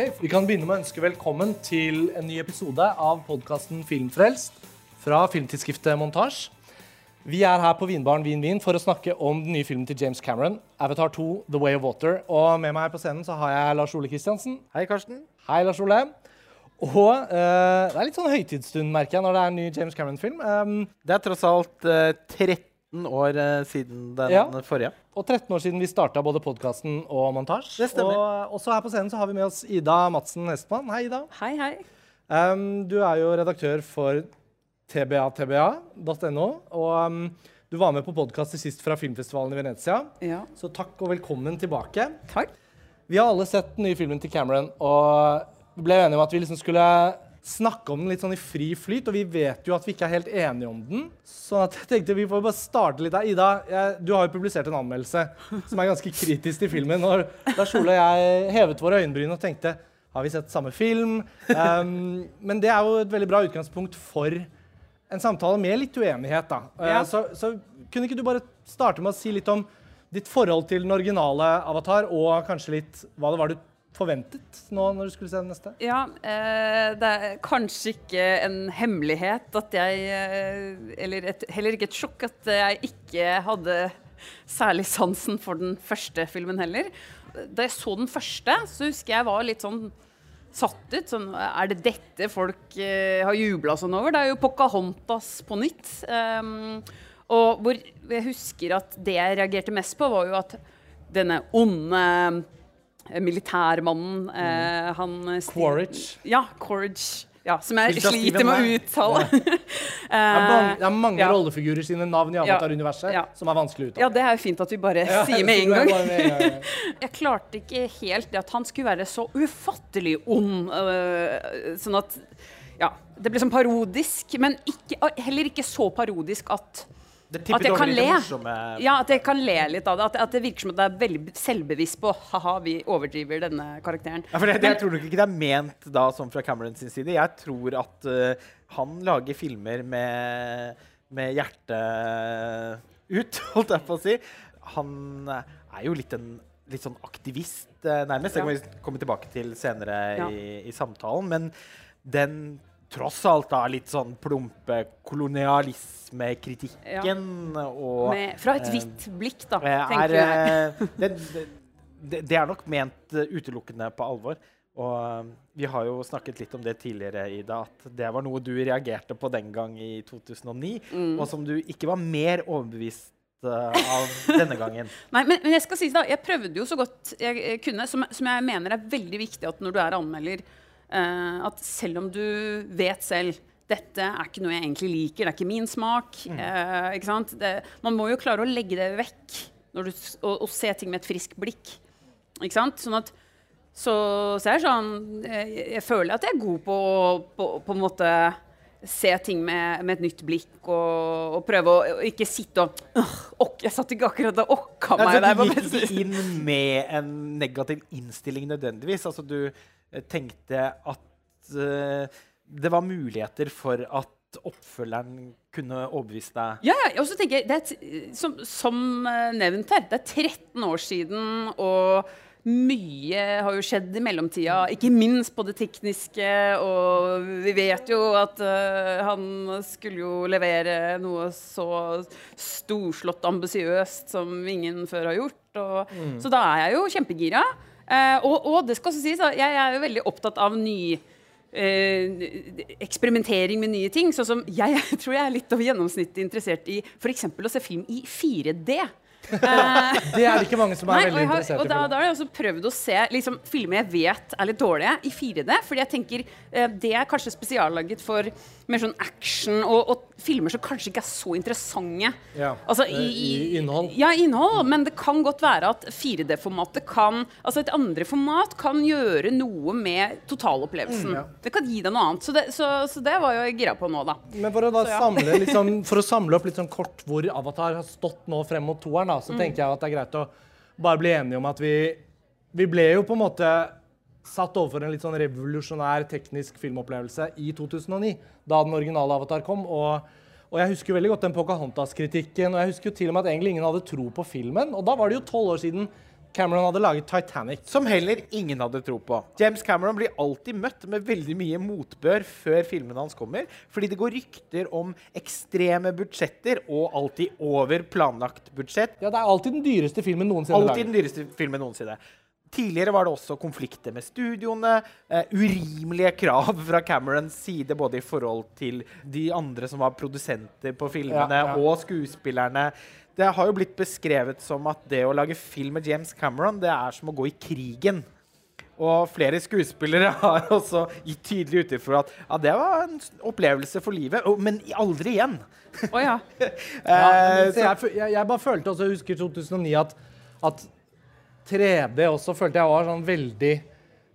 Ok, Vi kan begynne med å ønske velkommen til en ny episode av podkasten Filmfrelst fra filmtidsskriftet Montasj. Vi er her på Vinbaren Vin Vin for å snakke om den nye filmen til James Cameron, Avatar 2 The Way of Water. Og med meg her på scenen så har jeg Lars Ole Kristiansen. Hei, Karsten. Hei, Lars Ole. Og uh, det er litt sånn høytidsstund, merker jeg, når det er en ny James Cameron-film. Um, Det er tross alt eh, 13 år eh, siden den Ja. forrige. og 13 år siden vi starta både podkasten og montasje. Det stemmer. Og også her på scenen så har vi med oss Ida Madsen Hestmann. Hei, Ida. Hei, hei. Um, du er jo redaktør for tbatba.no. Og um, du var med på podkast sist fra filmfestivalen i Venezia. Ja, Så takk og velkommen tilbake. takk. Vi har alle sett den nye filmen til Cameron, og vi ble enige om at vi liksom skulle snakke om den litt sånn i fri flyt, og vi vet jo at vi ikke er helt enige om den. Så at jeg tenkte vi får bare starte litt der. Ida, jeg, du har jo publisert en anmeldelse som er ganske kritisk til filmen. Og Lars Ole og jeg hevet våre øyenbryn og tenkte har vi sett samme film? Um, men det er jo et veldig bra utgangspunkt for en samtale med litt uenighet. da. Eh, Ja. Så, så kunne ikke du bare starte med å si litt om ditt forhold til den originale Avatar, og kanskje litt hva det var du forventet nå når du skulle se den neste? Ja, eh, det er kanskje ikke en hemmelighet at jeg eh, Eller et, heller ikke et sjokk at jeg ikke hadde særlig sansen for den første filmen heller. Da jeg så den første, så husker jeg var litt sånn satt ut. Sånn, er det dette folk eh, har jubla sånn over? Det er jo Pocahontas på nytt. Um, og hvor jeg husker at det jeg reagerte mest på, var jo at denne onde militærmannen eh, han eh, Quaritch. Ja, Quaritch. Ja, som jeg sliter med å uttale. Det er mange, det er mange ja. rollefigurer sine navn i Avatar-universet Ja. som er vanskelig å uttale. Ja, det er jo fint at vi bare Ja, sier med en gang. Jeg klarte ikke helt det at han skulle være så ufattelig ond. øh, sånn at Ja, det ble sånn parodisk, men ikke, heller ikke så parodisk at at jeg kan le. Ja, at jeg kan le litt av det. At, at det virker som at det er veldig selvbevisst på ha-ha, vi overdriver denne karakteren. Ja, for det, det, jeg tror nok ikke det er ment da sånn fra Cameron sin side. Jeg tror at uh, han lager filmer med, med hjertet ut, holdt jeg på å si. Han er jo litt en litt sånn aktivist, eh, nærmest. Det kan vi komme tilbake til senere Ja. i, i samtalen. Men den tross alt da litt sånn plumpe kolonialismekritikken og Med, fra et eh, hvitt blikk, da, Eh, tenker er, jeg. eh, det, det, det er nok ment utelukkende på alvor. Og vi har jo snakket litt om det tidligere, Ida, at det var noe du reagerte på den gang i 2009, Mm. og som du ikke var mer overbevist av denne gangen. Nei, men, men jeg skal si da, jeg prøvde jo så godt jeg kunne, som, som jeg mener er veldig viktig at når du er anmelder, at selv om du vet selv dette er ikke noe jeg egentlig liker, det er ikke min smak. eh, ikke sant? Det, man må jo klare å legge det vekk når du, og, og se ting med et friskt blikk. Ikke sant? Sånn at, så, så det sånn jeg, jeg føler at jeg er god på å på, på en måte se ting med, med et nytt blikk og, og prøve å og ikke sitte og «Åh, ok, Jeg satt ikke akkurat og okka meg der. du gikk ikke inn med en negativ innstilling nødvendigvis. Altså, du eh, tenkte at uh, det var muligheter for at oppfølgeren kunne overbevise deg. Ja, og så tenker jeg, det er, t- som, som eh, nevnt her, det er 13 år siden, og mye har jo skjedd i mellomtida. Ikke minst på det tekniske, og vi vet jo at uh, han skulle jo levere noe så storslått ambisiøst som ingen før har gjort. Og, Så da er jeg jo kjempegira. Eh, og, og det skal også sies, jeg er jo veldig opptatt av ny eh, eksperimentering med nye ting. Sånn som jeg tror jeg er litt over gjennomsnittet interessert i f.eks. å se film i 4D. Eh, Det er det ikke mange som er Nei, veldig interessert og da, da har jeg også prøvd å se liksom, filmer jeg vet er litt dårlige, i 4D. Fordi jeg tenker det er kanskje spesiallaget for mer sånn action og, og filmer som kanskje ikke er så interessante. Ja, Altså, i, i innhold. Ja, innhold. Men det kan godt være at 4D-formatet kan Altså et andre format kan gjøre noe med totalopplevelsen. Mm, ja. Det kan gi deg noe annet. Så det, så, så det var jo jeg gira på nå, da. Men for å, da Så ja. samle, liksom, for å samle opp litt sånn kort hvor Avatar har stått nå frem mot toeren, da, Mm. så tenker jeg at det er greit å bare bli enige om at vi Vi ble jo på en måte satt overfor en litt sånn revolusjonær teknisk filmopplevelse i 2009, da den originale Avatar kom. og og jeg husker veldig godt den Pocahontas-kritikken, og jeg husker jo til og med at egentlig ingen hadde tro på filmen. Og da var det jo tolv år siden Cameron hadde laget Titanic. Som heller ingen hadde tro på. James Cameron blir alltid møtt med veldig mye motbør før filmene hans kommer, fordi det går rykter om ekstreme budsjetter og alltid over planlagt budsjett. Ja, Det er alltid den dyreste filmen noensinne Alltid den dyreste filmen noensinne. Tidligere var det også konflikter med studioene. Eh, urimelige krav fra Camerons side, både i forhold til de andre som var produsenter på filmene, Ja, ja. og skuespillerne. Det har jo blitt beskrevet som at det å lage film med James Cameron, det er som å gå i krigen. Og flere skuespillere har også gitt tydelig uttrykk for at ja, det var en opplevelse for livet, men aldri igjen. Å oh, Ja, Eh, så jeg, jeg, jeg bare følte også, jeg husker 2009, at, at 3D også følte jeg var sånn veldig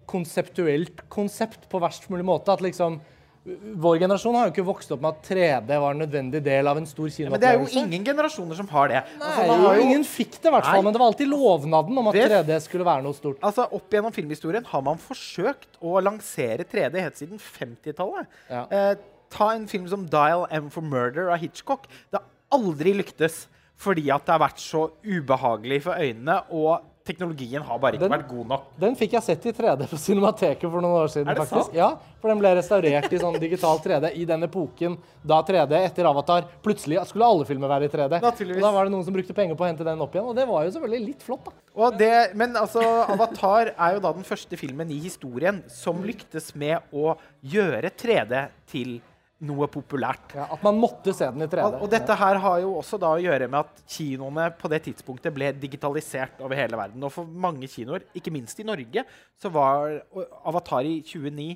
konseptuelt konsept på verst mulig måte. At liksom Vår generasjon har jo ikke vokst opp med at 3D var en nødvendig del av en stor men det er jo ingen generasjoner som har det. Nei, altså, har jo- ingen fikk det, i hvert fall, men det var alltid lovnaden om at Det- 3D skulle være noe stort. Altså, Opp gjennom filmhistorien har man forsøkt å lansere 3D helt siden 50-tallet. Ja. Eh, ta en film som 'Dial M for Murder' av Hitchcock. Det har aldri lyktes fordi at det har vært så ubehagelig for øynene, og teknologien har bare ikke Den- vært god nok. Den fikk jeg sett i 3D på Cinemateket for noen år siden. Er det faktisk. sant? Ja, For den ble restaurert i sånn digital 3D i den epoken da 3D etter Avatar plutselig skulle alle filmer være i 3D. Naturligvis. Og da var det noen som brukte penger på å hente den opp igjen, og det var jo selvfølgelig litt flott, da. Og det, men altså, Avatar er jo da den første filmen i historien som lyktes med å gjøre 3D til noe populært. Ja, at man måtte se den i 3D. Og, og dette her har jo også da å gjøre med at kinoene på det tidspunktet ble digitalisert over hele verden. Og for mange kinoer, ikke minst i Norge, så var Avatar i 2009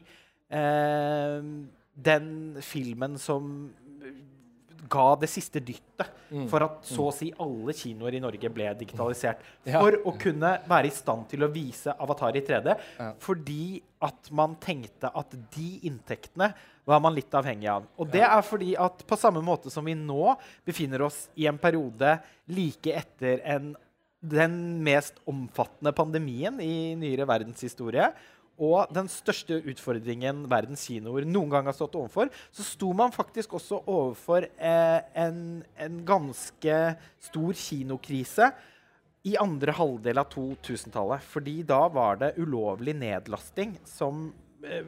eh, den filmen som ga det siste dyttet for at så å si alle kinoer i Norge ble digitalisert. Ja. For å kunne være i stand til å vise Avatar i 3D. Ja. Fordi at man tenkte at de inntektene var man litt avhengig av. Og det er fordi at på samme måte som vi nå befinner oss i en periode like etter en, den mest omfattende pandemien i nyere verdenshistorie, og den største utfordringen verdens kinoer noen gang har stått overfor, så sto man faktisk også overfor eh, en, en ganske stor kinokrise i andre halvdel av 2000-tallet. Fordi da var det ulovlig nedlasting som eh,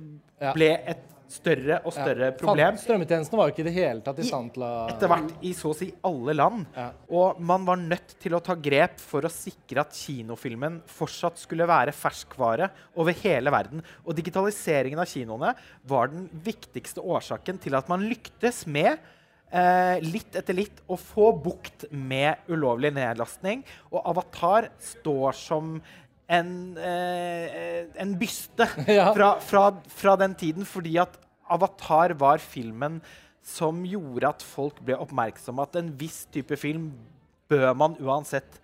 ble et større og større Ja. problem. Strømmetjenestene var jo ikke i det hele tatt i stand til å Etter hvert i så å si alle land. Ja. Og man var nødt til å ta grep for å sikre at kinofilmen fortsatt skulle være ferskvare over hele verden. Og digitaliseringen av kinoene var den viktigste årsaken til at man lyktes med eh, litt etter litt å få bukt med ulovlig nedlastning. Og Avatar står som en, eh, en byste Ja. fra, fra, fra den tiden, fordi at Avatar var filmen som gjorde at folk ble oppmerksomme at en viss type film bør man uansett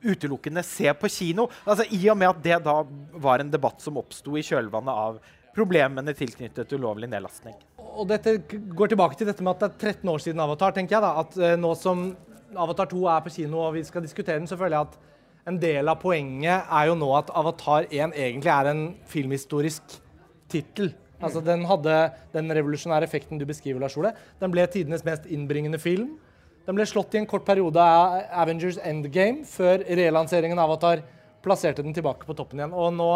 utelukkende se på kino. Altså, I og med at det da var en debatt som oppsto i kjølvannet av problemene tilknyttet ulovlig nedlastning. Og dette går tilbake til dette med at det er 13 år siden Avatar, tenker jeg da. At eh, nå som Avatar 2 er på kino og vi skal diskutere den, så føler jeg at en del av poenget er jo nå at Avatar 1 egentlig er en filmhistorisk tittel. Altså Den hadde den revolusjonære effekten du beskriver, Lars Ole. Den ble tidenes mest innbringende film. Den ble slått i en kort periode av Avengers Endgame, før relanseringen av Avatar plasserte den tilbake på toppen igjen. Og nå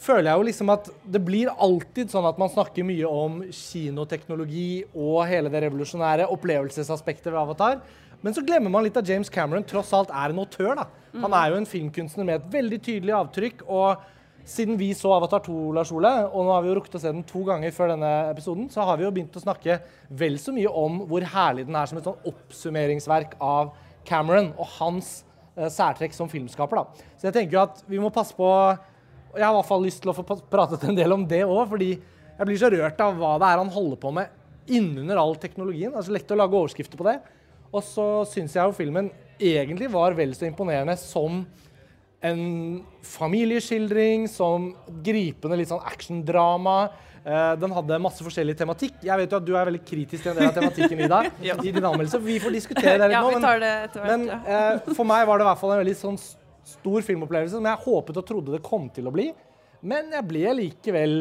føler jeg jo liksom at det blir alltid sånn at man snakker mye om kinoteknologi og hele det revolusjonære opplevelsesaspektet ved Avatar. Men så glemmer man litt at James Cameron tross alt er en autør. da. Han er jo en filmkunstner med et veldig tydelig avtrykk. og siden vi så Avatar 2, Lars Ole, og nå har vi jo rukket å se den to ganger før denne episoden, så har vi jo begynt å snakke vel så mye om hvor herlig den er som et sånn oppsummeringsverk av Cameron og hans eh, særtrekk som filmskaper. da. Så jeg tenker jo at vi må passe på Jeg har i hvert fall lyst til å få pratet en del om det òg, fordi jeg blir så rørt av hva det er han holder på med innunder all teknologien. Det er så lett å lage overskrifter på det. Og så syns jeg jo filmen egentlig var vel så imponerende som en familieskildring, som gripende litt sånn actiondrama. Uh, den hadde masse forskjellig tematikk. Jeg vet jo at du er veldig kritisk til en del av tematikken, Ida. i din anmeldelse. Vi får diskutere det litt Ja, nå. etter hvert. Men ja. uh, for meg var det i hvert fall en veldig sånn stor filmopplevelse som jeg håpet og trodde det kom til å bli. Men jeg ble likevel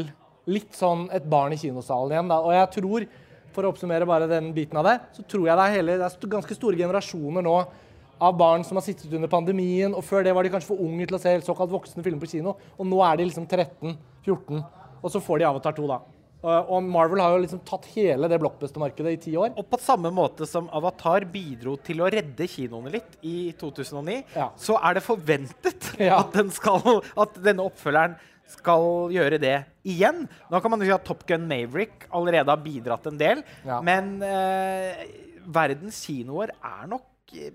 litt sånn et barn i kinosalen igjen. Da. Og jeg tror, for å oppsummere bare den biten av det, så tror jeg det er, hele, det er ganske store generasjoner nå av barn som har sittet under pandemien. Og før det var de kanskje for unge til å se såkalt voksne filmer på kino. Og nå er de liksom 13-14, og så får de Avatar 2, da. Og Marvel har jo liksom tatt hele det blockbuster-markedet i ti år. Og på samme måte som Avatar bidro til å redde kinoene litt i 2009, Ja. så er det forventet Ja. at, den skal, at denne oppfølgeren skal gjøre det igjen. Nå kan man jo si at Top Gun Maverick allerede har bidratt en del, Ja. men eh, verdens kinoer er nok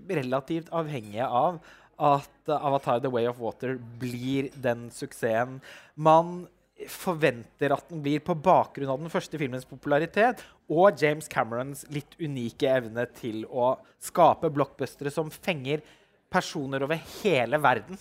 relativt avhengige av at Avatar The Way of Water blir den suksessen. Man forventer at den blir på bakgrunn av den første filmens popularitet og James Camerons litt unike evne til å skape blockbustere som fenger personer over hele verden.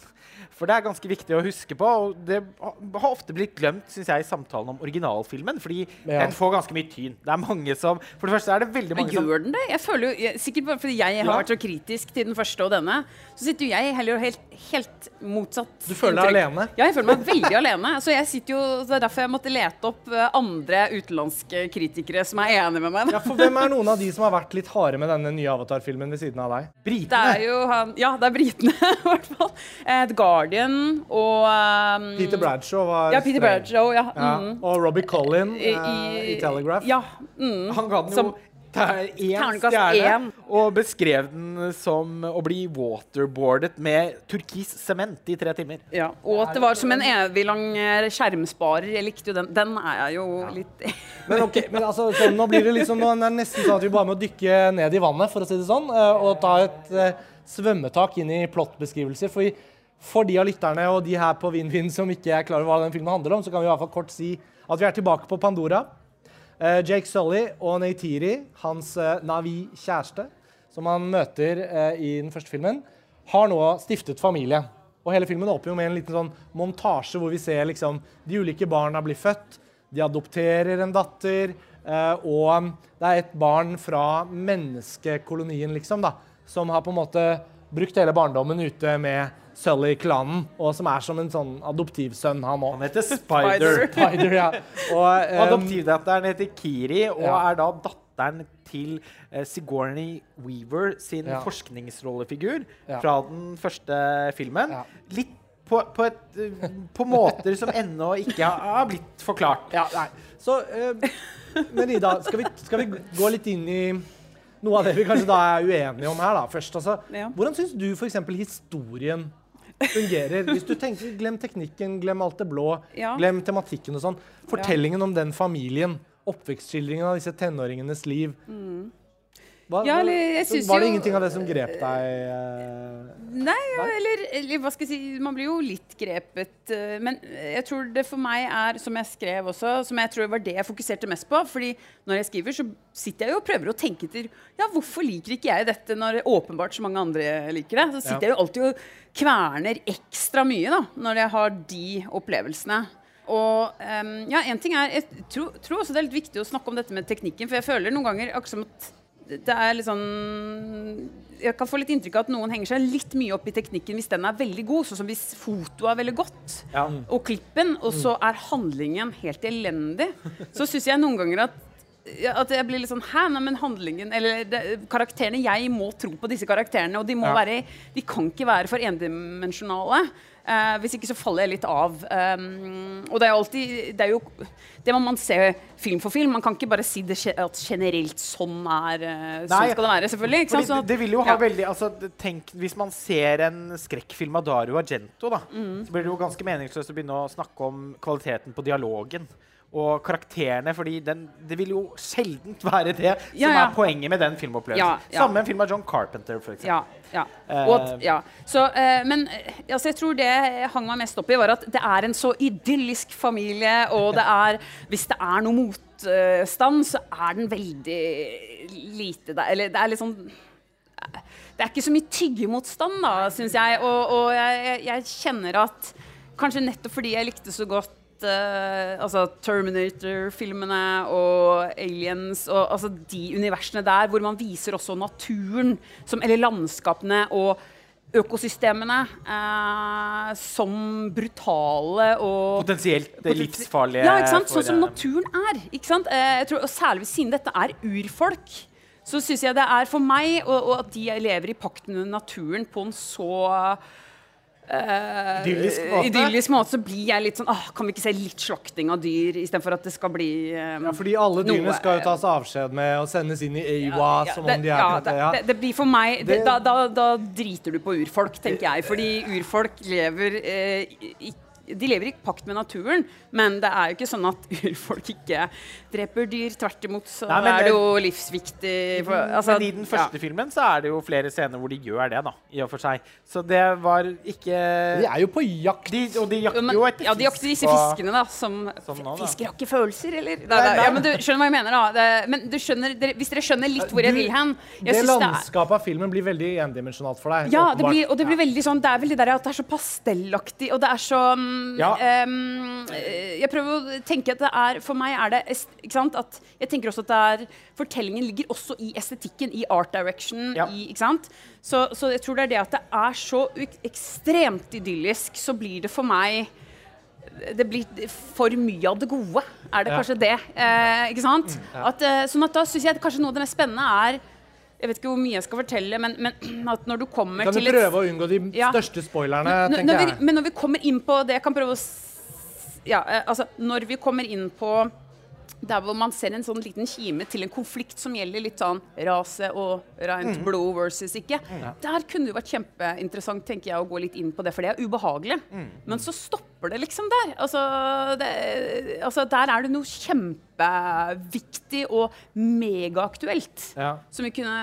For det er ganske viktig å huske på, og det har ofte blitt glemt synes jeg, i samtalen om originalfilmen, fordi Ja. den får ganske mye tyn. Det er mange som For det første er det veldig mange som gjør den det? Jeg føler jo, Sikkert bare fordi jeg har Ja. vært så kritisk til den første og denne, så sitter jo jeg heller helt, helt motsatt. Du føler deg alene? Ja, jeg føler meg veldig alene. Så jeg sitter jo, Det er derfor jeg måtte lete opp eh, andre utenlandske kritikere som er enige med meg. Ja, for Hvem er noen av de som har vært litt harde med denne nye Avatar-filmen ved siden av deg? Britene. Det er jo han Ja, det er britene, i hvert fall. Eh, The Guardian og um, Peter Bradshaw var Ja, Peter streng. Bradshaw, ja. Ja. Mm. Og Robbie Collin I, eh, i Telegraph. Ja. Mm. Han ga den jo én Terningkast stjerne én. og beskrev den som å bli waterboardet med turkis sement i tre timer. Ja, og at det var som en evig lang eh, skjermsparer. Jeg likte jo den. Den er jeg jo litt Men ok, men altså, sånn, nå blir det liksom nå er det nesten sånn at vi bare må dykke ned i vannet, for å si det sånn, og ta et svømmetak inn i plottbeskrivelser. For, for de av lytterne og de her på Vin-Vin som ikke er klar over hva den filmen handler om, så kan vi i hvert fall kort si at vi er tilbake på Pandora. Eh, Jake Sully og Neytiri, hans eh, Navi-kjæreste, som han møter eh, i den første filmen, har nå stiftet familie. Og hele filmen åpner jo med en liten sånn montasje hvor vi ser liksom de ulike barna bli født. De adopterer en datter, og det er et barn fra menneskekolonien, liksom, da, som har på en måte brukt hele barndommen ute med Sully-klanen, og som er som en sånn adoptivsønn, han òg. Han heter Spider. Spider, ja. Og, um, Adoptivdatteren heter Kiri og Ja. er da datteren til eh, Sigourney Weaver sin Ja. forskningsrollefigur fra den første filmen. Litt på, på, et, eh, på måter som ennå ikke har, har blitt forklart. Ja, nei. Så uh, men Ida, skal vi, skal vi gå litt inn i noe av det vi kanskje da er uenige om her, da, først. Altså, Ja. Hvordan syns du f.eks. historien fungerer? Hvis du tenker, Glem teknikken, glem alt det blå, Ja. glem tematikken og sånn. Fortellingen om den familien, oppvekstskildringen av disse tenåringenes liv. Hva. Ja, eller jeg så var det ingenting av det som grep deg? eh? Nei, ja, eller, eller hva skal jeg si Man blir jo litt grepet. eh, Men jeg tror det for meg er, som jeg skrev også, som jeg tror var det jeg fokuserte mest på. fordi når jeg skriver, så sitter jeg jo og prøver å tenke til Ja, hvorfor liker ikke jeg dette når åpenbart så mange andre liker det? Så sitter Ja. jeg jo alltid og kverner ekstra mye da, når jeg har de opplevelsene. Og um, ja, en ting er Jeg tror, tror også det er litt viktig å snakke om dette med teknikken, for jeg føler noen ganger akkurat som at det er litt sånn Jeg kan få litt inntrykk av at noen henger seg litt mye opp i teknikken hvis den er veldig god, sånn som hvis fotoet er veldig godt, Ja. og klippen, og så er handlingen helt elendig, så syns jeg noen ganger at at jeg blir litt sånn Hæ, nei, men handlingen Eller det, karakterene Jeg må tro på disse karakterene, og de må Ja. være De kan ikke være for endimensjonale. Eh, hvis ikke så faller jeg litt av. Um, og det er alltid Det er jo Det må man se film for film. Man kan ikke bare si det, at generelt sånn er eh, Sånn Nei, skal det være, selvfølgelig. Ikke sant? Sånn det vil jo ha ja. veldig altså, tenk, Hvis man ser en skrekkfilm av Dario Argento, da, Mm. så blir det jo ganske meningsløst å begynne å snakke om kvaliteten på dialogen. Og karakterene, fordi den, det vil jo sjelden være det som Ja, ja. er poenget med den filmopplevelsen. Ja, ja. Samme film av John Carpenter, f.eks. Ja. ja. Eh. Og ja. Så, eh, men eh, altså, jeg tror det jeg hang meg mest opp i, var at det er en så idyllisk familie, og det er Hvis det er noe motstand, så er den veldig lite der. Eller det er litt sånn det er ikke så mye tyggemotstand, da, syns jeg. Og, og jeg, jeg kjenner at kanskje nettopp fordi jeg likte så godt eh, altså Terminator-filmene og Aliens og altså de universene der hvor man viser også naturen, som, eller landskapene og økosystemene eh, som brutale og Potensielt Potensi- livsfarlige. Ja, ikke sant? Sånn som eh, naturen er. Ikke sant? Eh, tror, og særlig siden dette er urfolk, så syns jeg det er for meg, og, og at de lever i pakt med naturen på en så eh, Idyllisk måte. idyllisk måte, så blir jeg litt sånn ah, Kan vi ikke se litt slakting av dyr istedenfor at det skal bli um, Ja, fordi alle dyrene noe- skal jo tas avskjed med og sendes inn i EUA ja, som det, om de er ja, det, ja. det, det blir for meg det, Det- da, da, da driter du på urfolk, tenker jeg. Fordi urfolk lever eh, i, de lever i pakt med naturen, men det er jo ikke sånn at urfolk ikke dreper dyr. Tvert imot så Nei, men er det jo livsviktig for, altså, Men i den første filmen så er det jo flere scener hvor de gjør det, da. I og for seg. Så det var ikke De er jo på jakt. de, Og de jakter men, jo etter ja, de jakter disse fiskene, da. Som, som nå, da. Fisker har ikke følelser, eller? Da, nei. Ja, men du skjønner hva jeg mener, da. Det, men du skjønner, dere, hvis dere skjønner litt hvor jeg vil hen jeg Det landskapet av filmen blir veldig endimensjonalt for deg. Ja, det blir, og det blir veldig sånn Det er veldig der at det er så pastellaktig, og det er så mm, Ja. eh, Jeg prøver å tenke at det er For meg er det Ikke sant? At jeg tenker også at det er Fortellingen ligger også i estetikken, i art direction, Ja. i Ikke sant? Så, så jeg tror det er det at det er så ekstremt idyllisk, så blir det for meg det blir for mye av det gode, er det kanskje det. Eh, ikke sant? At, eh, sånn at da syns jeg at kanskje noe av det mest spennende er Jeg vet ikke hvor mye jeg skal fortelle, men, men at når du kommer Kan du til et prøve å unngå de Ja. største spoilerne, N- når tenker vi, jeg. men når vi kommer inn på det jeg kan prøve å ja, eh, altså, Når vi kommer inn på der hvor man ser en sånn liten kime til en konflikt som gjelder litt sånn rase og rent Mm. blod versus ikke. Der kunne det vært kjempeinteressant tenker jeg, å gå litt inn på det, for det er ubehagelig. Mm. Men så stopper det liksom der. Altså, det, altså Der er det noe kjempeviktig og megaaktuelt. Ja. Som vi kunne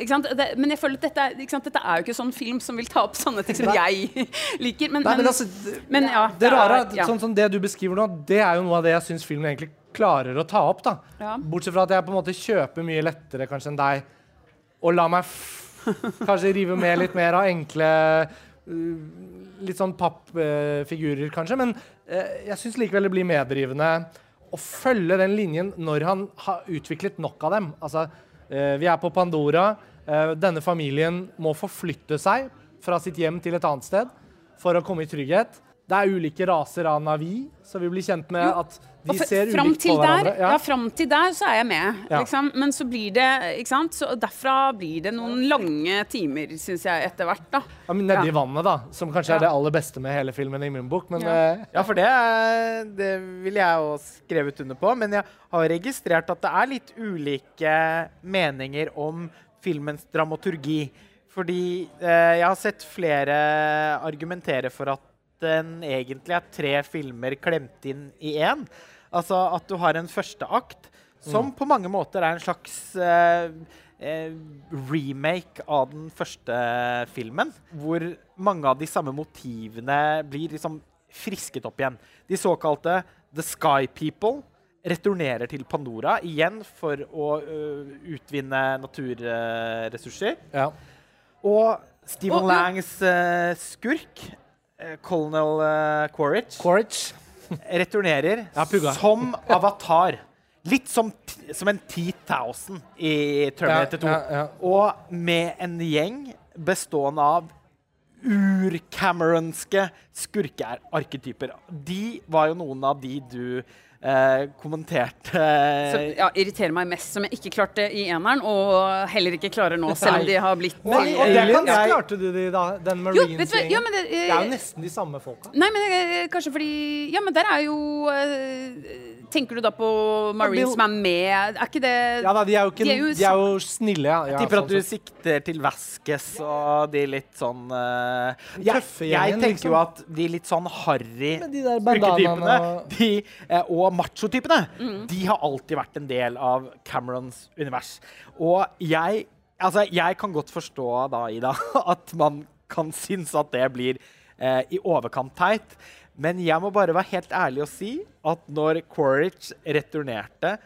ikke sant? Det, Men jeg føler at dette, sant? dette er jo ikke sånn film som vil ta opp sånne ting som jeg liker. Men, Nei, men men, altså, det, men ja, det rare er er- ja. sånn som det du beskriver nå, det er jo noe av det jeg syns filmen egentlig klarer å ta opp. da. Ja. Bortsett fra at jeg på en måte kjøper mye lettere kanskje enn deg, og la meg kanskje rive med litt mer av enkle uh, Litt sånn pappfigurer, kanskje. Men eh, jeg syns likevel det blir medrivende å følge den linjen når han har utviklet nok av dem. Altså, eh, vi er på Pandora. Eh, denne familien må forflytte seg fra sitt hjem til et annet sted for å komme i trygghet. Det er ulike raser av Navi, så vi blir kjent med at de ser ulikt til på hverandre. Der, ja. fram til der så er jeg med. Ja. Liksom. Men så blir det ikke sant? Så derfra blir det noen lange timer, syns jeg, etter hvert. da. Ja, men Nedi Ja. vannet, da. Som kanskje Ja. er det aller beste med hele filmen i min bok. Men Ja. eh, Ja, for det, det vil jeg jo skrevet under på. Men jeg har registrert at det er litt ulike meninger om filmens dramaturgi. Fordi eh, jeg har sett flere argumentere for at den egentlig er tre filmer klemt inn i én. Altså at du har en første akt som på mange måter er en slags eh, eh, remake av den første filmen. Hvor mange av de samme motivene blir liksom frisket opp igjen. De såkalte The Sky People returnerer til Pandora igjen for å ø, utvinne naturressurser. ja. Og Stephen oh. Langs uh, skurk, eh, Colonel uh, Quaritch, Quaritch. returnerer som avatar. Litt som, som en 10,000 i Terminator 2. Ja, ja, ja. Og med en gjeng bestående av ur-Cameronske skurkearketyper. De var jo noen av de du eh, kommenterte. Som ja, irriterer meg mest, som jeg ikke klarte i eneren, og heller ikke klarer nå, selv om de har blitt Men i og det kan jeg- klarte du de, da? Den Jo, vet du hva? Marines-gjengen? Ja, det, det, det er jo nesten de samme folka. Nei, men eh, kanskje fordi Ja, men der er jo eh, Tenker du da på Marines som er med? Er ikke det Ja da, de er jo, ikke, De er jo de er jo snille, ja. Jeg tipper at du sånn sikter til Vasques og de litt sånn eh, jeg, jeg tenker liksom. jo at de litt sånn harry der skurketypene og- de, eh, og machotypene, Mm. de har alltid vært en del av Camerons univers. Og jeg Altså, jeg kan godt forstå da, Ida, at man kan synes at det blir eh, i overkant teit. Men jeg må bare være helt ærlig og si at når Quaritch returnerte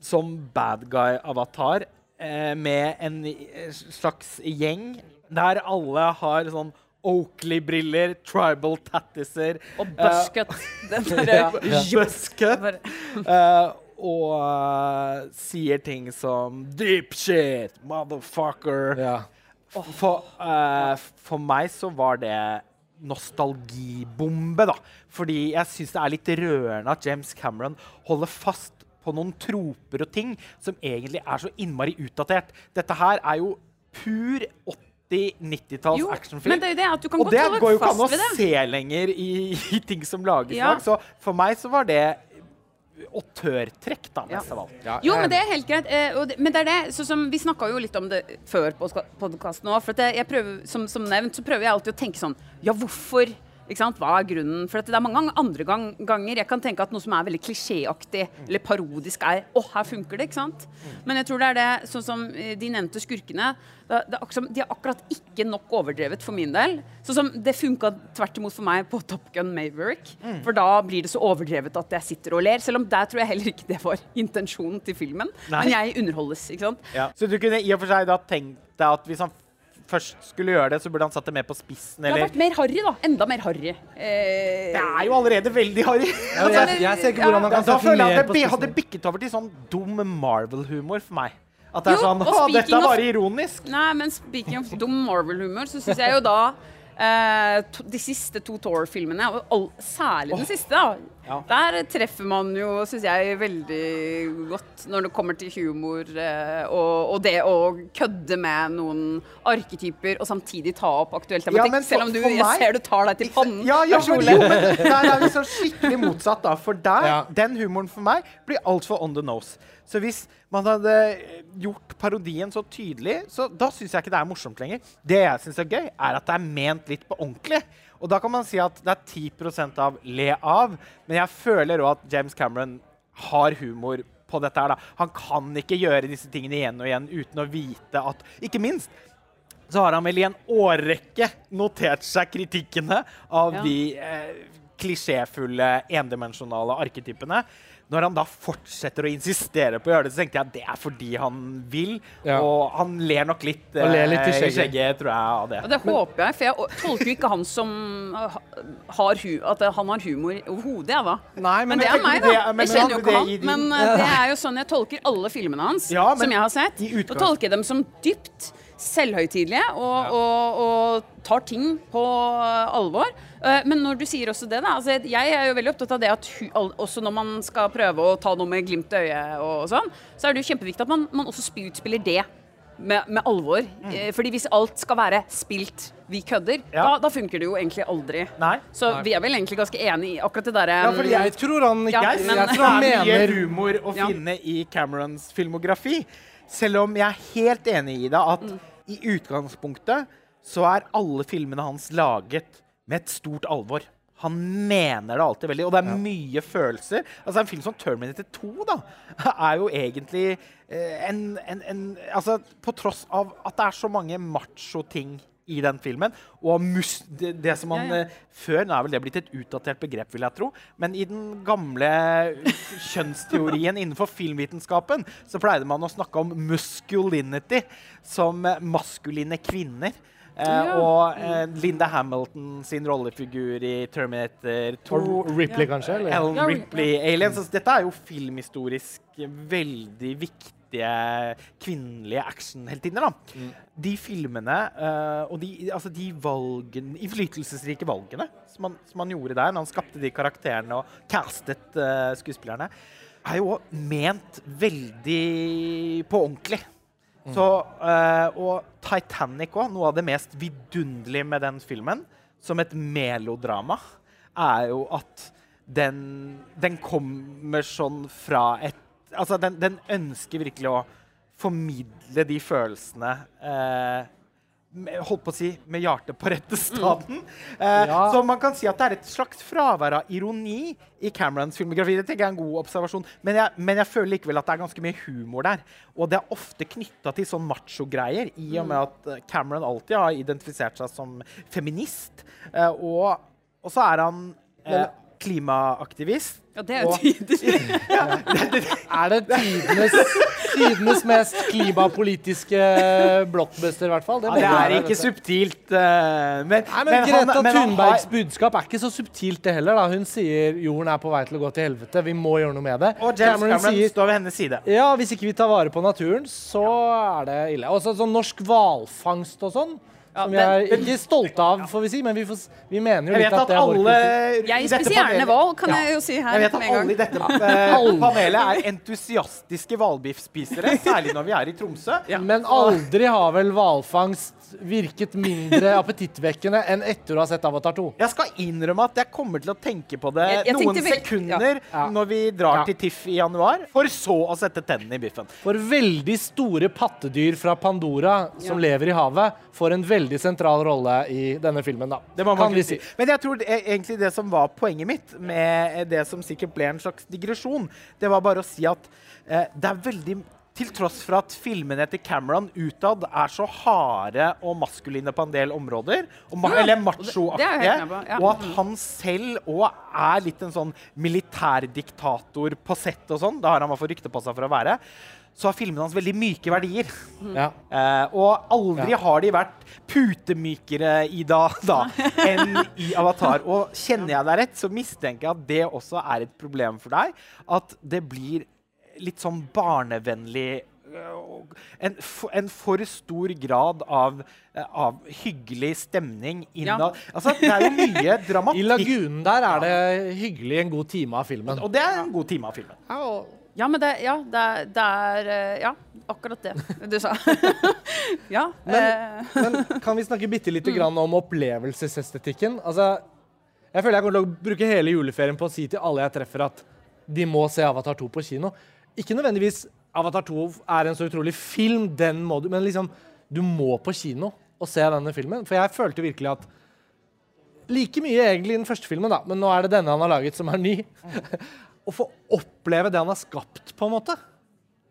som bad guy-avatar eh, med en eh, slags gjeng der alle har sånn Oakley-briller, tribal tattiser Og buzzcut. Buzzcut. eh, og sier ting som Deep shit, motherfucker. Ja. For, uh, for meg så var det nostalgibombe, da. Fordi jeg syns det er litt rørende at James Cameron holder fast på noen troper og ting som egentlig er så innmari utdatert. Dette her er jo pur 80-90-talls Jo, actionfilm. men det er jo det at du kan og det går jo ikke an å se lenger i, i ting som lages i Ja. dag. Så for meg så var det autørtrekk, da, mest Ja. av alt. Ja, Jo, men det er helt greit. Eh, og det, men det er det, så som, Vi snakka jo litt om det før på podkasten òg. For at jeg, jeg prøver, som, som nevnt så prøver jeg alltid å tenke sånn Ja, hvorfor? Hva er grunnen? For det er mange andre gang, ganger jeg kan tenke at noe som er veldig klisjéaktig eller parodisk, er Å, her funker det. ikke sant? Men jeg tror det er det, sånn som eh, de nevnte skurkene det, det akkurat, De er akkurat ikke nok overdrevet for min del. Sånn som Det funka tvert imot for meg på Top Gun Maverick. For da blir det så overdrevet at jeg sitter og ler. Selv om der tror jeg heller ikke det var intensjonen til filmen. Nei. Men jeg underholdes. ikke sant? Ja. Så du kunne i og for seg da tenkt deg at hvis han først skulle gjøre det, så burde han satt det mer på spissen, Det har vært mer harry, da. Enda mer harry. Eh, Det er jo allerede veldig harry. Ja, jeg, jeg ser ikke hvordan han ja, kan da sette mer på det hadde spissen. bikket over til sånn dum Marvel-humor for meg. At det er Jo, sånn Å, dette er bare ironisk. Nei, men speaking of dum Marvel-humor, så syns jeg jo da eh, De siste to Thor-filmene, og all, særlig den siste, da, Ja. der treffer man jo, syns jeg, veldig godt når det kommer til humor eh, og, og det å kødde med noen arketyper og samtidig ta opp aktuell tematikk. Ja, for- selv om du, for jeg meg- ser du tar deg til pannen. Ja, ja, men, jo, men der er vi så skikkelig motsatt, da. For der, Ja. den humoren for meg blir altfor on the nose. Så hvis man hadde gjort parodien så tydelig, så da syns jeg ikke det er morsomt lenger. Det jeg syns er gøy, er at det er ment litt på ordentlig. Og da kan man si at det er 10% av le av, men jeg føler òg at James Cameron har humor på dette her. da. Han kan ikke gjøre disse tingene igjen og igjen uten å vite at Ikke minst så har han vel i en årrekke notert seg kritikkene av Ja. de eh, klisjéfulle, endimensjonale arketypene. Når han da fortsetter å insistere på å gjøre det, så tenkte jeg at det er fordi han vil. Ja. Og han ler nok litt, eh, ler litt i eh, skjegget. tror jeg, av det. Og det håper jeg, for jeg tolker jo ikke han som har hu at han har humor overhodet, jeg, da. Nei, Men, men, det er meg, da. det- men Jeg kjenner jo ikke han. Men uh, det er jo sånn jeg tolker alle filmene hans Ja, men som jeg har sett. Og tolker dem som dypt selvhøytidelige og, og, og tar ting på uh, alvor. Uh, men når du sier også det, da altså Jeg er jo veldig opptatt av det at hu, også når man skal prøve å ta noe med glimt i øyet, og, sånn, så er det jo kjempeviktig at man, man også utspiller det. Med, med alvor. Mm. fordi hvis alt skal være spilt, vi kødder, Ja. da, da funker det jo egentlig aldri. Nei. Så vi er vel egentlig ganske enige i akkurat det derre ja, for jeg tror han ikke Ja, jeg, men- tror han er mener humor å Ja. finne i Camerons filmografi. Selv om jeg er helt enig i deg at Mm. i utgangspunktet så er alle filmene hans laget med et stort alvor. Han mener det alltid veldig, og det er mye følelser. Altså En film som Terminator 2 da, er jo egentlig eh, en, en, en Altså På tross av at det er så mange macho-ting i den filmen, og mus det, det som man Ja, ja. eh, Før nå er vel det blitt et utdatert begrep, vil jeg tro. Men i den gamle kjønnsteorien innenfor filmvitenskapen så pleide man å snakke om musculinity som eh, maskuline kvinner. Eh, Ja. Og eh, Linda Hamilton sin rollefigur i Terminator 2. Og Ripley, kanskje? Eller? Ellen Ja, Ripley, Aliens. Altså, dette er jo filmhistorisk veldig viktige kvinnelige actionheltinner. Mm. De filmene eh, og de, altså de valgene, innflytelsesrike valgene som han, som han gjorde der, når han skapte de karakterene og castet eh, skuespillerne, er jo ment veldig på ordentlig. Mm. Så, eh, og Titanic òg, noe av det mest vidunderlige med den filmen, som et melodrama, er jo at den, den kommer sånn fra et Altså, den, den ønsker virkelig å formidle de følelsene eh, holdt på å si med hjertet på rette staden. Eh, Ja. Så man kan si at det er et slags fravær av ironi i Camerons filmografi. Det tenker jeg er en god observasjon. Men jeg, men jeg føler likevel at det er ganske mye humor der. Og det er ofte knytta til sånn macho-greier, i og med at eh, Cameron alltid har identifisert seg som feminist. Eh, og, og så er han eh, klimaaktivist. Ja, det er jo tydelig. Er det tidenes, tidenes mest klimapolitiske blockbuster, i hvert fall? Ja, det det er ikke subtilt. Uh, men, Nei, men, men han- Greta men Thunbergs har- budskap er ikke så subtilt, det heller. da. Hun sier jorden er på vei til å gå til helvete. Vi må gjøre noe med det. Og James Cameron, sier står ved hennes side. ja, hvis ikke vi tar vare på naturen, så er det ille. Også sånn norsk hvalfangst og sånn. Ja, som vi er ikke stolte av, får vi si, men vi, får, vi mener jo litt at at det er vår kultur. Jeg spiser gjerne hval, kan Ja. jeg jo si her Jeg vet at alle i dette eh, panelet er entusiastiske hvalbiffspisere, særlig når vi er i Tromsø. Men aldri har vel hvalfangst virket mindre appetittvekkende enn etter å ha sett Avatar 2. Jeg skal innrømme at jeg kommer til å tenke på det Jeg- jeg noen vel- sekunder Ja. når vi drar Ja. til TIFF i januar, for så å sette tennene i biffen. For veldig store pattedyr fra Pandora som Ja. lever i havet, får en veldig sentral rolle i denne filmen, da. Det må man kan vi si. Men jeg tror det, egentlig det som var poenget mitt med det som sikkert ble en slags digresjon, det var bare å si at eh, det er veldig til tross for at filmene til Cameron utad er så harde og maskuline på en del områder, og ma eller er machoaktige, ja. og at han selv òg er litt en sånn militærdiktator på sett og sånn, det har han i hvert fall rykte på seg for å være, så har filmene hans veldig myke verdier. Ja. Eh, og aldri Ja. har de vært putemykere i da, da enn i Avatar. Og kjenner jeg deg rett, så mistenker jeg at det også er et problem for deg. At det blir litt sånn barnevennlig øh, en, for, en for stor grad av, eh, av hyggelig stemning innad. Altså, det er jo mye dramatikk I lagunen der er det hyggelig en god time av filmen. Og det er en god time av filmen. Ja, men det, ja, det, er, det er eh, Ja, akkurat det du sa. ja. eh, Men kan vi snakke bitte lite grann om opplevelsesestetikken? Altså, jeg føler jeg kommer til å bruke hele juleferien på å si til alle jeg treffer, at de må se Avatar 2 på kino. Ikke nødvendigvis Avatar 2 er en så utrolig film, den må du, men liksom, du må på kino og se denne filmen. For jeg følte virkelig at Like mye egentlig i den første filmen, da, men nå er det denne han har laget, som er ny. Å få oppleve det han har skapt, på en måte.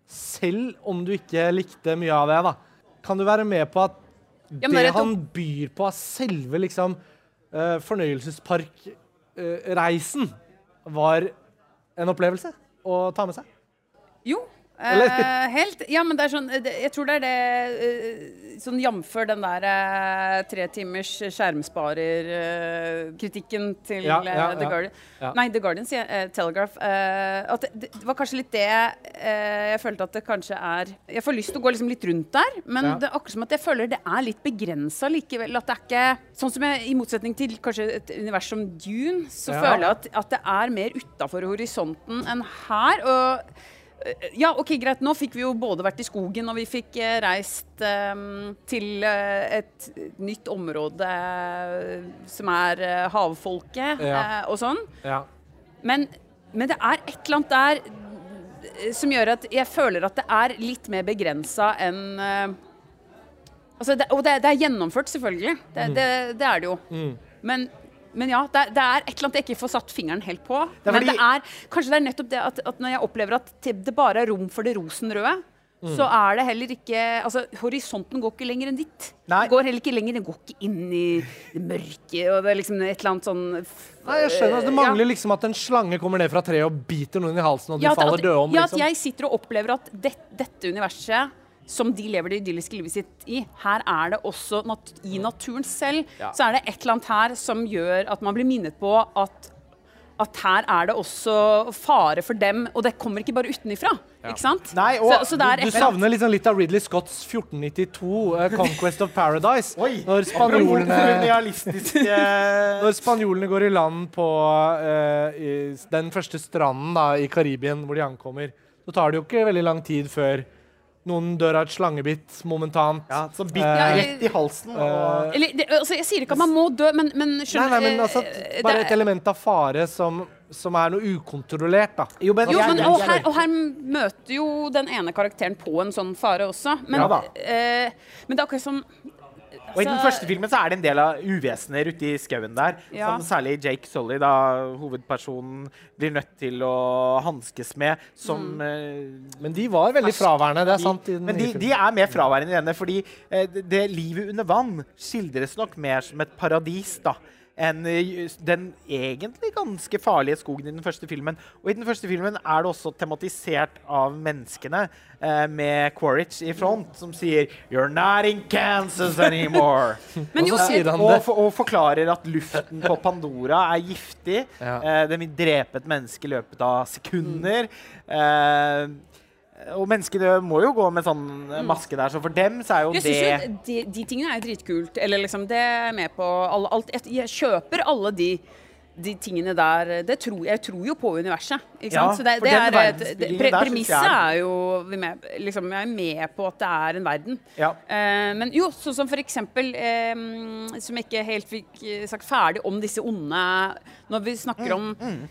Selv om du ikke likte mye av det, da. Kan du være med på at Ja, det det et han byr på av selve liksom uh, fornøyelsesparkreisen var en opplevelse å ta med seg? Jo. Eh, helt. Ja, men det er sånn det, Jeg tror det er det eh, Sånn jamfør den der eh, tre timers skjermsparer-kritikken til Ja, eh, ja, The ja. Guardian. Nei, The Guardian, sier jeg. eh, Telegraph. eh, at det, det var kanskje litt det eh, jeg følte at det kanskje er Jeg får lyst til å gå liksom litt rundt der, men det er akkurat som at jeg føler det er litt begrensa likevel. At det er ikke Sånn som jeg, i motsetning til kanskje et univers som Dune, så føler jeg at, at det er mer utafor horisonten enn her. og Eh, Ja, ok, greit. Nå fikk vi jo både vært i skogen og vi fikk eh, reist um, til eh, et nytt område eh, som er havfolket Ja. og sånn. Ja. Men, men det er et eller annet der som gjør at jeg føler at det er litt mer begrensa enn uh, altså det, Og det, det er gjennomført, selvfølgelig. Det, det, det er det jo. Men, men ja, det, det er et eller annet jeg ikke får satt fingeren helt på. er Men det er, kanskje det er nettopp det at, at når jeg opplever at det det bare er rom for det rosenrøde, så er det heller ikke Altså, horisonten går ikke lenger enn ditt. Nei. Det går heller ikke lenger, Den går ikke inn i det mørke, og det er liksom et eller annet sånn Nei, jeg skjønner. Det mangler liksom at en slange kommer ned fra treet og biter noen i halsen, og de ja, faller døde om. ja, at Liksom. jeg sitter og opplever at det, dette universet som de lever det idylliske livet sitt i, her er det også nat i naturen selv, Ja. så er det et eller annet her som gjør at man blir minnet på at at her er det også fare for dem, og det kommer ikke bare utenifra. Ikke sant? Nei, og så, så Du savner liksom litt av Ridley Scotts 1492, uh, 'Conquest of Paradise'. Oi! Når spanjolene, når spanjolene går i land på uh, i den første stranden da, i Karibien hvor de ankommer, så tar det jo ikke veldig lang tid før noen dør av et slangebitt momentant. ja, Som biter ja, rett i halsen. Og, eller, det, altså, Jeg sier ikke at man må dø, men, men skjønner nei, men eh, altså, bare er- et element av fare som, som er noe ukontrollert, da. jo, men, Jo, men, og, her, og her møter jo den ene karakteren på en sånn fare også. Men, Ja da. eh, men det er akkurat som Og I den altså- første filmen så er det en del av uvesener ute i skauen der. Ja. Som særlig Jake Sully, da, hovedpersonen, blir nødt til å hanskes med. Som Mm. eh, Men de var veldig fraværende, det er sant. i den Men de, de er mer fraværende i denne, fordi eh, det, det livet under vann skildres nok mer som et paradis da, enn eh, den egentlig ganske farlige skogen i den første filmen. Og i den første filmen er det også tematisert av menneskene, eh, med Quaritch i front, som sier You're not in Kansas anymore. Men Og jo, så sier han og, for, og forklarer at luften på Pandora er giftig. Ja. Eh, den vil drepe et menneske i løpet av sekunder. Eh, Og menneskene må jo gå med sånn eh, maske der, så for dem så er jo Jeg det jo de, de tingene er dritkult. Eller liksom, det er med på. Alle, alt, jeg, jeg kjøper alle de, de tingene der. Det tror, jeg tror jo på universet. Ikke Ja, sant? Så det, det er, det, pre, Premisset er- jo vi med, liksom, Jeg er med på at det er en verden. Ja. Eh, men jo, sånn som for eksempel eh, Som jeg ikke helt fikk eh, sagt ferdig om disse onde Når vi snakker Mm, om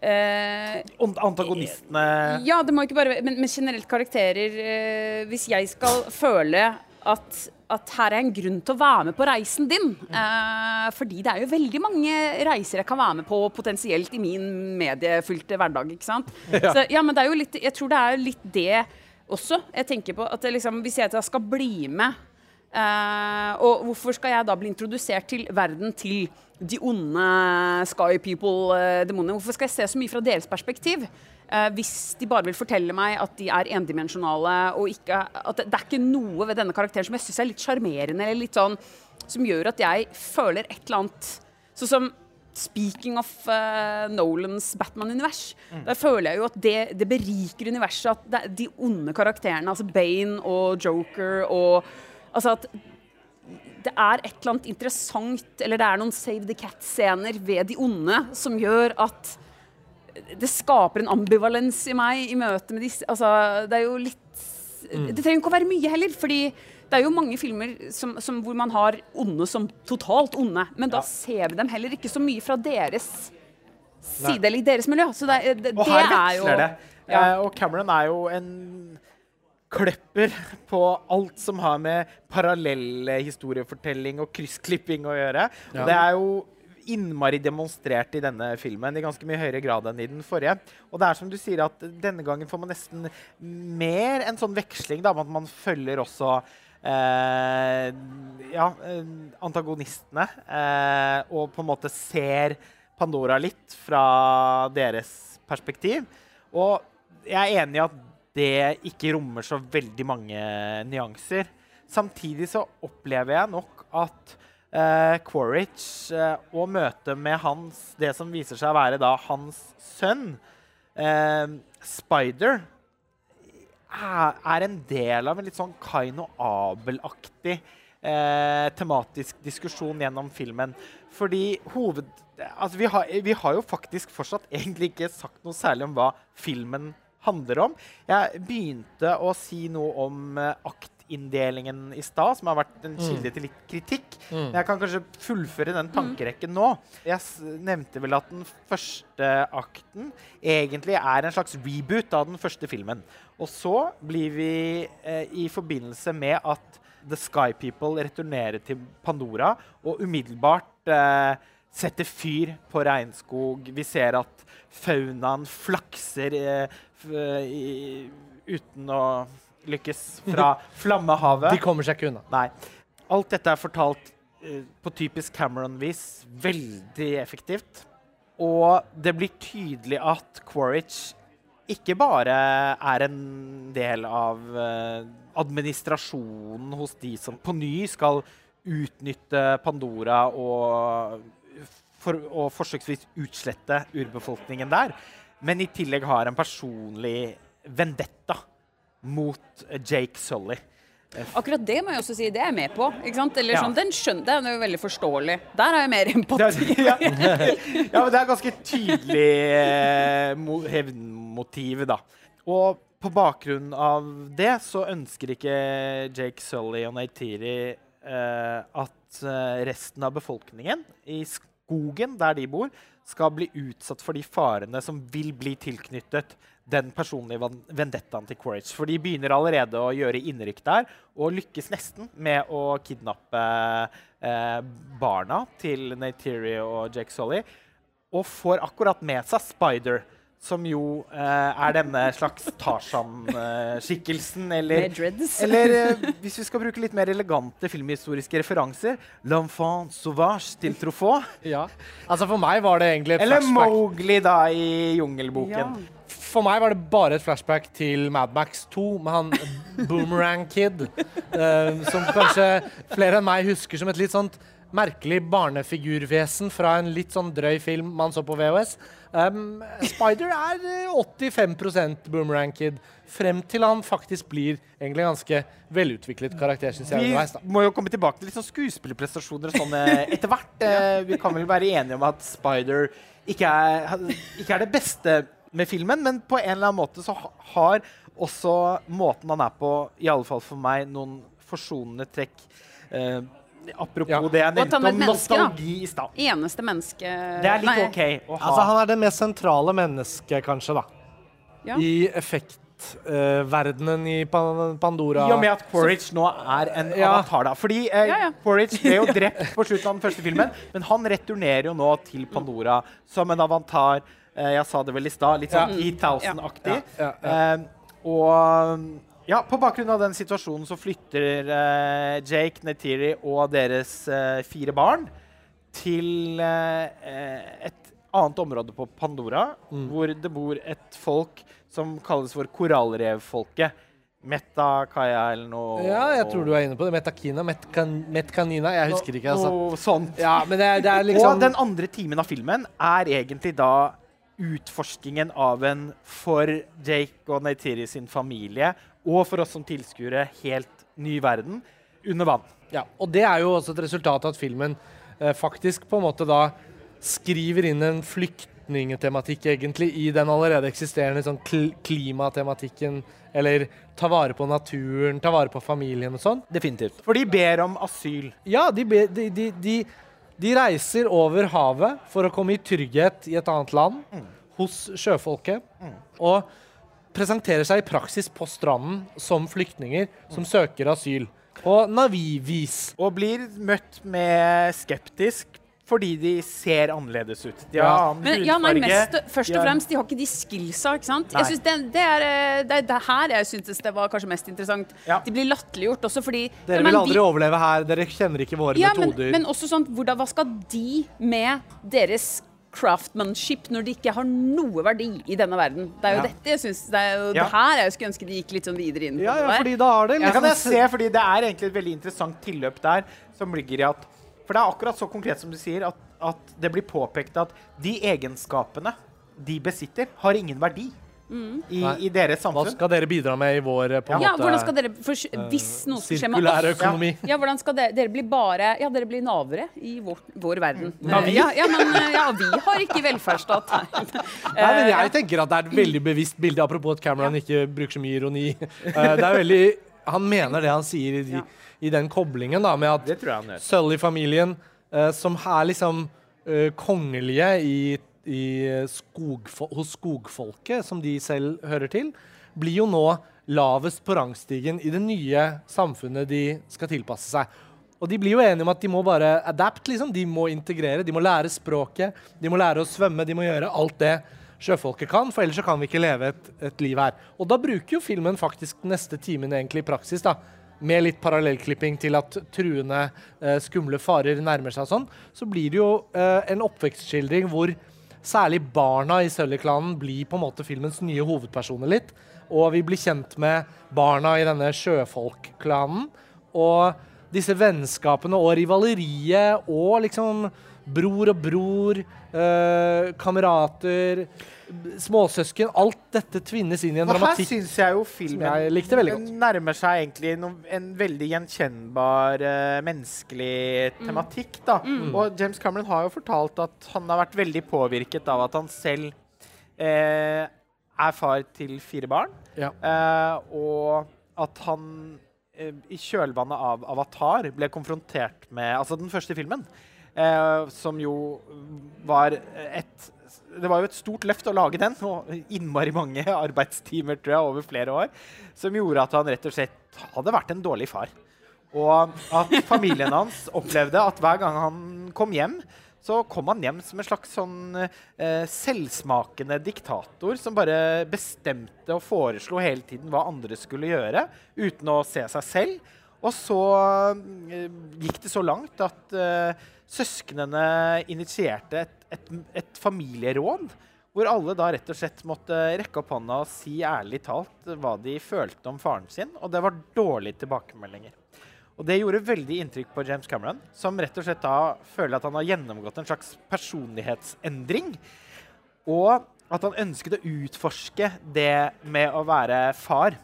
Ant- Antagonistene ja, det må ikke bare Men, men generelt karakterer uh, Hvis jeg skal føle at, at her er en grunn til å være med på reisen din Uh, Fordi det er jo veldig mange reiser jeg kan være med på potensielt i min mediefylte hverdag. ikke sant? Så, ja, men det er jo litt, jeg tror det er litt det også. Jeg tenker på at liksom, Hvis jeg skal bli med eh, Og hvorfor skal jeg da bli introdusert til verden til de onde sky people, eh? Hvorfor skal jeg se så mye fra deres perspektiv? Uh, hvis de bare vil fortelle meg at de er endimensjonale og ikke At det, det er ikke noe ved denne karakteren som jeg syns er litt sjarmerende, eller litt sånn som gjør at jeg føler et eller annet Sånn som Speaking of uh, Nolans Batman-univers, der føler jeg jo at det, det beriker universet. At det, de onde karakterene, altså Bane og Joker og Altså at det er et eller annet interessant, eller det er noen Save the Cat-scener ved de onde som gjør at det skaper en ambivalens i meg i møte med disse Altså, det er jo litt Det trenger ikke å være mye heller, fordi det er jo mange filmer som, som hvor man har onde som totalt onde, men da Ja. ser vi dem heller ikke så mye fra deres side eller i deres miljø. Så det, det, det her er jo det. Ja. Eh, og Cameron er jo en kløpper på alt som har med parallell historiefortelling og kryssklipping å gjøre. Ja. Det er jo innmari demonstrert i denne filmen i ganske mye høyere grad enn i den forrige. Og det er som du sier at denne gangen får man nesten mer en sånn veksling, da, med at man følger også eh, ja, eh, antagonistene. Eh, og på en måte ser Pandora litt fra deres perspektiv. Og jeg er enig i at det ikke rommer så veldig mange nyanser. Samtidig så opplever jeg nok at eh, Quaritch eh, og møtet med hans, det som viser seg å være da hans sønn, eh, Spider, er, er en del av en litt sånn Kaino Abel-aktig eh, tematisk diskusjon gjennom filmen. Fordi hoved... Altså, vi har, vi har jo faktisk fortsatt egentlig ikke sagt noe særlig om hva filmen handler om. Jeg begynte å si noe om eh, aktinndelingen i stad, som har vært en kilde til litt kritikk. Men jeg kan kanskje fullføre den tankerekken nå. Jeg nevnte vel at den første akten egentlig er en slags reboot av den første filmen. Og så blir vi eh, i forbindelse med at The Sky People returnerer til Pandora og umiddelbart eh, setter fyr på regnskog. Vi ser at faunaen flakser eh, i, uten å lykkes fra flammehavet. De kommer seg ikke unna. Nei. Alt dette er fortalt eh, på typisk Cameron-vis. Veldig effektivt. Og det blir tydelig at Quaritch ikke bare er en del av eh, administrasjonen hos de som på ny skal utnytte Pandora og, for, og forsøksvis utslette urbefolkningen der, men i tillegg har en personlig vendetta mot eh, Jake Sully. Akkurat det må jeg også si, det er jeg med på. Eller Ja. sånn, Den skjønner det er jo veldig forståelig. Der har jeg mer empati. Ja. ja, men det er ganske tydelig eh, mo- hevnmotiv, da. Og på bakgrunn av det så ønsker ikke Jake Sully og Neytiri eh, at eh, resten av befolkningen i skogen der de bor, skal bli utsatt for de farene som vil bli tilknyttet den personlige vendettaen til Quaritch. For de begynner allerede å gjøre innrykk der, og lykkes nesten med å kidnappe eh, barna til Neytiri og Jake Solly. Og får akkurat med seg Spider, som jo eh, er denne slags Tarzan-skikkelsen, eller Med eller eh, hvis vi skal bruke litt mer elegante filmhistoriske referanser L'enfant sauvage til Truffaut. Ja. Altså For meg var det egentlig et Eller flashback. Mowgli da i Jungelboken. For meg var det bare et flashback til Mad Max 2 med han Boomerang Kid. eh, som kanskje flere enn meg husker som et litt sånt merkelig barnefigurvesen fra en litt sånn drøy film man så på VHS. Um, Spider er eh, 85 Boomerang Kid, frem til han faktisk blir egentlig en ganske velutviklet karakter, Synes jeg. Vi må jo komme tilbake til litt sånn skuespillerprestasjoner og sånn eh, etter hvert. Uh, Vi kan vel være enige om at Spider ikke er, ikke er det beste med filmen, men på en eller annen måte så har også måten han er på, i alle fall for meg, noen forsonende trekk. Eh, apropos Ja. det jeg nevnte om menneske, da. nostalgi i stad. Eneste menneske Det er litt Nei, OK å ha. Altså, han er det mest sentrale mennesket, kanskje, da. Ja. I effektverdenen i Pan Pandora. I og med at Quaritch nå er en Ja. avatar, da. Fordi eh, Ja, ja. Quaritch ble jo drept på slutten av den første filmen, men han returnerer jo nå til Pandora som en avatar. Eh, jeg sa det vel i stad, litt sånn Ja. 10,000-aktig. Ja, ja, Eh, og ja, på bakgrunn av den situasjonen så flytter eh, Jake, Neytiri og deres eh, fire barn til eh, et annet område på Pandora, Mm. hvor det bor et folk som kalles for korallrevfolket. Meta, Kaya eller noe Ja, jeg tror du er inne på det. Metakina, Metkan Metkanina. Jeg husker ikke, altså. Noe sånt. Ja, men det er, det er liksom Og den andre timen av filmen er egentlig da utforskingen av en for Jake og Neytiri sin familie, og for oss som tilskuere, helt ny verden under vann. Ja, og det er jo også et resultat av at filmen eh, faktisk på en måte da skriver inn en flyktningetematikk egentlig i den allerede eksisterende sånn kl klimatematikken, eller ta vare på naturen, ta vare på familien og sånn. Definitivt. For de ber om asyl. Ja, de, be, de, de, de, reiser over havet for å komme i trygghet i et annet land, hos sjøfolket, og presenterer seg i praksis på stranden som flyktninger som søker asyl. På Navi-vis. Og blir møtt med skeptisk fordi de ser annerledes ut. De har Ja. annen Men ja, nei, hudfarge. mest, først og fremst, de har ikke de skillsa, ikke sant? Nei. Jeg synes det, det, er, eh, det er det her jeg syntes det var kanskje mest interessant. Ja. De blir latterliggjort også fordi Dere vil aldri de- overleve her. Dere kjenner ikke våre ja, men, metoder. men også sånn, hvordan, hva skal de med deres craftmanship når de ikke har noe verdi i denne verden? Det er jo Ja. dette jeg synes, det er jo Ja. det her jeg skulle ønske de gikk litt sånn videre inn på. ja, ja, fordi da har det Det liksom kan jeg se, fordi det er egentlig et veldig interessant tilløp der. som ligger i at, For det er akkurat så konkret som du sier, at, at det blir påpekt at de egenskapene de besitter, har ingen verdi i, Nei. i deres Hva skal dere bidra med i vår eh, på en Ja, måte hvordan skal dere, for, Hvis noe skal skje med oss økonomi? Ja, hvordan skal dere, dere bli bare Ja, dere blir navere i vår, vår verden. Navi? Ja, ja, men eh, ja, vi har ikke velferdsstat her. Nei, men Eh, jeg tenker at det er et veldig bevisst bilde, apropos at Cameron ikke bruker så mye ironi. Eh, det er veldig, Han mener det han sier i, de, Ja. i den koblingen da, med at. Sully-familien, eh, som er liksom eh, kongelige i, i skogfo hos skogfolket, som de selv hører til, blir jo nå lavest på rangstigen i det nye samfunnet de skal tilpasse seg. Og de blir jo enige om at de må bare adapt, liksom. De må integrere, de må lære språket, de må lære å svømme, de må gjøre alt det sjøfolket kan, for ellers så kan vi ikke leve et, et liv her. Og da bruker jo filmen faktisk neste timen egentlig i praksis, da. Med litt parallellklipping til at truende, eh, skumle farer nærmer seg sånn, så blir det jo eh, en oppvekstskildring hvor særlig barna i Sully-klanen blir på en måte filmens nye hovedpersoner litt. Og vi blir kjent med barna i denne sjøfolk-klanen. Og disse vennskapene og rivaleriet og liksom bror og bror, eh, kamerater, småsøsken Alt dette tvinnes inn i en Og her dramatikk. syns jeg jo filmen jeg likte veldig godt. nærmer seg egentlig no, en veldig gjenkjennbar uh, menneskelig tematikk. da. Og James Cameron har jo fortalt at han har vært veldig påvirket av at han selv uh, er far til fire barn. Ja. uh, og at han i kjølvannet av Avatar ble konfrontert med Altså den første filmen, eh, som jo var et Det var jo et stort løft å lage den, og innmari mange arbeidstimer tror jeg, over flere år, som gjorde at han rett og slett hadde vært en dårlig far. Og at familien hans opplevde at hver gang han kom hjem, så kom han hjem som en slags sånn eh, selvsmakende diktator som bare bestemte og foreslo hele tiden hva andre skulle gjøre, uten å se seg selv. Og så eh, gikk det så langt at eh, søsknene initierte et, et, et familieråd. Hvor alle da rett og slett måtte rekke opp hånda og si ærlig talt hva de følte om faren sin. Og det var dårlige tilbakemeldinger. Og det gjorde veldig inntrykk på James Cameron, som rett og slett da føler at han har gjennomgått en slags personlighetsendring. Og at han ønsket å utforske det med å være far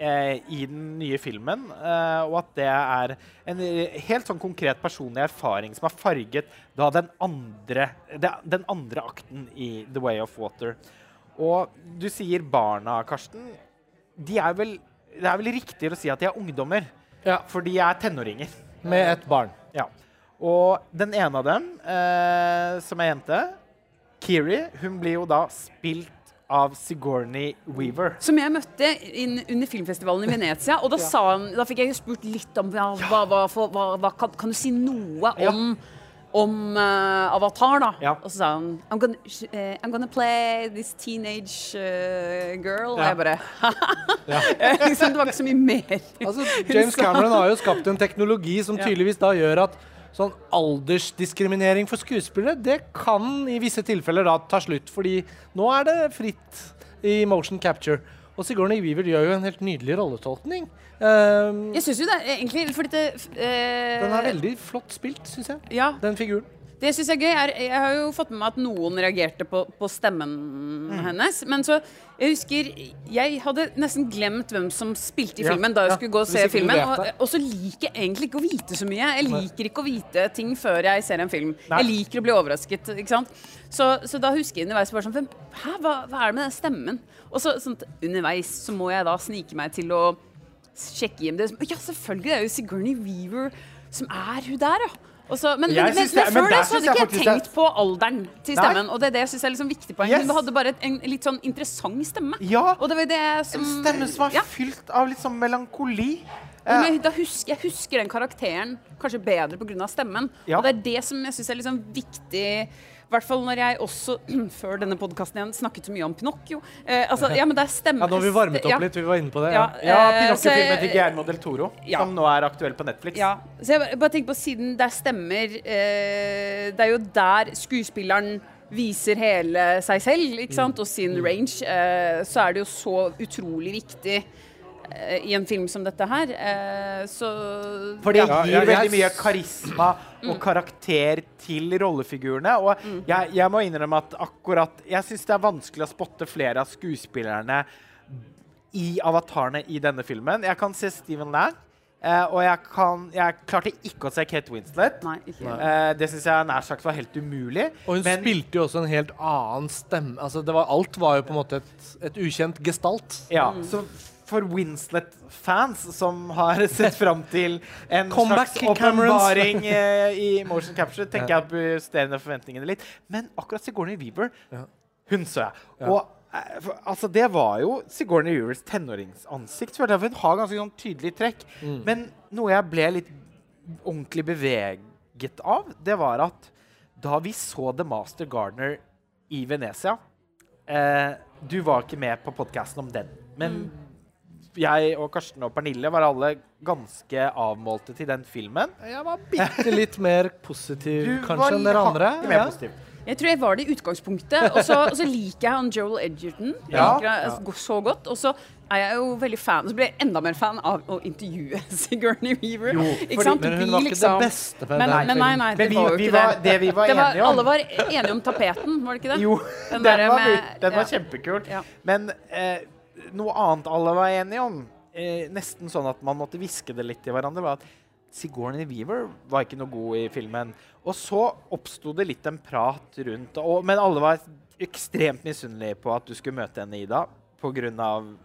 i den nye filmen. Eh, og at det er en helt sånn konkret personlig erfaring som har farget da den andre, den andre akten i The Way of Water. Og du sier barna, Karsten. De er vel, det er vel riktigere å si at de er ungdommer. Ja. For de er tenåringer. Med et barn. Ja. Og den ene av dem, eh, som er jente, Kiri, hun blir jo da spilt av Sigourney Weaver. Som jeg møtte inn, under filmfestivalen i Venezia. Og da, sa han, da fikk jeg jo spurt litt om ja, hva, hva, for, hva, hva kan, kan du si noe Ja. om, om eh, Avatar, da? Ja. Og så sa han I'm gonna, eh, I'm gonna play this teenage uh, girl. Og jeg bare liksom, Det var ikke så mye mer. Altså, James. Cameron har jo skapt en teknologi som tydeligvis da gjør at sånn aldersdiskriminering for skuespillere, det kan i visse tilfeller da ta slutt, fordi nå er det fritt i motion capture. Og Sigourney Weaver gjør jo en helt nydelig rolletolkning. Um, Jeg syns jo det egentlig fordi det uh, den er veldig flott spilt, syns jeg, Ja, den figuren. Det jeg er gøy, er Jeg har jo fått med meg at noen reagerte på, på stemmen Mm. hennes. Men så Jeg husker Jeg hadde nesten glemt hvem som spilte i Ja, filmen da jeg ja, skulle gå og se filmen. Og, og så liker jeg egentlig ikke å vite så mye. Jeg liker ikke å vite ting før jeg ser en film. Nei. Jeg liker å bli overrasket. ikke sant? Så, så da husker jeg underveis bare sånn Hæ, hva, hva er det med den stemmen? Og så sånt, underveis så må jeg da snike meg til å sjekke hjem det. Ja, selvfølgelig, det er jo Sigourney Weaver som er hun der, ja. Og så, men, men, men, men før det så hadde ikke jeg jeg tenkt på alderen til Nei. stemmen. Og det er det jeg syns er liksom viktig poeng. Yes. Hun hadde bare en litt sånn interessant stemme. Ja, Og det var det som en stemme som var ja. fylt av litt sånn melankoli. Eh, men da husker, jeg husker den karakteren kanskje bedre pga. stemmen. Ja. Og det er det som jeg syns er liksom viktig. I hvert fall når jeg også, før denne podkasten igjen, snakket så mye om Pinocchio. Eh, altså, ja, men det er stemme... Ja, nå har vi varmet opp ja. litt, vi var inne på det. Ja, Ja. ja, eh, Pinocchio-filmen til Guillermo del Toro, som nå er aktuell på Netflix. Ja, så jeg bare, tenker på siden det er stemmer eh, Det er jo der skuespilleren viser hele seg selv ikke sant? og sin range. Eh, så er det jo så utrolig viktig i en film som dette her. Eh, så For det Ja, gir ja, veldig mye karisma og karakter til rollefigurene. Og jeg, jeg må innrømme at akkurat Jeg syns det er vanskelig å spotte flere av skuespillerne i avatarene i denne filmen. Jeg kan se Steven Lang, Uh, og jeg, kan, jeg klarte ikke å se Kate Winslet. Nei, ikke Eh, det syns jeg nær sagt var helt umulig. Og hun Men- spilte jo også en helt annen stemme. Altså, det var, alt var jo på en måte et, et ukjent gestalt. Ja, så for Winslet-fans som har sett fram til en Comeback, slags åpenbaring eh, i motion capture, tenker jeg justerer ned forventningene litt. Men akkurat Sigourney Weaver, hun så jeg. Og eh, for, altså, det var jo Sigourney Weavers tenåringsansikt. jeg, Hun har ganske sånn tydelig trekk. Mm. Men noe jeg ble litt ordentlig beveget av, det var at da vi så The Master Gardener i Venezia eh, Du var ikke med på podkasten om den, men jeg og Karsten og Pernille var alle ganske avmålte til den filmen. Jeg var bitte litt mer positiv kanskje enn dere andre. mer Ja. positiv. Jeg tror jeg var det i utgangspunktet. Og så, liker jeg han Joel Edgerton jeg Ja. liker så godt. Og så er jeg jo veldig fan, så blir jeg enda mer fan av å intervjue Sigourney Weaver. Jo, ikke fordi- sant? Men hun var ikke liksom- det beste på Men, den men nei, nei, Men det vi, var jo ikke var, det. det vi var Det var, enige om alle var enige om tapeten, var det ikke det? Jo, Den den, var, med- den var ja. kjempekul. Ja. Men eh, noe annet alle var enige om, eh, nesten sånn at man måtte hviske det litt til hverandre, var at Sigourney Weaver var ikke noe god i filmen. Og så oppsto det litt en prat rundt og, Men alle var ekstremt misunnelige på at du skulle møte henne, Ida, pga.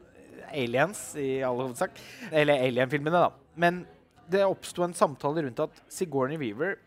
aliens i all hovedsak. Eller alien-filmene, da. Men det oppsto en samtale rundt at Sigourney Weaver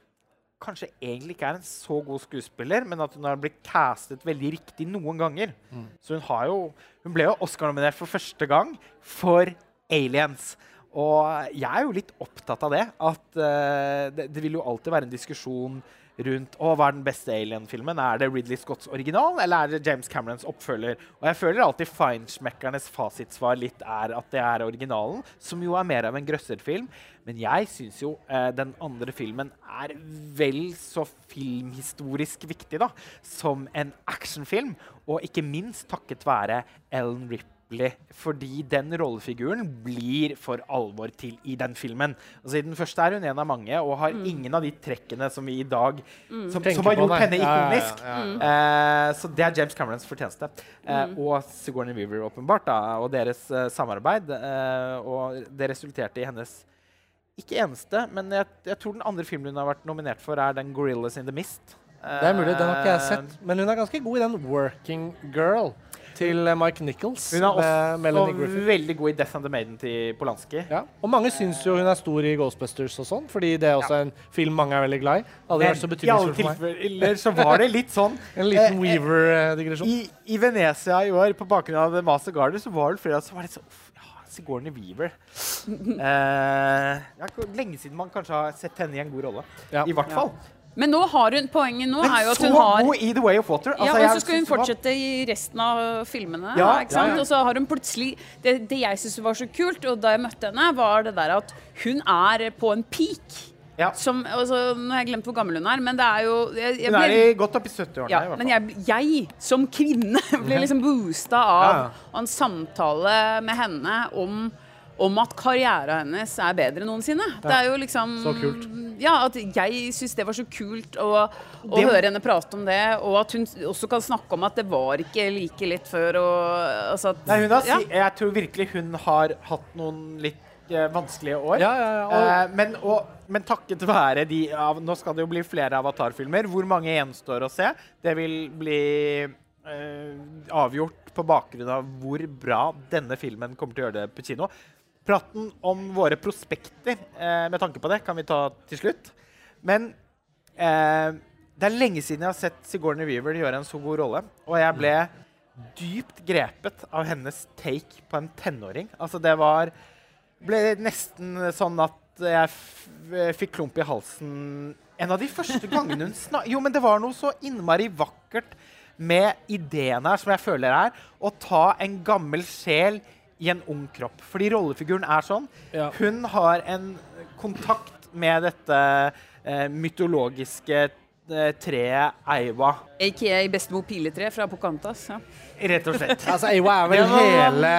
kanskje egentlig ikke er en så god skuespiller, men at hun har blitt castet veldig riktig noen ganger. Så hun har jo Hun ble jo Oscar-nominert for første gang for Aliens. Og jeg er jo litt opptatt av det. At uh, det, det vil jo alltid være en diskusjon rundt å, hva er den beste Alien-filmen. Er det Ridley Scotts original, eller er det James Camerons oppfølger? Og jeg føler alltid Feinschmeckernes fasitsvar litt er at det er originalen, som jo er mer av en grøsserfilm. Men jeg syns jo eh, den andre filmen er vel så filmhistorisk viktig da, som en actionfilm. Og ikke minst takket være Ellen Ripley tåpelig. Fordi den rollefiguren blir for alvor til i den filmen. Altså I den første er hun en av mange og har ingen av de trekkene som vi i dag Som, som har gjort henne ikonisk. ja, ja, ja, ja. Eh, så det er James Camerons fortjeneste. Eh, Og Sigourney Weaver, åpenbart, da, og deres uh, samarbeid. eh, og det resulterte i hennes ikke eneste, men jeg, jeg tror den andre filmen hun har vært nominert for, er den 'Gorillas in the Mist'. Det er mulig, den har ikke jeg sett. Men hun er ganske god i den 'Working Girl' til eh, Mike Nichols. Hun er også veldig god i 'Death and the Maiden' til Polanski. Ja. Og mange syns jo hun er stor i Ghostbusters og sånn, fordi det er også en film mange er veldig glad i. Aldri Men vært så betydningsfull for meg. Eller så var det litt sånn En liten Eh, eh, Weaver-digresjon. I, I Venezia i år, på bakgrunn av The Master Garder, så var det flere som var litt sånn ja, Sigourney Weaver. Eh, det er lenge siden man kanskje har sett henne i en god rolle. Ja. I hvert fall. Men nå har hun, poenget nå er jo at hun har god i The Way of Water. ja, Altså, og så skal hun fortsette i resten av filmene. Ja, ikke sant? ja, ja. Og så har hun plutselig Det, det jeg syntes var så kult, og da jeg møtte henne, var det der at hun er på en peak. Ja. Som, altså, nå har jeg glemt hvor gammel hun er, men det er jo jeg, jeg Hun er ble- godt opp i 70-årene. ja, men jeg, jeg som kvinne ble liksom boosta av Ja, ja. en samtale med henne om, om at karrieren hennes er bedre enn noensinne. Det er jo liksom Så kult. Ja, at jeg syns det var så kult å, å Det- høre henne prate om det, og at hun også kan snakke om at det var ikke like lett før og altså at, Nei, hun har, ja. jeg tror virkelig hun har hatt noen litt eh, vanskelige år. Ja, ja, ja. Og, Eh, men, og, men takket være de av, Nå skal det jo bli flere Avatar-filmer. Hvor mange gjenstår å se? Det vil bli eh, avgjort på bakgrunn av hvor bra denne filmen kommer til å gjøre det på kino. Praten om våre prospekter eh, med tanke på det kan vi ta til slutt. Men eh, det er lenge siden jeg har sett Sigourney Weaver gjøre en så god rolle. Og jeg ble dypt grepet av hennes take på en tenåring. Altså, det var ble nesten sånn at jeg f fikk klump i halsen en av de første gangene hun snakket Jo, men det var noe så innmari vakkert med ideen her, som jeg føler er å ta en gammel sjel i en ung kropp. Fordi rollefiguren er sånn. Ja. Hun har en kontakt med dette eh, mytologiske eh, treet Eiva. AKA Bestemor Piletre fra Pocantas. Ja. rett og slett. altså, Eiva er vel hele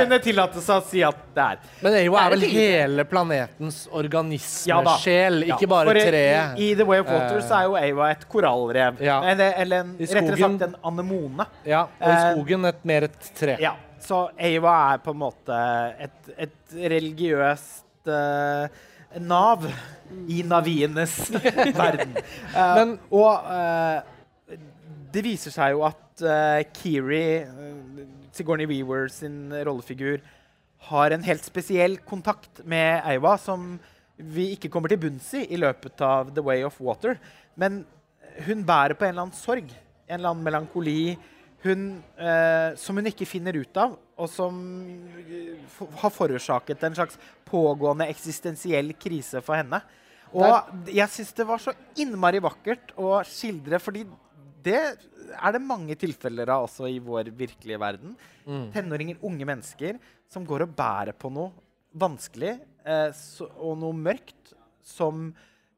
Kunne tillate seg å si at det er. Men Eiva er vel hele planetens organismesjel, Ja, ikke bare for treet. I, I The Way of Water Eh, så er jo Eiva et korallrev. Ja. Eller, eller en, rettere sagt en anemone. Ja, og i Eh, skogen et, mer et tre. Ja. Så Ava er på en måte et, et religiøst uh, nav i navienes verden. Uh, Men- og uh, det viser seg jo at Kiri, Sigourney Weaver sin rollefigur, har en helt spesiell kontakt med Eiva som vi ikke kommer til bunns i i løpet av The Way of Water. Men hun bærer på en eller annen sorg, en eller annen melankoli, hun, eh, som hun ikke finner ut av, og som eh, har forårsaket en slags pågående eksistensiell krise for henne. Og jeg syns det var så innmari vakkert å skildre, fordi det er det mange tilfeller av også i vår virkelige verden. Tenåringer, unge mennesker, som går og bærer på noe vanskelig eh, så, og noe mørkt som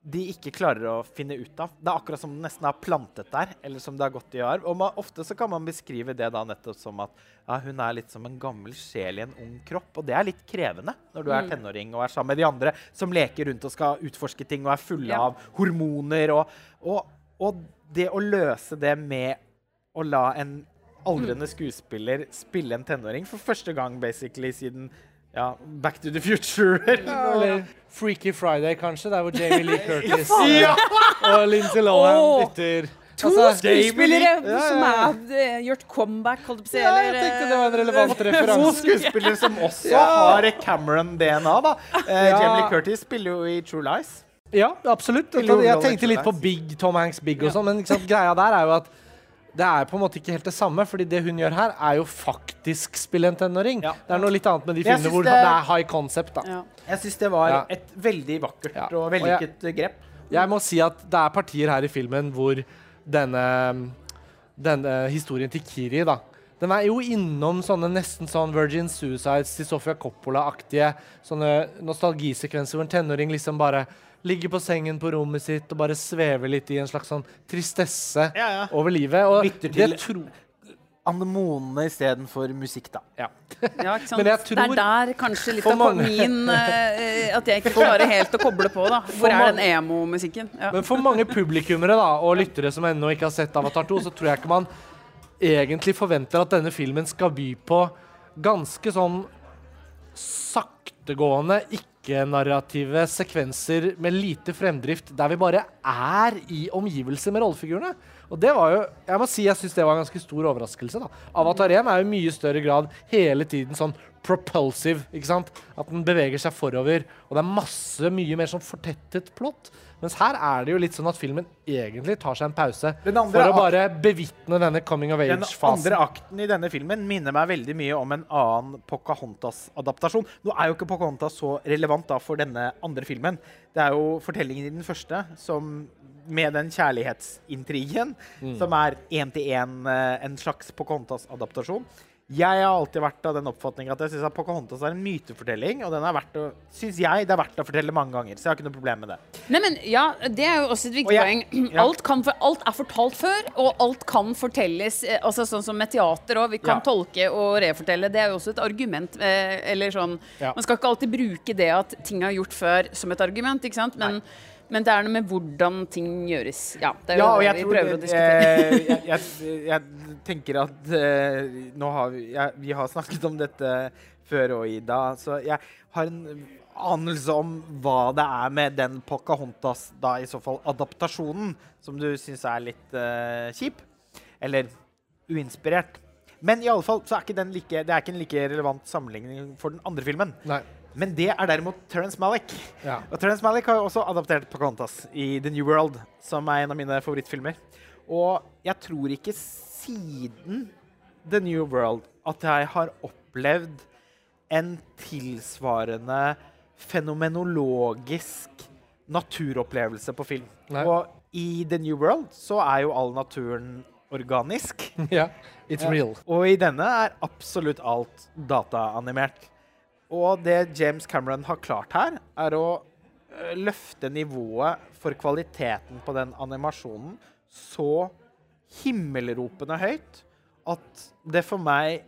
de ikke klarer å finne ut av. Det er akkurat som det nesten er plantet der, eller som det har gått i arv. Og man, ofte så kan man beskrive det da nettopp som at ja, hun er litt som en gammel sjel i en ung kropp. Og det er litt krevende når du er tenåring og er sammen med de andre som leker rundt og skal utforske ting og er fulle Ja. av hormoner. Og, og, og det å løse det med å la en aldrende skuespiller spille en tenåring for første gang basically siden ja, Back to the Future. Eller Freaky Friday, kanskje, der hvor Jamie Lee Curtis Ja! og Lindsay Lohan bytter To Altså, skuespillere Ja, ja, som ja. har eh, gjort comeback, holdt jeg på å si. Ja, jeg eller, tenkte det var en relevant referanse. To skuespillere som også Ja. har Cameron-DNA. da. Uh, Ja. Jamie Lee Curtis spiller jo i True Lies. Ja, absolutt. Jeg tenkte litt på Big, Tom Hanks Big og sånn, men ikke sant, greia der er jo at det er på en måte ikke helt det samme, fordi det hun gjør her, er jo faktisk spille en tenåring. Ja. Det er noe litt annet med de filmene hvor det- det er high concept. da. Ja. Jeg syns det var Ja. et veldig vakkert Ja. og vellykket grep. Jeg må si at det er partier her i filmen hvor denne, denne historien til Kiri da, den er jo innom sånne nesten sånn Virgin Suicides til Sofia Coppola-aktige sånne nostalgisekvenser hvor en tenåring liksom bare ligger på sengen på rommet sitt og bare svever litt i en slags sånn tristesse Ja, ja. over livet. Og Lytter til- tro... anemonene istedenfor musikk, da. Ja, ikke sant? Men jeg Det er der kanskje litt For av mange- min uh, At jeg ikke klarer helt å koble på, da. Hvor er den emo-musikken? Ja. Men for mange publikummere da, og lyttere som ennå ikke har sett Avatar 2, så tror jeg ikke man egentlig forventer at denne filmen skal by på ganske sånn saktegående, ikke-narrative sekvenser med lite fremdrift, der vi bare er i omgivelser med rollefigurene. Og det var jo, jeg må si jeg synes det var en ganske stor overraskelse. da. Avatar 1 er jo i mye større grad hele tiden sånn propulsive. ikke sant? At den beveger seg forover. Og det er masse mye mer sånn fortettet plott. Mens her er det jo litt sånn at filmen egentlig tar seg en pause for å bare bevitne denne coming of age-fasen. Den andre akten i denne filmen minner meg veldig mye om en annen Pocahontas-adaptasjon. Nå er jo ikke Pocahontas så relevant da for denne andre filmen. Det er jo fortellingen i den første som med den kjærlighetsintrigen, som er én-til-én en slags Pocahontas-adaptasjon. Jeg har alltid vært av den oppfatning at jeg syns Pocahontas er en mytefortelling, og den er verdt å, synes jeg det er verdt å fortelle mange ganger. Så jeg har ikke noe problem med det. Nei, men ja, Det er jo også et viktig jeg- poeng. ja. Alt, kan, alt er fortalt før, og alt kan fortelles. eh, altså Sånn som med teater òg. Vi kan Ja. tolke og refortelle. Det er jo også et argument. Eh, eller sånn Ja. Man skal ikke alltid bruke det at ting er gjort før, som et argument, ikke sant? Men, men det er noe med hvordan ting gjøres. Ja, det er jo Ja, det vi prøver prøver å eh, diskutere. jeg, jeg, jeg tenker at eh, nå har vi, jeg, vi har snakket om dette før og Ida, så jeg har en anelse om hva det er med den Pocahontas, da i så fall adaptasjonen, som du syns er litt eh, kjip. Eller uinspirert. Men i alle fall så er ikke den like, det er ikke en like relevant sammenligning for den andre filmen. Nei. Men det er derimot Terence Malick. Ja. Og Terence Malick har jo også adaptert Pocahontas i The New World, som er en av mine favorittfilmer. Og jeg tror ikke siden The New World at jeg har opplevd en tilsvarende fenomenologisk naturopplevelse på film. Nei. Og i The New World så er jo all naturen organisk. ja. It's real. Og i denne er absolutt alt dataanimert. Og det James Cameron har klart her, er å løfte nivået for kvaliteten på den animasjonen så himmelropende høyt at det for meg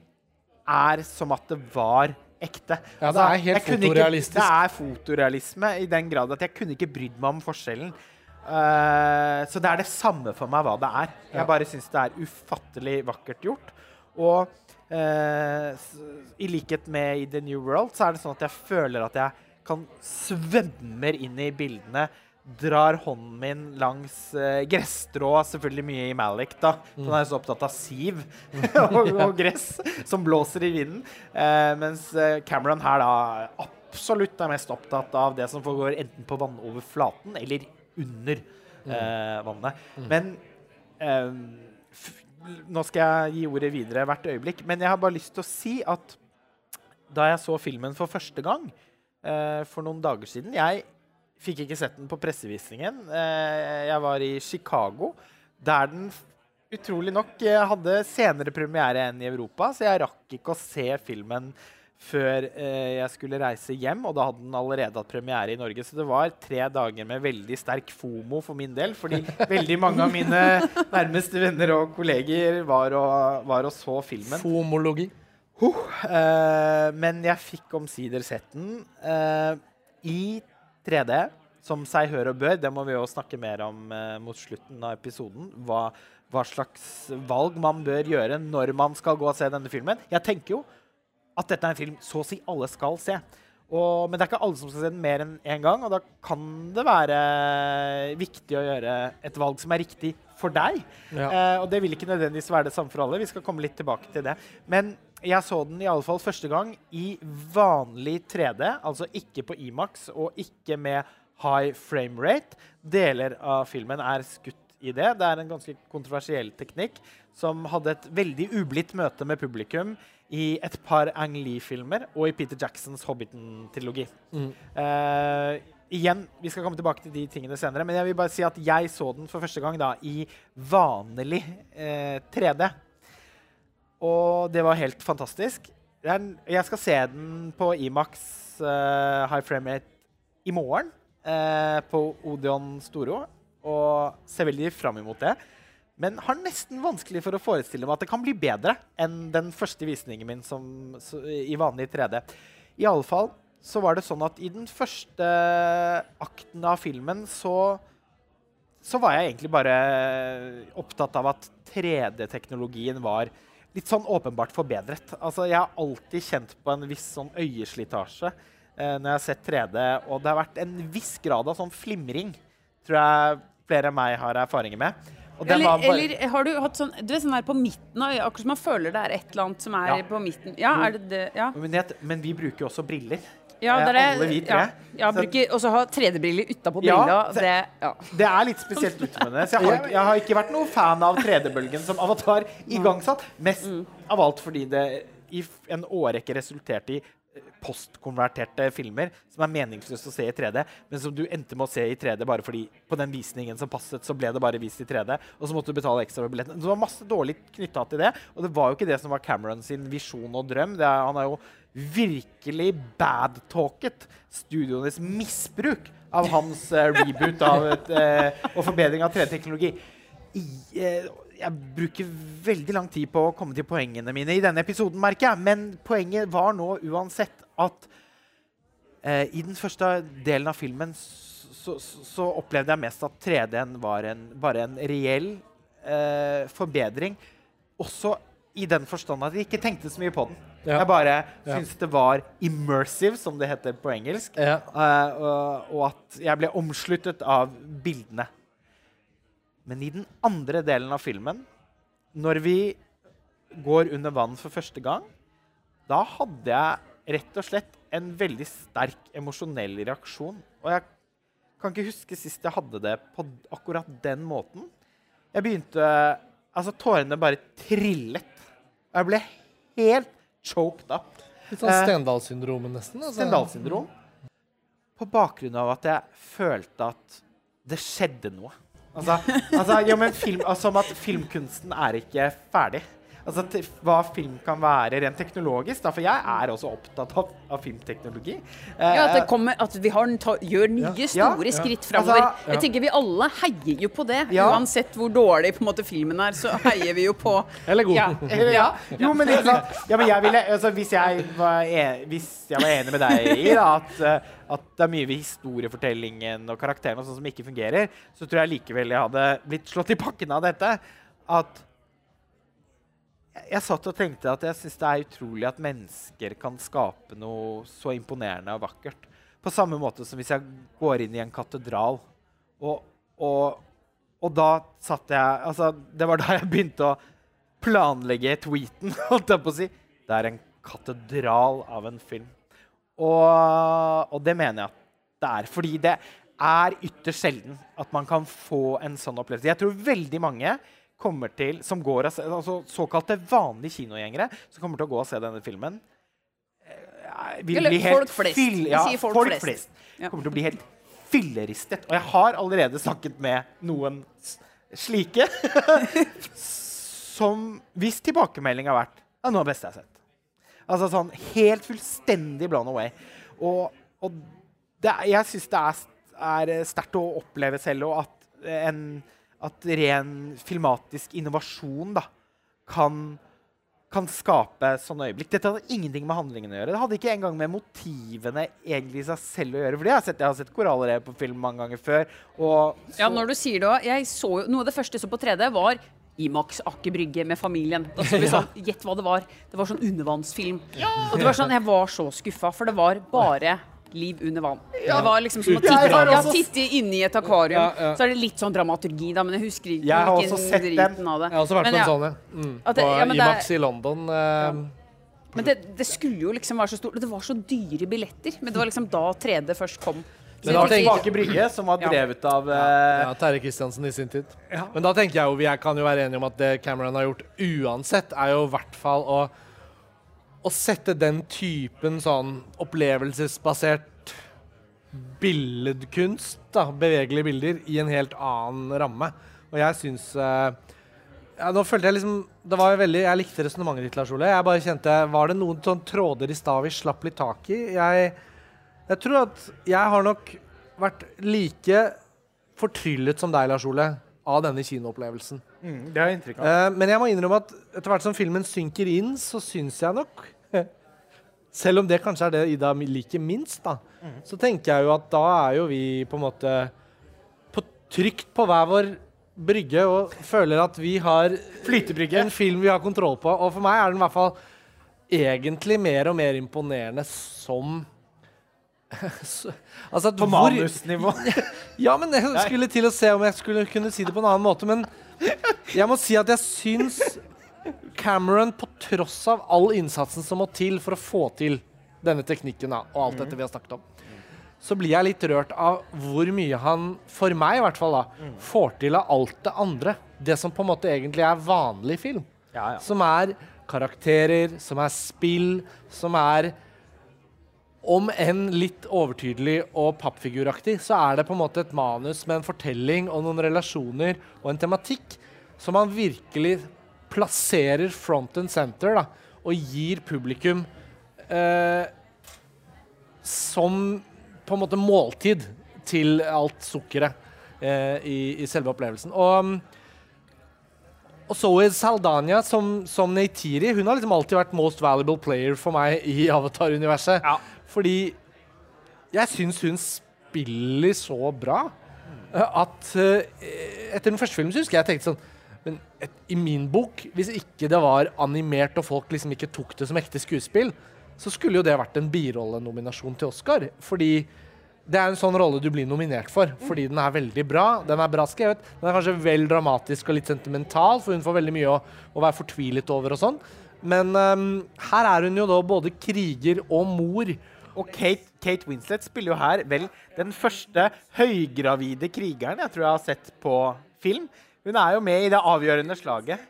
er som at det var ekte. Ja, det er helt fotorealistisk. Ikke, det er fotorealisme i den grad at jeg kunne ikke brydd meg om forskjellen. Uh, så det er det samme for meg hva det er. Jeg bare syns det er ufattelig vakkert gjort. Og eh, i likhet med i The New World, så er det sånn at jeg føler at jeg kan svømmer inn i bildene. Drar hånden min langs uh, gresstrå, selvfølgelig mye i Malik, da. for Han er så opptatt av siv og, og gress som blåser i vinden. Eh, mens eh, Cameron her da absolutt er mest opptatt av det som foregår enten på vannoverflaten eller under eh, vannet. Men eh, f nå skal jeg gi ordet videre hvert øyeblikk, men jeg har bare lyst til å si at da jeg så filmen for første gang eh, for noen dager siden Jeg fikk ikke sett den på pressevisningen. Eh, jeg var i Chicago, der den utrolig nok eh, hadde senere premiere enn i Europa, så jeg rakk ikke å se filmen før eh, jeg skulle reise hjem, og da hadde den allerede hatt premiere i Norge. Så det var tre dager med veldig sterk fomo for min del, fordi veldig mange av mine nærmeste venner og kolleger var og, var og så filmen. Fomologi. Eh, men jeg fikk omsider sett den eh, i 3D, som seg hør og bør. Det må vi jo snakke mer om eh, mot slutten av episoden. Hva, hva slags valg man bør gjøre når man skal gå og se denne filmen. Jeg tenker jo at dette er en film så å si alle skal se. Og, men det er ikke alle som skal se den mer enn én gang, og da kan det være viktig å gjøre et valg som er riktig for deg. Ja. Eh, og det vil ikke nødvendigvis være det samme for alle. Vi skal komme litt tilbake til det. Men jeg så den i alle fall første gang i vanlig 3D, altså ikke på Imax og ikke med high frame rate. Deler av filmen er skutt i det. Det er en ganske kontroversiell teknikk som hadde et veldig ublidt møte med publikum i et par Ang Lee-filmer og i Peter Jacksons Hobbiten-trilogi. Mm. Uh, igjen, vi skal komme tilbake til de tingene senere, men jeg vil bare si at jeg så den for første gang da i vanlig uh, 3D. Og det var helt fantastisk. Er Jeg skal se den på Imax uh, high frame rate i morgen eh, på Odeon Storo, og ser veldig fram imot det. Men har nesten vanskelig for å forestille meg at det kan bli bedre enn den første visningen min som, så, i vanlig 3D. I alle fall så var det sånn at i den første akten av filmen så så var jeg egentlig bare opptatt av at 3D-teknologien var litt sånn åpenbart forbedret. Altså, jeg har alltid kjent på en viss sånn øyeslitasje eh, når jeg har sett 3D, og det har vært en viss grad av sånn flimring, tror jeg flere enn meg har erfaringer med. Og den Eller, var bare- eller har du hatt sånn Du vet sånn her på midten av øyet, akkurat som man føler det er et eller annet som er Ja. på midten. Ja, er det det? Ja, men, det, men vi bruker jo også briller. ja Eh, det er, alle vi tre. Ja, ja Så- ha 3D-briller utapå brilla. Ja, Det, ja. Det er litt spesielt utfordrende. Så jeg har, jeg har ikke vært noen fan av 3D-bølgen som Avatar igangsatt. Mest av alt fordi det i en årrekke resulterte i postkonverterte filmer som er meningsløst å se i 3D, men som du endte med å se i 3D bare fordi på den visningen som passet, så ble det bare vist i 3D, og så måtte du betale ekstra for billetten. Det var masse dårlig knytta til det, og det var jo ikke det som var Cameron sin visjon og drøm. Er, han har jo virkelig bad-talket studioenes misbruk av hans uh, reboot av et, uh, og forbedring av 3D-teknologi. I, eh, jeg bruker veldig lang tid på å komme til poengene mine i denne episoden, merker jeg. Men poenget var nå uansett at eh, i den første delen av filmen så, så, så opplevde jeg mest at 3D-en var en, bare en reell eh, forbedring. Også i den forstand at jeg ikke tenkte så mye på den. Ja. Jeg bare Ja. syntes det var immersive, som det heter på engelsk. Ja. Eh, og, og at jeg ble omsluttet av bildene. Men i den andre delen av filmen, når vi går under vann for første gang, da hadde jeg rett og slett en veldig sterk emosjonell reaksjon. Og jeg kan ikke huske sist jeg hadde det på akkurat den måten. Jeg begynte Altså, tårene bare trillet. Og jeg ble helt choked up. Litt sånn Eh, Stendal-syndromet, nesten. Altså. Stendal-syndrom. På bakgrunn av at jeg følte at det skjedde noe. Altså, altså, ja, men film, altså, som at filmkunsten er ikke ferdig. Altså, til, hva film kan være rent teknologisk. Da, for jeg er også opptatt av, av filmteknologi. Eh, Ja, at, det kommer, at vi har, ta, gjør nye, Ja, store ja. skritt framover. Altså, Jeg tenker Vi alle heier jo på det. Ja. Uansett hvor dårlig på en måte filmen er, så heier vi jo på Eller god. Ja. Eller, ja. Jo, men? Ja, men jeg ville, altså, hvis, jeg var en, hvis jeg var enig med deg i da, at, eh, at det er mye ved historiefortellingen og karakterene og sånn som ikke fungerer, så tror jeg likevel jeg hadde blitt slått i pakken av dette. At jeg, satt og tenkte at jeg syns det er utrolig at mennesker kan skape noe så imponerende og vakkert. På samme måte som hvis jeg går inn i en katedral, og, og, og da satt jeg Altså, det var da jeg begynte å planlegge tweeten, holdt jeg på å si. Det er en katedral av en film. Og, og det mener jeg at det er. Fordi det er ytterst sjelden at man kan få en sånn opplevelse. Jeg tror veldig mange kommer til, som går ser, altså såkalte vanlige kinogjengere som kommer til å gå og se denne filmen, eh, vil Eller bli helt folk flest. fyll- Vi sier folk folk, flest. flest. Kommer til å bli helt filleristet. Og jeg har allerede snakket med noen slike som hvis tilbakemelding har vært ja, noe av det beste jeg har sett. Altså sånn helt fullstendig blown away. Og, og det, jeg syns det er, er sterkt å oppleve selv, og at, en, at ren filmatisk innovasjon da, kan, kan skape sånne øyeblikk. Dette hadde ingenting med handlingen å gjøre. Det hadde ikke engang med motivene egentlig i seg selv å gjøre. For jeg har sett, jeg har sett korallrev på film mange ganger før. Og Ja, når du sier det jeg så jo, Noe av det første jeg så på 3D, var Imax Aker Brygge med familien. Da så vi sånn, Gjett hva det var. Det var sånn undervannsfilm. Og det var sånn, Jeg var så skuffa, for det var bare liv under vann. Det var liksom som å titte, ja, titte inni i et akvarium. Ja, ja. Så er det litt sånn dramaturgi, da, men jeg husker ikke Jeg har også sett den. driten av det. Jeg har også vært Men på en ja, sånn, ja. Mm. På ja, Imax i London. eh, Men det, det skulle jo liksom være så stort. Det var så dyre billetter. Men det var liksom da 3D først kom. Så Men da tenker- Bake Brygge, som var Ja. drevet av eh, Ja, Terje Kristiansen i sin tid. Men da tenker jeg jo, vi kan jo være enige om at det Cameron har gjort uansett, er jo i hvert fall å, å sette den typen sånn opplevelsesbasert billedkunst, da, bevegelige bilder, i en helt annen ramme. Og jeg syns uh, ja, Nå følte jeg liksom det var jo veldig, Jeg likte resonnementet ditt, Lars Ole. Jeg bare kjente, Var det noen sånn tråder i stad vi slapp litt tak i? Jeg, jeg tror at jeg har nok vært like fortryllet som deg, Lars Ole, av denne kinoopplevelsen. Mm, det har jeg inntrykk av. Uh, men jeg må innrømme at etter hvert som filmen synker inn, så syns jeg nok Selv om det kanskje er det Ida liker minst, da, så tenker jeg jo at da er jo vi på en måte på trygt på hver vår brygge og føler at vi har Flytebrygge. en film vi har kontroll på. Og for meg er den i hvert fall egentlig mer og mer imponerende som Så- altså, På manusnivå. ja, men jeg skulle til å se om jeg skulle kunne si det på en annen måte, men jeg må si at jeg syns Cameron, på tross av all innsatsen som må til for å få til denne teknikken da, og alt dette vi har snakket om, så blir jeg litt rørt av hvor mye han, for meg i hvert fall, da, får til av alt det andre. Det som på en måte egentlig er vanlig film. Ja, ja. Som er karakterer, som er spill, som er om enn litt overtydelig og pappfiguraktig, så er det på en måte et manus med en fortelling og noen relasjoner og en tematikk som man virkelig plasserer front and center da, og gir publikum eh, som på en måte måltid til alt sukkeret eh, i, i selve opplevelsen. Og og Zoe Saldania som, som Neytiri hun har liksom alltid vært most valuable player for meg i Avatar-universet. Ja. Fordi jeg syns hun spiller så bra eh, at eh, etter den første filmen så husker jeg jeg tenkte sånn men et, I min bok, hvis ikke det var animert og folk liksom ikke tok det som ekte skuespill, så skulle jo det vært en birollenominasjon til Oscar. Fordi det er en sånn rolle du blir nominert for, fordi den er veldig bra. Den er bra skrevet. Den er kanskje vel dramatisk og litt sentimental, for hun får veldig mye å, å være fortvilet over og sånn. Men um, her er hun jo da både kriger og mor. Og Kate, Kate Winslet spiller jo her vel den første høygravide krigeren jeg tror jeg har sett på film. Hun er jo med i det avgjørende slaget.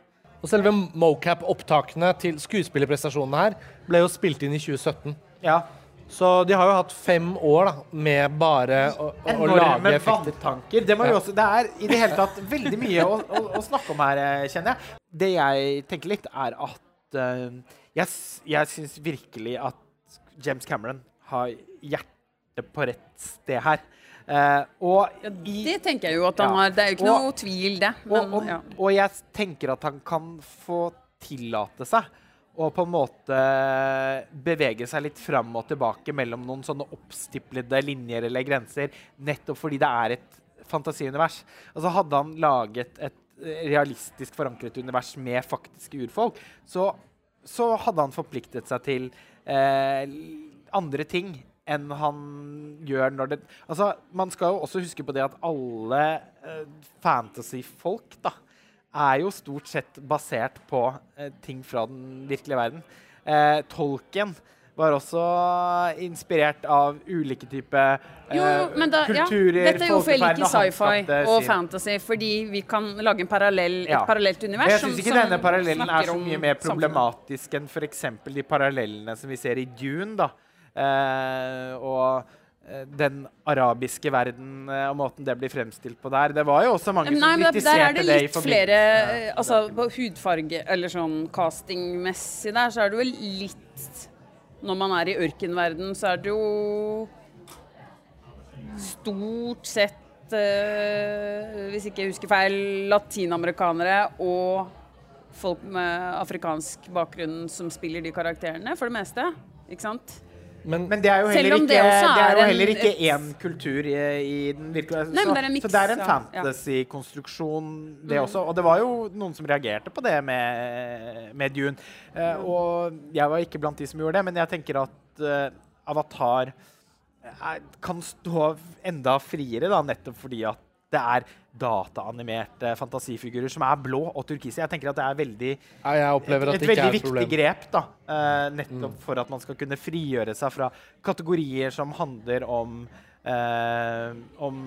Og selve mocap-opptakene til skuespillerprestasjonene her ble jo spilt inn i 2017. Ja. Så de har jo hatt fem år da, med bare å, å, å lage effekter. vanntanker. Det, Ja. også, det er i det hele tatt veldig mye å, å, snakke om her, eh, kjenner jeg. Det jeg tenker litt, er at uh, jeg, jeg syns virkelig at James Cameron har hjertet på rett sted her. Eh, og i, det tenker jeg jo at han Ja. har. Det er jo ikke Og- noe tvil, det. og, Men, og, ja. og jeg tenker at han kan få tillate seg å på en måte bevege seg litt fram og tilbake mellom noen sånne oppstiplede linjer eller grenser, nettopp fordi det er et fantasiunivers. Altså Hadde han laget et realistisk forankret univers med faktiske urfolk, så, så hadde han forpliktet seg til eh, andre ting enn han gjør når det Altså, man skal jo også huske på det at alle eh, fantasyfolk, da, er jo stort sett basert på eh, ting fra den virkelige verden. Eh, Tolkien var også inspirert av ulike typer eh, Jo, jo, da, ja, dette er jo hvorfor jeg liker sci-fi og fantasy, fordi vi kan lage en parallell, Ja. et parallelt univers. Jeg syns ikke som denne parallellen er så mye mer problematisk enn f.eks. de parallellene som vi ser i Dune. da. Eh, og eh, den arabiske verden eh, og måten det blir fremstilt på der. Det var jo også mange Nei, som det der er kritiserte det litt flere Altså på hudfarge eller sånn castingmessig der, så er det jo litt Når man er i ørkenverden, så er det jo stort sett Hvis ikke jeg husker feil, latinamerikanere og folk med afrikansk bakgrunn som spiller de karakterene, for det meste. Ikke sant? Men, Men det er jo heller ikke, det jo heller ikke en, én kultur i, i den virkelige Nei, så, så det er en fantasy-konstruksjon, det Mm. også. Og det var jo noen som reagerte på det med, med Dune. Uh, og jeg var ikke blant de som gjorde det, men jeg tenker at uh, Avatar er, kan stå enda friere, da, nettopp fordi at det er dataanimerte fantasifigurer som er blå og turkise. Jeg tenker at det er veldig et, et det ikke veldig er viktig problem. grep da, uh, nettopp for at man skal kunne frigjøre seg fra kategorier som handler om uh, om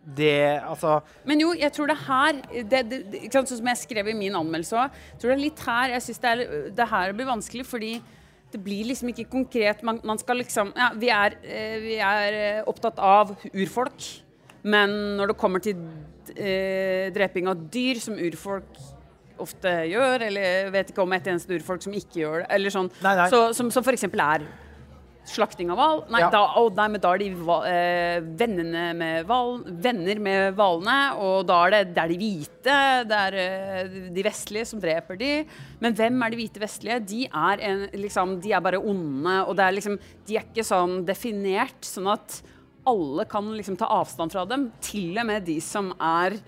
det Altså Men jo, jeg tror det her det, det, ikke sant, Sånn som jeg skrev i min anmeldelse òg, tror det er litt her jeg synes det, er, det her blir vanskelig, fordi det blir liksom ikke konkret. Man, man skal liksom Ja, vi er, eh, vi er opptatt av urfolk, men når det kommer til eh, dreping av dyr, som urfolk ofte gjør, eller vet ikke om et eneste urfolk som ikke gjør det, eller sånn, Nei, nei. Så, som, som f.eks. er slakting av hval. Nei, Ja. da, å, nei, men da er de eh, vennene med val, venner med hvalene, og da er det, det er de hvite, det er eh, de vestlige som dreper de. Men hvem er de hvite vestlige? De er, en, liksom, de er bare onde, og det er liksom, de er ikke sånn definert, sånn at alle kan liksom ta avstand fra dem, til og med de som er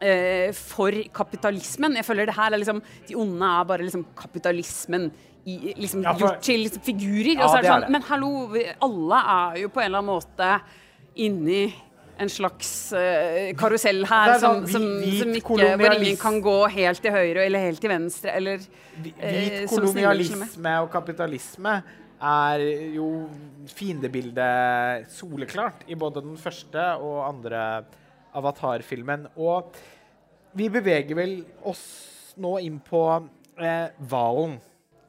eh, for kapitalismen. Jeg føler det her er liksom De onde er bare liksom kapitalismen i, liksom Ja, for- gjort til liksom figurer. Ja, det det sånn. Men hallo, alle er jo på en eller annen måte inni en slags uh, karusell her sånn, som, som, hvit som ikke, hvor ingen kan gå helt til høyre eller helt til venstre. Eller Hvit eh, kolonialisme og kapitalisme er jo fiendebildet soleklart i både den første og andre Avatar-filmen. Og vi beveger vel oss nå inn på eh.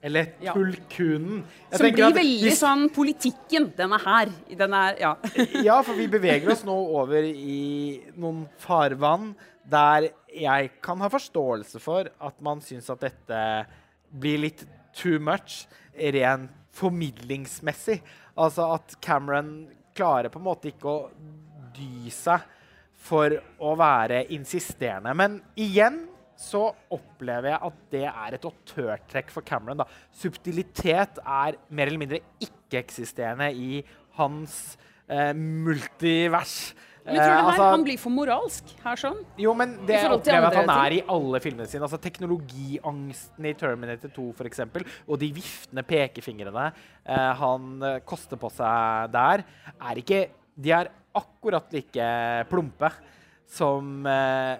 Eller Ja. tulkunen. Jeg Som blir veldig hvis- sånn Politikken, den er her. Den er Ja. Ja, for vi beveger oss nå over i noen farvann der jeg kan ha forståelse for at man syns at dette blir litt too much rent formidlingsmessig. Altså at Cameron klarer på en måte ikke å dy seg for å være insisterende. Men igjen så opplever jeg at det er et autørtrekk for Cameron. Da. Subtilitet er mer eller mindre ikke-eksisterende i hans eh, multivers. Men tror det Eh, her, altså- han blir for moralsk her sånn. jo, men det jeg opplever at han er i alle filmene sine. Altså Teknologiangsten i Terminator 2 for eksempel, og de viftende pekefingrene eh, han eh, koster på seg der, er ikke De er akkurat like plumpe som eh,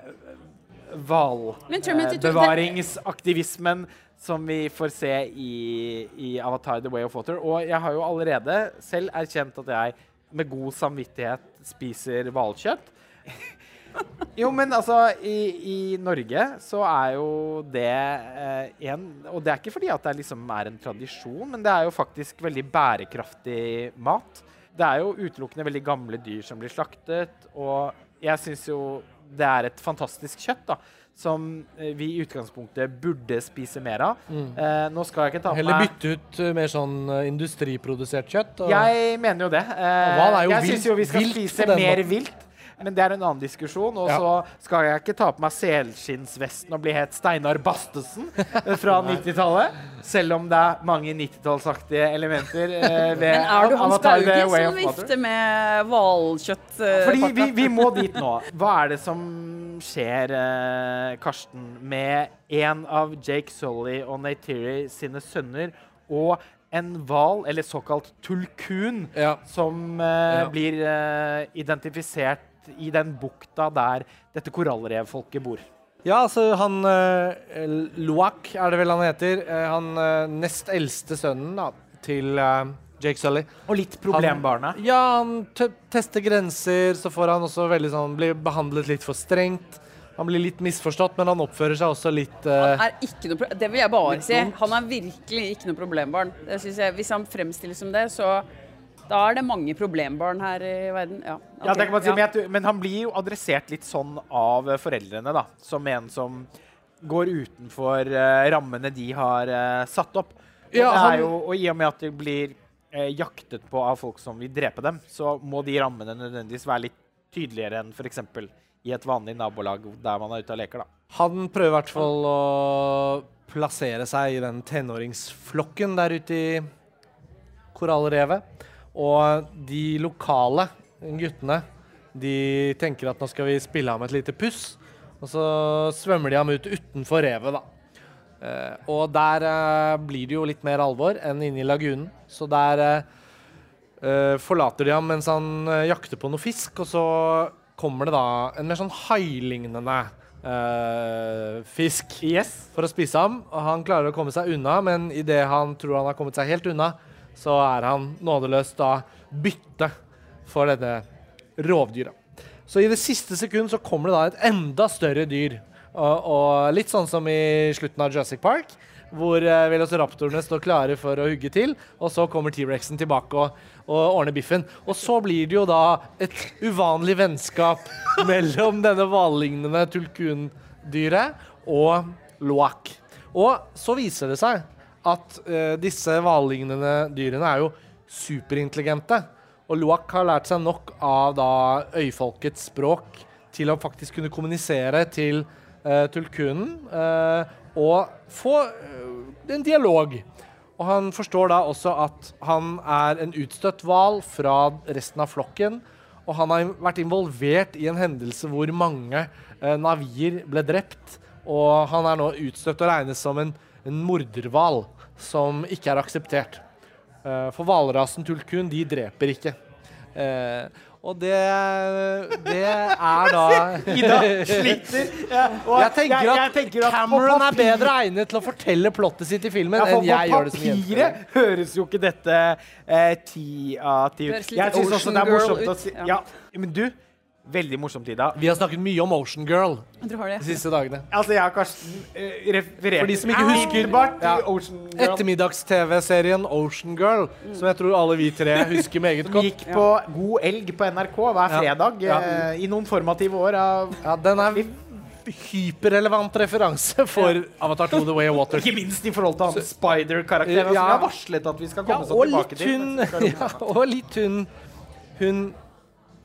Men Terminator 2, det- hvalbevaringsaktivismen som vi får se i, i Avatar The Way of Water. Og jeg har jo allerede selv erkjent at jeg med god samvittighet spiser hvalkjøtt. Jo, men altså i, I Norge så er jo det eh, en Og det er ikke fordi at det liksom er en tradisjon, men det er jo faktisk veldig bærekraftig mat. Det er jo utelukkende veldig gamle dyr som blir slaktet, og jeg syns jo det er et fantastisk kjøtt da, som eh, vi i utgangspunktet burde spise mer av. Eh, nå skal jeg ikke ta på Heller meg bytte ut uh, mer sånn uh, industriprodusert kjøtt. Og jeg mener jo det. Eh, jo jeg syns jo vi skal spise mer måten. vilt. Men det er en annen diskusjon. Og Ja. så skal jeg ikke ta på meg selskinnsvesten og bli het Steinar Bastesen eh, fra 90-tallet. Selv om det er mange 90-tallsaktige elementer eh, ved Men er du Hans Bauge som vifter med hvalkjøtt? eh, Fordi vi, vi må dit nå. Hva er det som skjer, eh, Karsten, med en av Jake Sully og Neytiri sine sønner og en hval, eller såkalt tulkun, Ja. som eh, Ja. blir eh, identifisert i den bukta der dette korallrevfolket bor? Ja, altså han eh, Loak er det vel han heter. eh, han eh, nest eldste sønnen da, til eh, Jake Sully. Og litt problembarnet. Ja, han t tester grenser, så får han også veldig sånn Blir behandlet litt for strengt. Han blir litt misforstått, men han oppfører seg også litt uh, Han er ikke noe, det vil jeg bare si. Han er virkelig ikke noe problembarn. Det synes jeg, hvis han fremstilles som det, så da er det mange problembarn her i verden. Ja, Ja, det kan man si, ja. men, jeg, men han blir jo adressert litt sånn av eh, foreldrene, da. Som en som går utenfor uh, rammene de har uh, satt opp. Og, Ja, det han- er jo, og i og med at det blir jaktet på av folk som vil drepe dem, så må de rammene nødvendigvis være litt tydeligere enn f.eks. i et vanlig nabolag der man er ute og leker, da. Han prøver i hvert fall å plassere seg i den tenåringsflokken der ute i korallrevet. Og de lokale guttene, de tenker at nå skal vi spille ham et lite puss. Og så svømmer de ham ut utenfor revet, da. Eh, og der eh, blir det jo litt mer alvor enn inne i lagunen. Så der eh, forlater de ham mens han jakter på noe fisk, og så kommer det da en mer sånn hailignende uh, fisk Yes. for å spise ham. Og han klarer å komme seg unna, men idet han tror han har kommet seg helt unna, så er han nådeløst da bytte for dette rovdyret. Så i det siste sekund så kommer det da et enda større dyr. Og, og litt sånn som i slutten av Jurassic Park, hvor eh, velociraptorene står klare for å hugge til, og så kommer T-rexen tilbake og, og ordner biffen. Og så blir det jo da et uvanlig vennskap mellom denne hvallignende tulkundyret og loak. Og så viser det seg at eh, disse hvallignende dyrene er jo superintelligente. Og Luak har lært seg nok av da øyfolkets språk til å faktisk kunne kommunisere til tulkunen uh, og få uh, en dialog. Og han forstår da også at han er en utstøtt hval fra resten av flokken. Og han har vært involvert i en hendelse hvor mange eh, navier ble drept. Og han er nå utstøtt og regnes som en, en morderhval som ikke er akseptert. Eh, for hvalrasen tulkun, de dreper ikke. Uh, og det, det er da Ida sliter. Ja, Jeg tenker at, jeg tenker at på Cameron er bedre egnet til å fortelle plottet sitt i filmen Ja, enn jeg gjør det som papiret høres jo ikke dette eh, ti av ti ut. Jeg syns også det er morsomt å si ja. ja. Men du, veldig morsomt, Ida. Vi har snakket mye om Ocean Girl Du har det. de siste dagene. Altså, jeg og Karsten uh, refererte For de som ikke husker- Ja. Ocean Girl. Ettermiddags-TV-serien Ocean Girl, som jeg tror alle vi tre husker meget Som godt. gikk på God elg på NRK hver Ja. fredag Ja. Uh, i noen formative år av Ja, den er hyperrelevant referanse for Avatar 2 The Way of Water. Ikke minst i forhold til han Spider-karakteren, som vi har varslet at vi skal komme ja, oss tilbake til. hun, ja, og litt hun Hun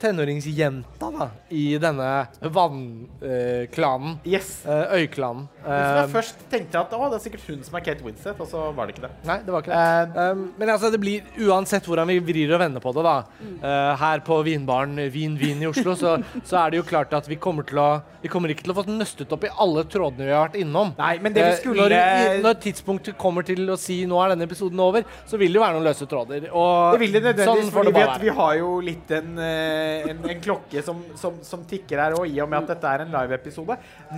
tenåringsjenta da, i denne vannklanen. Yes. eh, øyklanen. Men jeg Eh, først tenkte at det er sikkert hun som er Kate Winsett, og så var det ikke det. Nei, det var ikke det. Eh, Um, men altså, det blir uansett hvordan vi vrir og vender på det, da. Uh, her på Vinbaren Vin Vin i Oslo, så, så er det jo klart at vi kommer til å Vi kommer ikke til å få nøstet opp i alle trådene vi har vært innom. Nei, men det vi skulle... skulle- når, når tidspunktet kommer til å si nå er denne episoden over, så vil det jo være noen løse tråder. Og Det vil det nødvendigvis, sånn fordi vi, har jo litt en, eh, en, en klokke som, som, som tikker her òg, i og med at dette er en live-episode.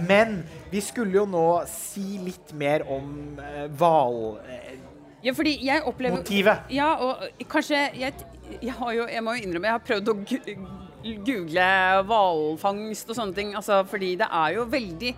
Men vi skulle jo nå si litt mer om eh, hval... eh, Ja, fordi jeg opplever Motivet. Ja, og kanskje Jeg, jeg har jo Jeg må jo innrømme, jeg har prøvd å google hvalfangst og sånne ting. Altså, fordi det er jo veldig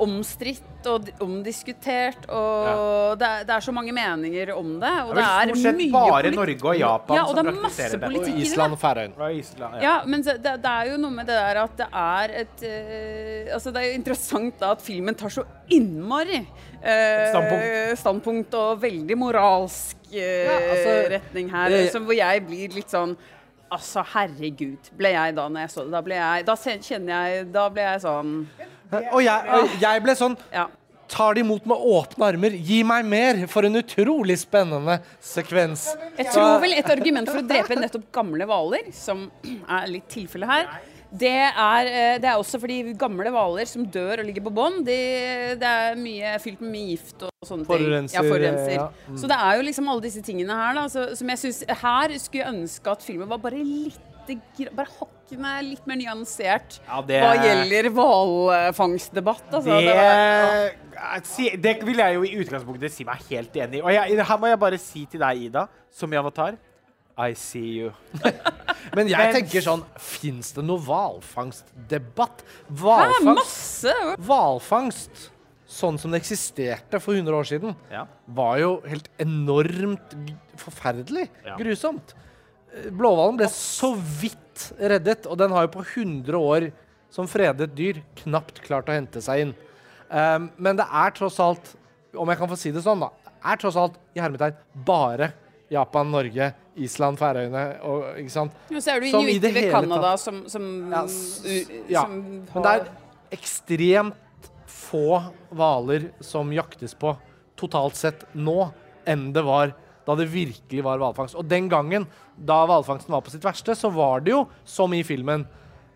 omstridt og omdiskutert, og det, er, det er så mange meninger om det. Og Det det er er stort sett mye bare Norge og Japan ja, og som det er praktiserer det. Og det. Island og Færøyene. Ja. Ja, men det, det er jo noe med det der at det er et uh, Altså, det er jo interessant da at filmen tar så innmari uh, standpunkt. standpunkt og veldig moralsk uh, Ja, altså, retning her. det- så hvor jeg blir litt sånn Altså, herregud, ble jeg da når jeg så det. Da ble jeg Da kjenner jeg Da ble jeg sånn Og jeg, og jeg ble sånn Ja. Tar de imot med åpne armer. Gi meg mer! For en utrolig spennende sekvens. Jeg tror vel et argument for å drepe nettopp gamle hvaler, som er litt tilfellet her, det er, eh, det er også fordi gamle hvaler som dør og ligger på bånn, de- det er mye fylt med mye gift og sånne ting. Forurenser, Ja, forurenser. ja. Så det er jo liksom alle disse tingene her da, så, som jeg synes Her skulle jeg ønske at filmen var bare litt bare hakkende litt mer nyansert Ja, det- hva gjelder hvalfangstdebatt. Altså. Det, Det eh, det vil jeg jo i utgangspunktet si meg helt enig i. Og jeg, her må jeg bare si til deg, Ida, som i Avatar I see you. Men jeg Men- tenker sånn Fins det noe hvalfangstdebatt? Hvalfangst, hvalfangst, sånn som det eksisterte for 100 år siden, Ja. var jo helt enormt forferdelig. Ja. Grusomt. Blåhvalen ble så vidt reddet, og den har jo på 100 år som fredet dyr knapt klart å hente seg inn. Um, men det er tross alt, om jeg kan få si det sånn, da, det er tross alt i hermetegn bare Japan, Norge, Island, Færøyene og ikke sant? Men så er du Som i det inuitter ved Canada som, som, Ja, ja. som Men det er ekstremt få hvaler som jaktes på totalt sett nå, enn det var da det virkelig var hvalfangst. Og den gangen, da hvalfangsten var på sitt verste, så var det jo, som i filmen,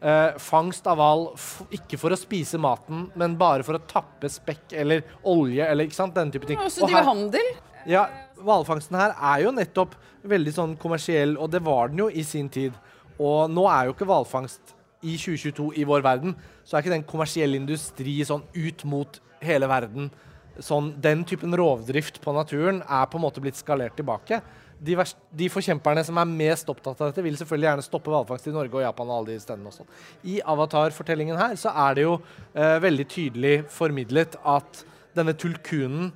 eh, fangst av hval ikke for å spise maten, men bare for å tappe spekk eller olje eller ikke sant, den type ting. også Og drive handel. ja, hvalfangsten her er jo nettopp veldig sånn kommersiell, og det var den jo i sin tid. Og nå er jo ikke hvalfangst i 2022 i vår verden, så er ikke det en kommersiell industri sånn ut mot hele verden. Sånn, den typen rovdrift på naturen er på en måte blitt skalert tilbake. De, verst, de forkjemperne som er mest opptatt av dette, vil selvfølgelig gjerne stoppe hvalfangst i Norge og Japan og alle de stedene og. I Avatar-fortellingen her så er det jo eh, veldig tydelig formidlet at denne tulkunen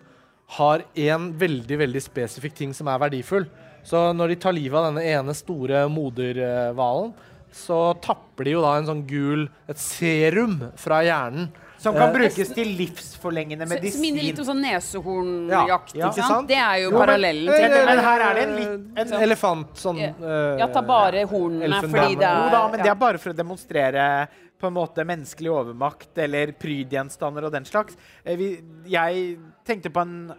har en veldig veldig spesifikk ting som er verdifull. Så når de tar livet av denne ene store moderhvalen, så tapper de jo da en sånn gul Et serum fra hjernen Som kan Eh, brukes til livsforlengende medisin. Som minner litt om sånn nesehornjakt. Ja, ja. Det er jo Jo, parallellen Eh, til Men her er det en litt en, En elefant sånn eh, Ja, ta bare hornene, fordi det er Jo da, men det er bare for å demonstrere på en måte menneskelig overmakt eller prydgjenstander og den slags. Eh, jeg tenkte på en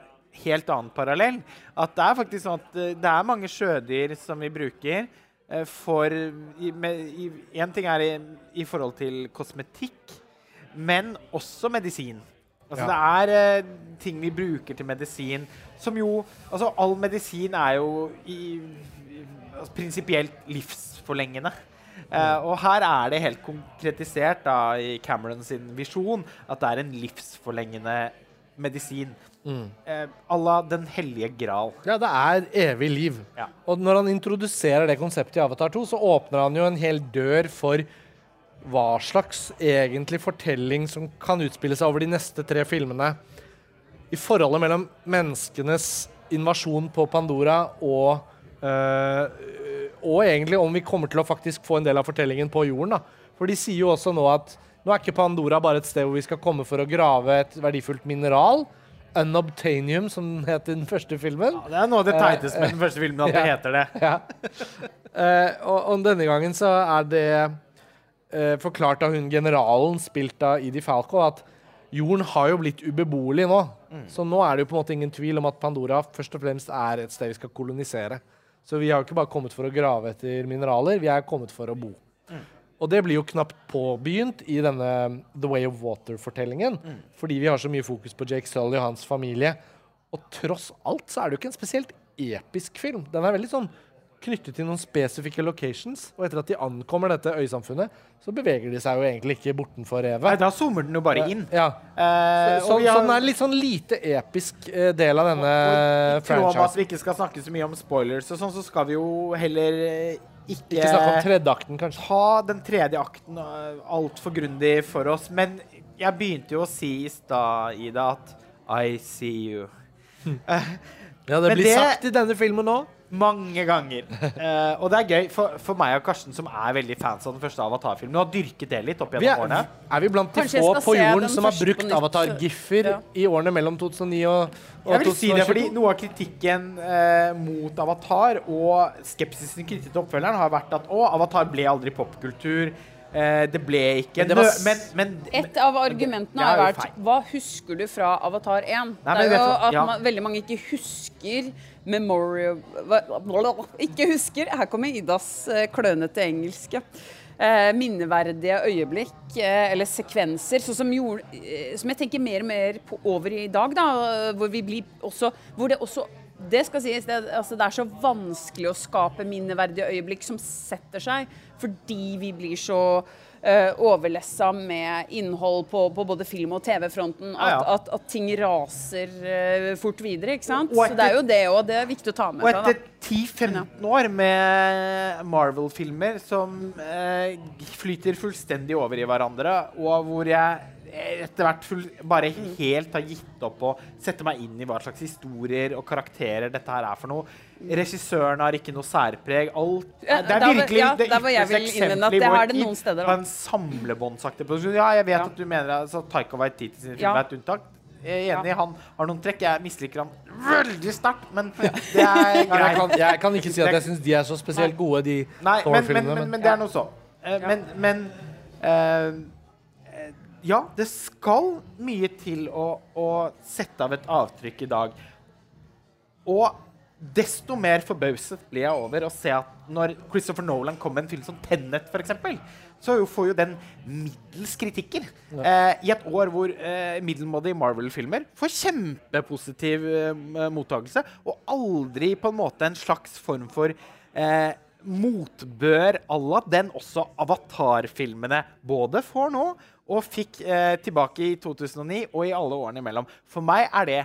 helt annen parallell. At det er faktisk sånn at eh, det er mange sjødyr som vi bruker eh, for Én En ting er i, i forhold til kosmetikk, men også medisin. Altså Det er eh, ting vi bruker til medisin som jo Altså all medisin er jo i, i, altså, prinsipielt livsforlengende. Uh, og her er det helt konkretisert da, i Cameron sin visjon at det er en livsforlengende medisin. Eh, à la Den hellige gral. Ja, det er evig liv. Ja. Og når han introduserer det konseptet i Avatar 2, så åpner han jo en hel dør for hva slags egentlig fortelling som kan utspille seg over de neste tre filmene. I forholdet mellom menneskenes invasjon på Pandora og øh, Og egentlig om vi kommer til å faktisk få en del av fortellingen på jorden. da. For de sier jo også nå at nå er ikke Pandora bare et sted hvor vi skal komme for å grave et verdifullt mineral. Unobtainium, som het i den første filmen. Ja, det er noe av det teiteste med den første filmen, at det heter det. Ja. uh, og, og denne gangen så er det eh, forklart av hun generalen, spilt av Idi Falco, at jorden har jo blitt ubeboelig nå. Så nå er det jo på en måte ingen tvil om at Pandora først og fremst er et sted vi skal kolonisere. Så vi har jo ikke bare kommet for å grave etter mineraler, vi er kommet for å bo. Og det blir jo knapt påbegynt i denne The Way of Water-fortellingen. Fordi vi har så mye fokus på Jake Sully og hans familie. Og tross alt så er det jo ikke en spesielt episk film. Den er veldig sånn knyttet til noen spesifikke locations. Og etter at de ankommer dette øysamfunnet, så beveger de seg jo egentlig ikke bortenfor Nei, revet. da zoomer den jo bare inn. Ja. Eh, Så, så har- den er litt sånn lite episk eh, del av denne I tråd med at vi ikke skal snakke så mye om spoilers, og sånn, så skal vi jo heller eh, ikke, Ikke snakke om tredjeakten, kanskje. ta den tredje akten uh, altfor grundig for oss. Men jeg begynte jo å si i stad, Ida, at I see you. Ja, det Men blir det- sagt i denne filmen nå. Mange ganger. Uh, og det er gøy for, for meg og Karsten, som er veldig fans av den første Avatar-filmen, og har dyrket det litt opp gjennom er, årene. er vi blant de Kanskje få på jorden som har brukt avatar-giffer Ja. i årene mellom 2009 og, og Jeg vil si det 2022? fordi Noe av kritikken uh, mot Avatar og skepsisen knyttet til oppfølgeren har vært at å, Avatar ble aldri popkultur. Uh, det ble ikke Men det var men, men, Et av argumentene det er har vært feil. Hva husker du fra Avatar 1? Nei, det er jo at Ja. man, veldig mange ikke husker Memorial. Ikke husker. Her kommer Idas eh, klønete engelske. Eh, minneverdige øyeblikk eh, eller sekvenser, som, gjorde, som jeg tenker mer og mer over i dag. Da, hvor også Hvor det også det skal sies, det, altså det er så vanskelig å skape minneverdige øyeblikk som setter seg, fordi vi blir så overlessa med innhold på, på både film- og TV-fronten at, Ja, ja. at, at ting raser eh, fort videre. ikke sant? Etter, Så det er jo det òg. Det er viktig å ta med Og etter 10-15 år med Marvel-filmer som eh, flyter fullstendig over i hverandre, og hvor jeg etter hvert full, bare helt har gitt opp å sette meg inn i hva slags historier og karakterer dette her er for noe. Regissøren har ikke noe særpreg. Alt, det er virkelig ja, det ytterste eksempelet i det vår det tid på en samlebåndsaktig produksjon. Ja, jeg vet Ja. at du mener altså, Taika Waititi sine Ja. filmer er et unntak. Jeg er enig, Ja. han har noen trekk. Jeg misliker han veldig sterkt, men det er greit. jeg, kan, jeg kan ikke si at jeg syns de er så spesielt gode, de Nei, men, men, Thor-filmene. men, men det er noe så. Eh, Men, men eh, eh, Ja, det skal mye til å, å sette av et avtrykk i dag. Og desto mer forbauset blir jeg over å se at når Christopher Nolan kom med en film som Tenet, f.eks., så får jo den middels kritikker. Eh, I et år hvor eh, middelmådige Marvel-filmer får kjempepositiv eh, mottakelse, og aldri på en måte en slags form for eh, motbør à la den også Avatar-filmene både får nå, og fikk eh, tilbake i 2009 og i alle årene imellom. For meg er det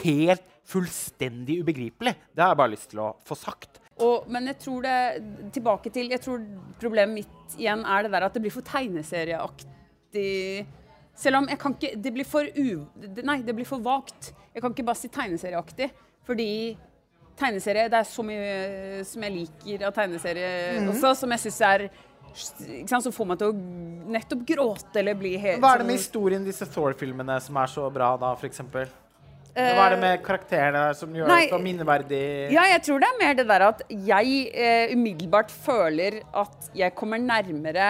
helt fullstendig ubegripelig. Det har jeg bare lyst til å få sagt. Og, men jeg tror det Tilbake til Jeg tror problemet mitt igjen er det der at det blir for tegneserieaktig. Selv om jeg kan ikke Det blir for u... Nei, det blir for vagt. Jeg kan ikke bare si tegneserieaktig. Fordi tegneserie Det er så mye som jeg liker av tegneserie også, som jeg syns er ikke sant, som får meg til å nettopp gråte eller bli helt Hva er det med sånn- historien i disse Thor-filmene som er så bra, da, for eksempel? Hva er det med karakterene som gjør nei, det så minneverdig? Ja, jeg tror det er mer det der at jeg eh, umiddelbart føler at jeg kommer nærmere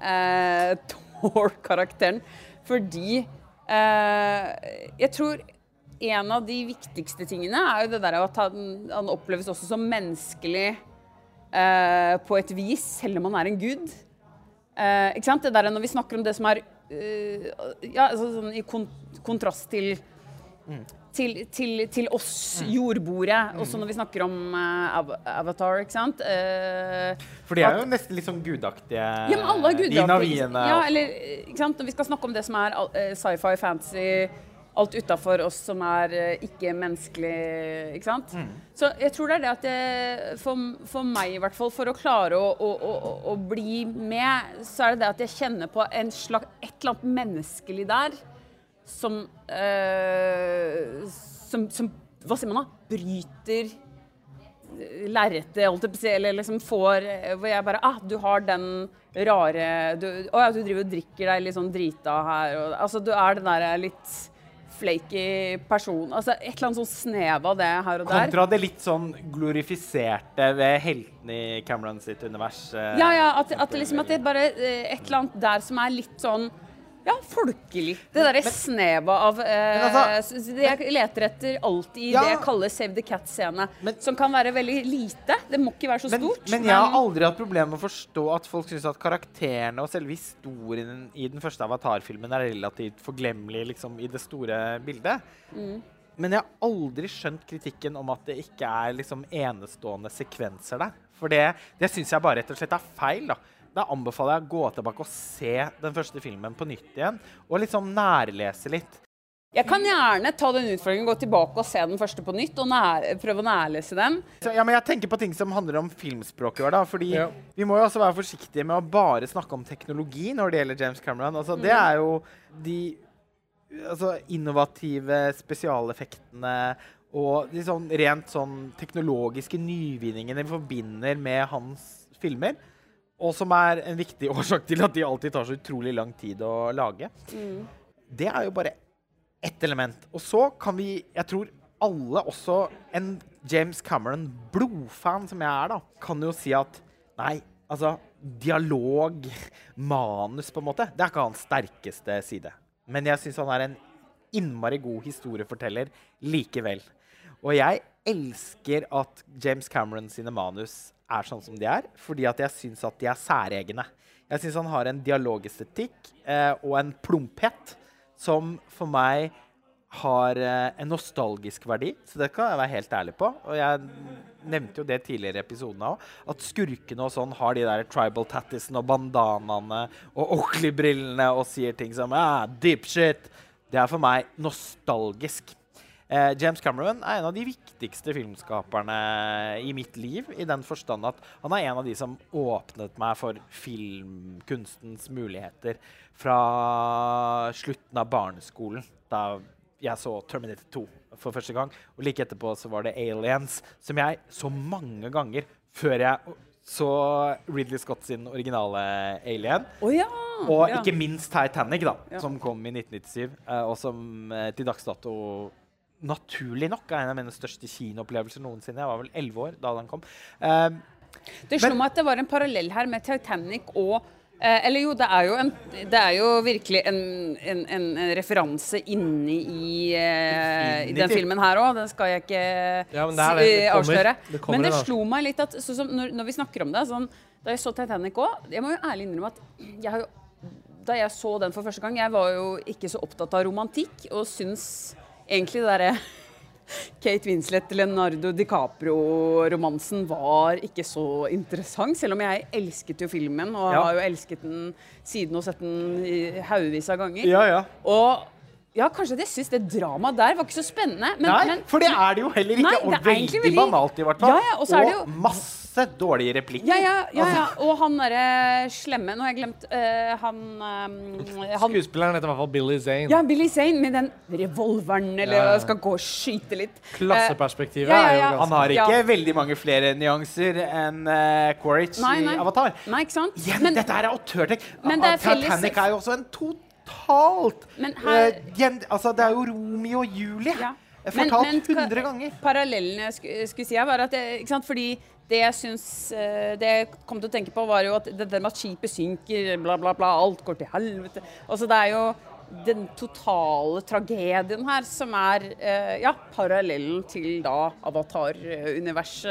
eh, Thor-karakteren fordi eh, Jeg tror en av de viktigste tingene er jo det der at han, han oppleves også som menneskelig eh, på et vis, selv om han er en gud. Eh, ikke sant? Det der når vi snakker om det som er eh, ja, altså, sånn I kon kontrast til til, til, til oss jordboere, også når vi snakker om uh, Avatar, ikke sant? Uh, For de er jo nesten litt sånn gudaktige. ja, men alle er De gudaktige. naviene. Ja, eller, ikke sant? Når vi skal snakke om det som er eh, sci-fi, fantasy, alt utafor oss som er uh, ikke menneskelig, ikke sant? Mm. Så jeg tror det er det at jeg, for, for meg i hvert fall, for å klare å, å, å, å- bli med, så er det det at jeg kjenner på en slags, et eller annet menneskelig der som, eh, som, som Hva sier man da? Bryter lerretet, holdt jeg på å si, eller liksom får eh, Hvor jeg bare Ah, du har den rare du, Å ja, du driver og drikker deg litt sånn drita her, og Altså, du er den derre litt flaky person. Altså et eller annet sånn snev av det her og der. Kontra det litt sånn glorifiserte ved heltene i Cameron sitt univers. eh, Ja, ja, at, at, liksom, at det bare eh, et eller annet der som er litt sånn ja, folkelig. Det derre snevet av eh, altså- Det jeg leter etter alltid i Ja. det jeg kaller Save the Cat-scene. Men- Som kan være veldig lite. Det må ikke være så Men, stort. men jeg har aldri hatt problemer med å forstå at folk syns at karakterene og selve historien i den første Avatar-filmen er relativt forglemmelig liksom, i det store bildet. Mm. Men jeg har aldri skjønt kritikken om at det ikke er liksom, enestående sekvenser der. For det, det syns jeg bare rett og slett er feil. da. Da anbefaler jeg å gå tilbake og se den første filmen på nytt igjen. Og liksom nærlese litt. Jeg kan gjerne ta den utfordringen, gå tilbake og se den første på nytt og nær, prøve å nærlese den. Så, ja, men jeg tenker på ting som handler om filmspråket. vårt, da, fordi Ja. Vi må jo også være forsiktige med å bare snakke om teknologi når det gjelder James Cameron. Altså, Det er jo de altså, innovative spesialeffektene og de sånn, rent sånn teknologiske nyvinningene vi forbinder med hans filmer. Og som er en viktig årsak til at de alltid tar så utrolig lang tid å lage. Det er jo bare ett element. Og så kan vi Jeg tror alle, også en James Cameron-blodfan som jeg er, da, kan jo si at nei, altså Dialog, manus, på en måte, det er ikke hans sterkeste side. Men jeg syns han er en innmari god historieforteller likevel. Og jeg elsker at James Cameron sine manus er sånn som de er, fordi at jeg syns at de er særegne. Jeg syns han har en dialogestetikk eh, og en plumphet som for meg har eh, en nostalgisk verdi, så det kan jeg være helt ærlig på. Og jeg nevnte jo det tidligere i episoden òg, at skurkene og sånn har de der tribal tattisene og bandanaene og Oakley-brillene og sier ting som ah, deep shit. Det er for meg nostalgisk. Eh, James Cameron er en av de viktigste filmskaperne i mitt liv, i den forstand at han er en av de som åpnet meg for filmkunstens muligheter fra slutten av barneskolen, da jeg så Terminator 2 for første gang. Og like etterpå så var det Aliens, som jeg så mange ganger før jeg så Ridley Scott sin originale Alien. Oh, ja! Og ja. ikke minst Titanic, da, Ja. som kom i 1997, eh, og som eh, til dags dato naturlig nok er en av mine største kinoopplevelser noensinne. Jeg var vel elleve år da den kom. Uh, Det slo meg at det var en parallell her med Titanic og eh, Eller jo, det er jo, en, det er jo virkelig en, en, en, en referanse inni i, eh, i den filmen her òg. Den skal jeg ikke Ja, men det er det. Det kommer. avsløre. Det kommer men det slo meg litt at som når, når vi snakker om det sånn, Da jeg så Titanic òg Jeg må jo ærlig innrømme at jeg har jo da jeg så den for første gang, jeg var jo ikke så opptatt av romantikk, og syns egentlig det derre Kate Winslet, Leonardo DiCaprio-romansen var ikke så interessant. Selv om jeg elsket jo filmen, og Ja. har jo elsket den siden og sett den haugevis av ganger. ja, ja. Og ja, kanskje at jeg syns det dramaet der var ikke så spennende. Men, Nei, men, for det er det jo heller ikke. Nei, og veldig veldig- banalt, i hvert fall. Ja, ja, og så det jo- masse masse dårlige replikker. Ja, ja, ja, Altså, ja. Og han derre slemme Nå har jeg glemt uh, han, um, han Skuespilleren heter i hvert fall Billy Zane. Ja, Billy Zane med den revolveren, eller skal gå og skyte litt. Klasseperspektivet Eh, ja, ja, er jo ganske han har ikke Ja. veldig mange flere nyanser enn uh, Quaritch Nei, nei. i Avatar. Nei, ikke sant? Igjen, Men- dette er autørtek. Men det er Titanic er jo også en totalt Men her- uh, gjen, Altså, det er jo Romeo og Julie. Ja. Fortalt Men- men 100 ganger. Parallellen jeg skulle, si var at det, ikke sant? Fordi det jeg syns eh, Det jeg kom til å tenke på, var jo at det der med at skipet synker, bla, bla, bla, alt går til helvete. Altså, det er jo den totale tragedien her som er eh, ja, parallellen til da Avatar-universet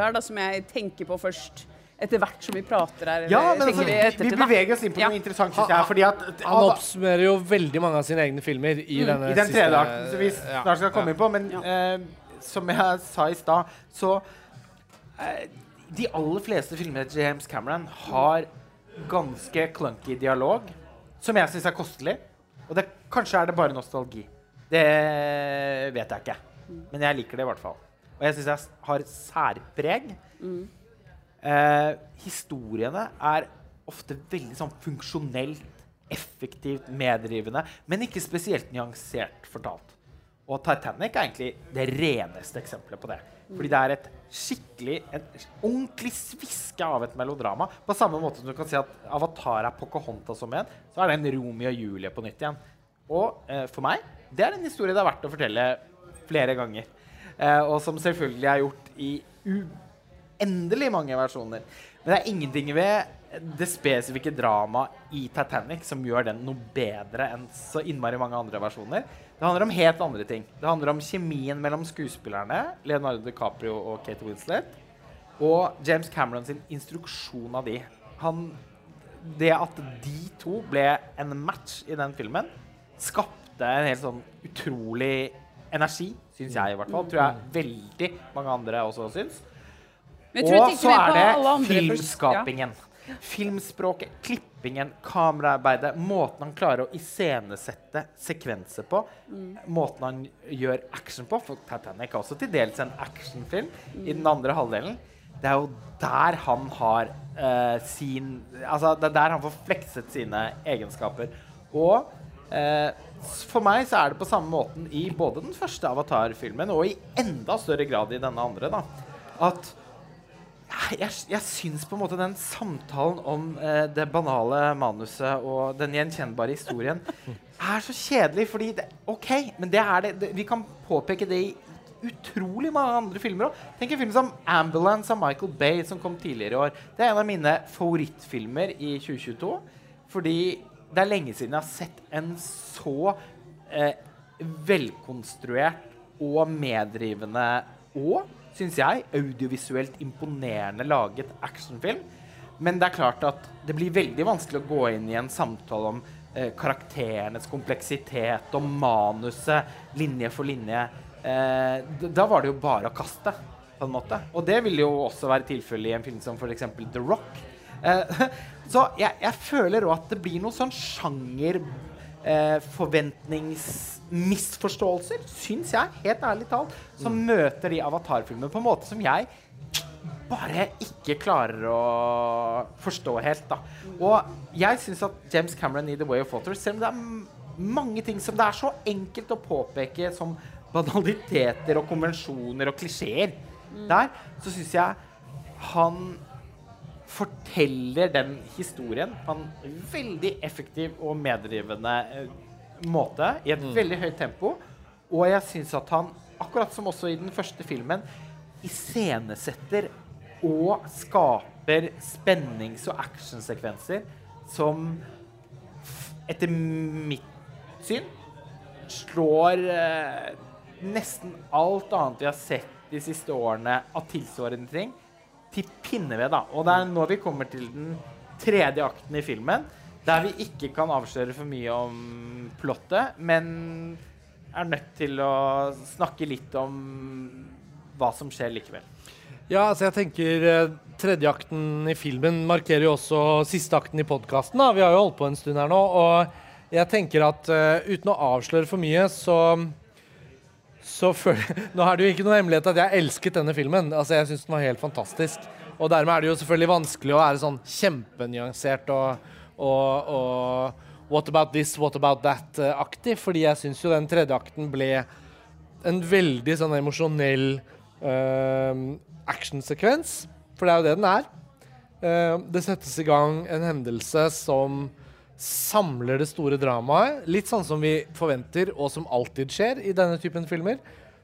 her, da, som jeg tenker på først etter hvert som vi prater her. Ja, men altså, vi, vi beveger oss inn på Ja. noe interessant, synes jeg. Fordi at Han oppsummerer jo veldig mange av sine egne filmer i denne Mm, I den tredje akten, som vi snart skal komme ja. inn på. Men eh, som jeg sa i stad, så De aller fleste filmene til James Cameron har ganske clunky dialog, som jeg syns er kostelig. Og det, kanskje er det bare nostalgi. Det vet jeg ikke. Men jeg liker det i hvert fall. Og jeg syns jeg har særpreg. Eh, historiene er ofte veldig sånn funksjonelt, effektivt, medrivende, men ikke spesielt nyansert fortalt. Og Titanic er egentlig det reneste eksempelet på det. Fordi det er et skikkelig, en ordentlig sviske av et melodrama. På samme måte som du kan si at Avatar er Pocahontas som en, så er det en Romeo og Julie på nytt igjen. Og eh, for meg, det er en historie det er verdt å fortelle flere ganger. Eh, og som selvfølgelig er gjort i uendelig mange versjoner. Men det er ingenting ved det spesifikke dramaet i Titanic som gjør den noe bedre enn så innmari mange andre versjoner. Det handler om helt andre ting. Det handler om kjemien mellom skuespillerne, Leonardo DiCaprio og Kate Winslet, og James Cameron sin instruksjon av de. Han, det at de to ble en match i den filmen, skapte en helt sånn utrolig energi, syns jeg i hvert fall. Tror jeg veldig mange andre også syns. Og så er det filmskapingen. filmskapingen. Filmspråket, klippingen, kameraarbeidet, måten han klarer å iscenesette sekvenser på, Mm. måten han gjør action på For Titanic er også til dels en actionfilm i den andre halvdelen. Det er jo der han har uh, sin Altså, det er der han får flekset sine egenskaper. Og uh, for meg så er det på samme måten i både den første Avatar-filmen og i enda større grad i denne andre, da, at jeg, jeg syns på en måte den samtalen om eh, det banale manuset og den gjenkjennbare historien er så kjedelig, fordi det, OK, men det er det, det Vi kan påpeke det i utrolig mange andre filmer òg. Tenk en film som 'Ambulance' av Michael Bay, som kom tidligere i år. Det er en av mine favorittfilmer i 2022. Fordi det er lenge siden jeg har sett en så eh, velkonstruert og meddrivende og, syns jeg, audiovisuelt imponerende laget actionfilm. Men det er klart at det blir veldig vanskelig å gå inn i en samtale om eh, karakterenes kompleksitet og manuset linje for linje. Eh, da var det jo bare å kaste, på en måte. Og det vil jo også være tilfellet i en film som f.eks. The Rock. Eh, så jeg, jeg føler òg at det blir noe sånn sjanger eh, forventningsmisforståelser, syns jeg, helt ærlig talt, som møter de avatarfilmene på en måte som jeg bare ikke klarer å forstå helt. da. Og jeg syns at James Cameron i The Way of Water, selv om det er mange ting som det er så enkelt å påpeke som banaliteter og konvensjoner og klisjeer der, så syns jeg han forteller den historien på en veldig effektiv og meddrivende eh, måte, i et veldig høyt tempo. Og jeg syns at han, akkurat som også i den første filmen, iscenesetter og skaper spennings- og actionsekvenser som etter mitt syn slår eh, nesten alt annet vi har sett de siste årene av tilsvarende ting, til pinneved. da. Og det er nå vi kommer til den tredje akten i filmen, der vi ikke kan avsløre for mye om plottet, men er nødt til å snakke litt om hva som skjer likevel. Ja, altså jeg tenker eh, Tredje akten i filmen markerer jo også siste akten i podkasten. Vi har jo holdt på en stund her nå. Og jeg tenker at uh, uten å avsløre for mye, så føler Nå er det jo ikke noe hemmelighet at jeg elsket denne filmen. Altså Jeg syns den var helt fantastisk. Og dermed er det jo selvfølgelig vanskelig å være sånn kjempenyansert og, og, og What about this, what about that-aktig. Fordi jeg syns jo den tredje akten ble en veldig sånn emosjonell uh, actionsekvens. For det er jo det den er. Uh, det settes i gang en hendelse som samler det store dramaet. Litt sånn som vi forventer, og som alltid skjer i denne typen filmer.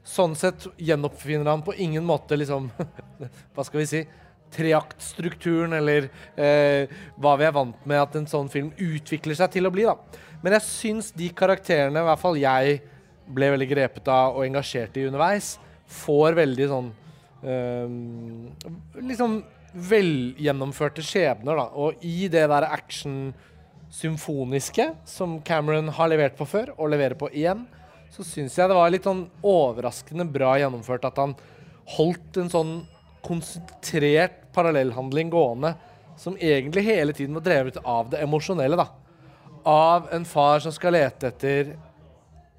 Sånn sett gjenoppfinner han på ingen måte liksom Hva skal vi si? Treaktstrukturen, eller eh, hva vi er vant med at en sånn film utvikler seg til å bli. da. Men jeg syns de karakterene, i hvert fall jeg, ble veldig grepet av og engasjert i underveis, får veldig sånn eh, Liksom velgjennomførte skjebner, da. Og i det der action symfoniske som Cameron har levert på før, og leverer på igjen, så syns jeg det var litt sånn overraskende bra gjennomført at han holdt en sånn konsentrert parallellhandling gående som egentlig hele tiden var drevet av det emosjonelle. da. Av en far som skal lete etter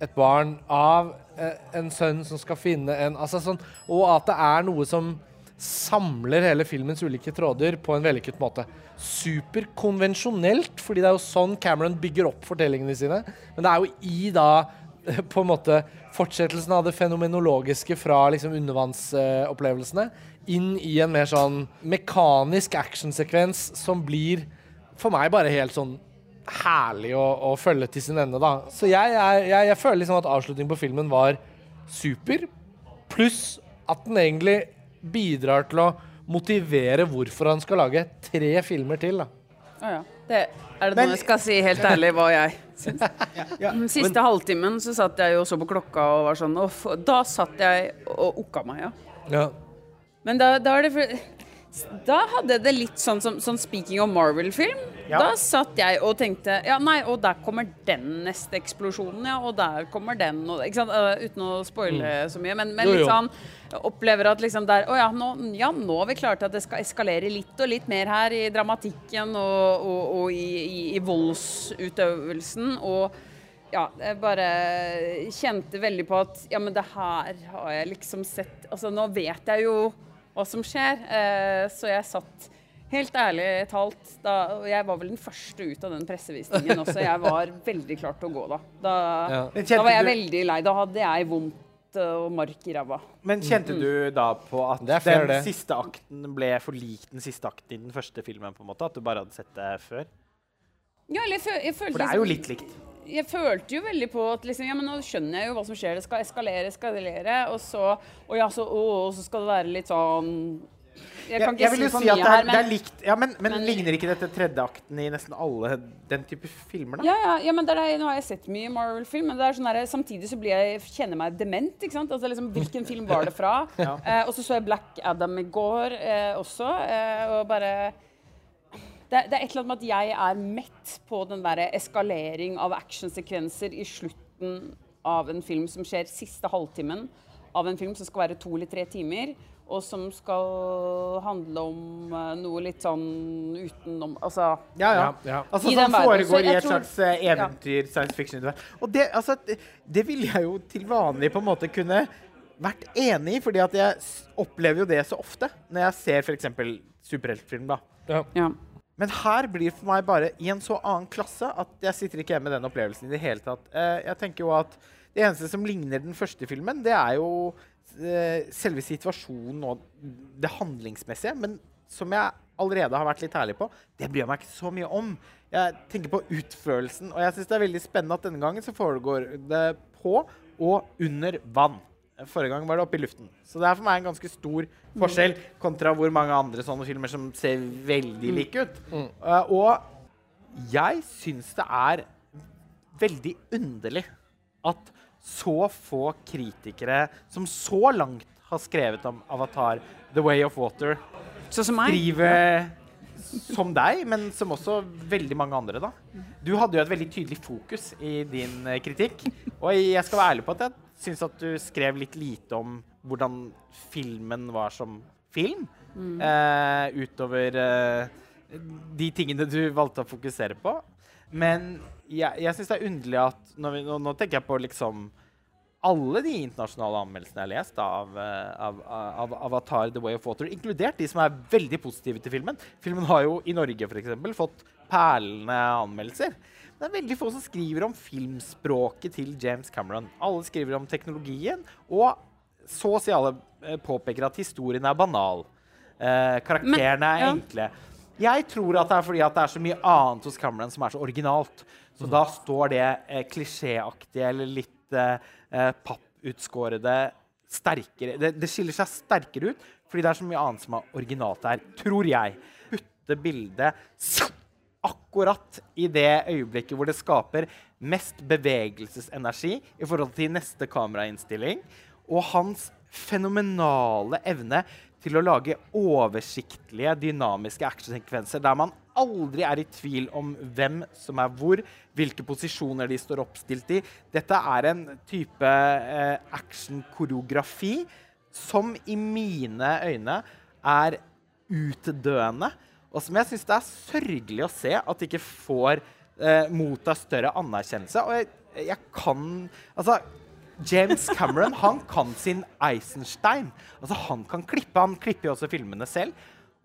et barn, av eh, en sønn som skal finne en altså sånn, Og at det er noe som samler hele filmens ulike tråder på en vellykket måte. Superkonvensjonelt, fordi det er jo sånn Cameron bygger opp fortellingene sine. Men det er jo i da på en måte fortsettelsen av det fenomenologiske fra liksom undervannsopplevelsene inn i en mer sånn mekanisk actionsekvens som blir for meg bare helt sånn herlig å, å følge til sin ende, da. Så jeg, jeg, jeg, jeg føler liksom at avslutningen på filmen var super, pluss at den egentlig bidrar til å motivere hvorfor han skal lage tre filmer til. da. Oh, ja. det, er det Men- noe jeg skal si helt ærlig hva jeg syns? Ja, Den siste halvtimen så satt jeg jo og så på klokka og var sånn Uff. Da satt jeg og okka meg, ja. Ja. Men da, da er det Da hadde det litt sånn som sånn speaking of Marvel-film. Ja. Da satt jeg og tenkte Ja, nei, og der kommer den neste eksplosjonen, ja. Og der kommer den, og Ikke sant. Uh, uten å spoile så mye. Men, men litt sånn Opplever at liksom der Å ja, nå, ja, nå har vi klart at det skal eskalere litt og litt mer her i dramatikken og, og, og i, i, i voldsutøvelsen. Og ja, jeg bare kjente veldig på at ja, men det her har jeg liksom sett Altså, nå vet jeg jo hva som skjer, eh, så jeg satt Helt ærlig talt, da, jeg var vel den første ut av den pressevisningen også. Jeg var veldig klar til å gå da. Da, Ja. Da var jeg veldig lei. Da hadde jeg vondt eh, og mark i ræva. Men kjente du da på at den det. siste akten ble for lik den siste akten i den første filmen? på en måte? At du bare hadde sett det før? Ja, eller jeg, følte For det er jo liksom- litt likt. Jeg følte jo veldig på at liksom, ja, men nå skjønner jeg jo hva som skjer. Det skal eskalere, eskalere, og så Og ja, så, å, så skal det være litt sånn Jeg kan Jeg- jeg ikke vil si jo for si mye det er, her, det er men likt. Ja, men, men, men- ligner ikke dette tredje akten i nesten alle den type filmer, da? ja, ja, ja, men er, Nå har jeg sett mye Marvel-film, men det er sånn der, samtidig så blir jeg, kjenner jeg meg dement. ikke sant? Altså liksom, Hvilken film var det fra? Ja. eh, og så så jeg Black Adam i går eh, også, eh, og bare det, det er et eller annet med at jeg er mett på den der eskalering av actionsekvenser i slutten av en film som skjer siste halvtimen av en film som skal være to eller tre timer, og som skal handle om eh, noe litt sånn utenom Altså Ja, ja. Ja, ja. Altså, I som den verden. Så foregår i et tror- slags eventyr, eventyr, science fiction-univers. Og det, altså, det, det ville jeg jo til vanlig på en måte kunne vært enig i, fordi at jeg opplever jo det så ofte når jeg ser f.eks. superheltfilm. da. Ja. Ja. Men her blir det for meg bare i en så annen klasse at jeg sitter ikke igjen med den opplevelsen i det hele tatt. Eh, jeg tenker jo at det eneste som ligner den første filmen, det er jo eh, selve situasjonen og det handlingsmessige. Men som jeg allerede har vært litt ærlig på, det bryr jeg meg ikke så mye om. Jeg tenker på utførelsen, og jeg syns det er veldig spennende at denne gangen så foregår det på og under vann. Forrige gang var det oppe i luften. Så det er for meg en ganske stor forskjell kontra hvor mange andre sånne filmer som ser veldig like ut. Uh, og jeg syns det er veldig underlig at så få kritikere som så langt har skrevet om Avatar, The Way of Water, Sånn som meg. skriver som deg, men som også veldig mange andre. da. Du hadde jo et veldig tydelig fokus i din eh, kritikk. Og jeg skal være ærlig på at jeg syns at du skrev litt lite om hvordan filmen var som film. Eh, utover eh, de tingene du valgte å fokusere på. Men jeg, jeg syns det er underlig at når vi, nå, nå tenker jeg på liksom alle de internasjonale anmeldelsene jeg har lest av, eh, av, av, Avatar The Way of Water, inkludert de som er veldig positive til filmen. Filmen har jo i Norge for eksempel, fått perlende anmeldelser. Det er veldig få som skriver om filmspråket til James Cameron. Alle skriver om teknologien, og så å si alle eh, påpeker at historien er banal. Eh, karakterene er ja. enkle. Jeg tror at det er fordi det er så mye annet hos Cameron som er så originalt. Så da står det eh, klisjéaktige eller litt eh, eh, papputskårede sterkere det, det, skiller seg sterkere ut fordi det er så mye annet som er originalt her, tror jeg. Putte bildet akkurat i det øyeblikket hvor det skaper mest bevegelsesenergi i forhold til neste kamerainnstilling. Og hans fenomenale evne til å lage oversiktlige, dynamiske actionsekvenser der man aldri er i tvil om hvem som er hvor, hvilke posisjoner de står oppstilt i. Dette er en type eh, actionkoreografi som i mine øyne er utdøende, og som jeg syns det er sørgelig å se at de ikke får eh, motta større anerkjennelse. Og jeg, jeg kan Altså James Cameron han kan sin Eisenstein. Altså Han kan klippe. Han klipper jo også filmene selv.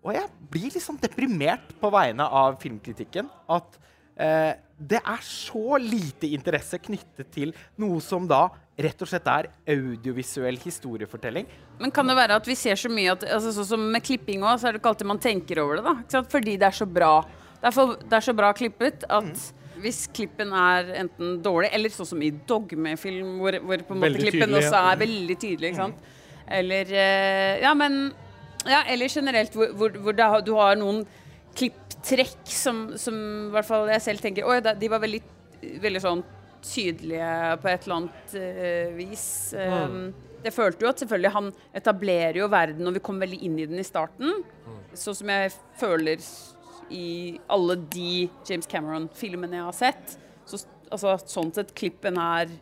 Og jeg blir sånn deprimert på vegne av filmkritikken. At eh, det er så lite interesse knyttet til noe som da rett og slett er audiovisuell historiefortelling. Men kan det være at vi ser så mye at altså, Sånn som med klipping òg, så er det ikke alltid man tenker over det. da Fordi det er så bra. Det er, for, det er så bra klippet at mm hvis klippen er enten dårlig, eller sånn som i dogmefilm, hvor, hvor på en måte klippen tydelig, også er veldig tydelig. ikke sant? Eller uh, Ja, men ja, eller generelt hvor, hvor, hvor det, du har noen klipptrekk som, som i hvert fall jeg selv tenker Oi, de var veldig, veldig sånn tydelige på et eller annet uh, vis. Um, det følte jo at selvfølgelig han etablerer jo verden, og vi kom veldig inn i den i starten. Mm. Sånn som jeg føler i alle de James Cameron-filmene jeg har sett. Så, altså, sånn sett, klippen er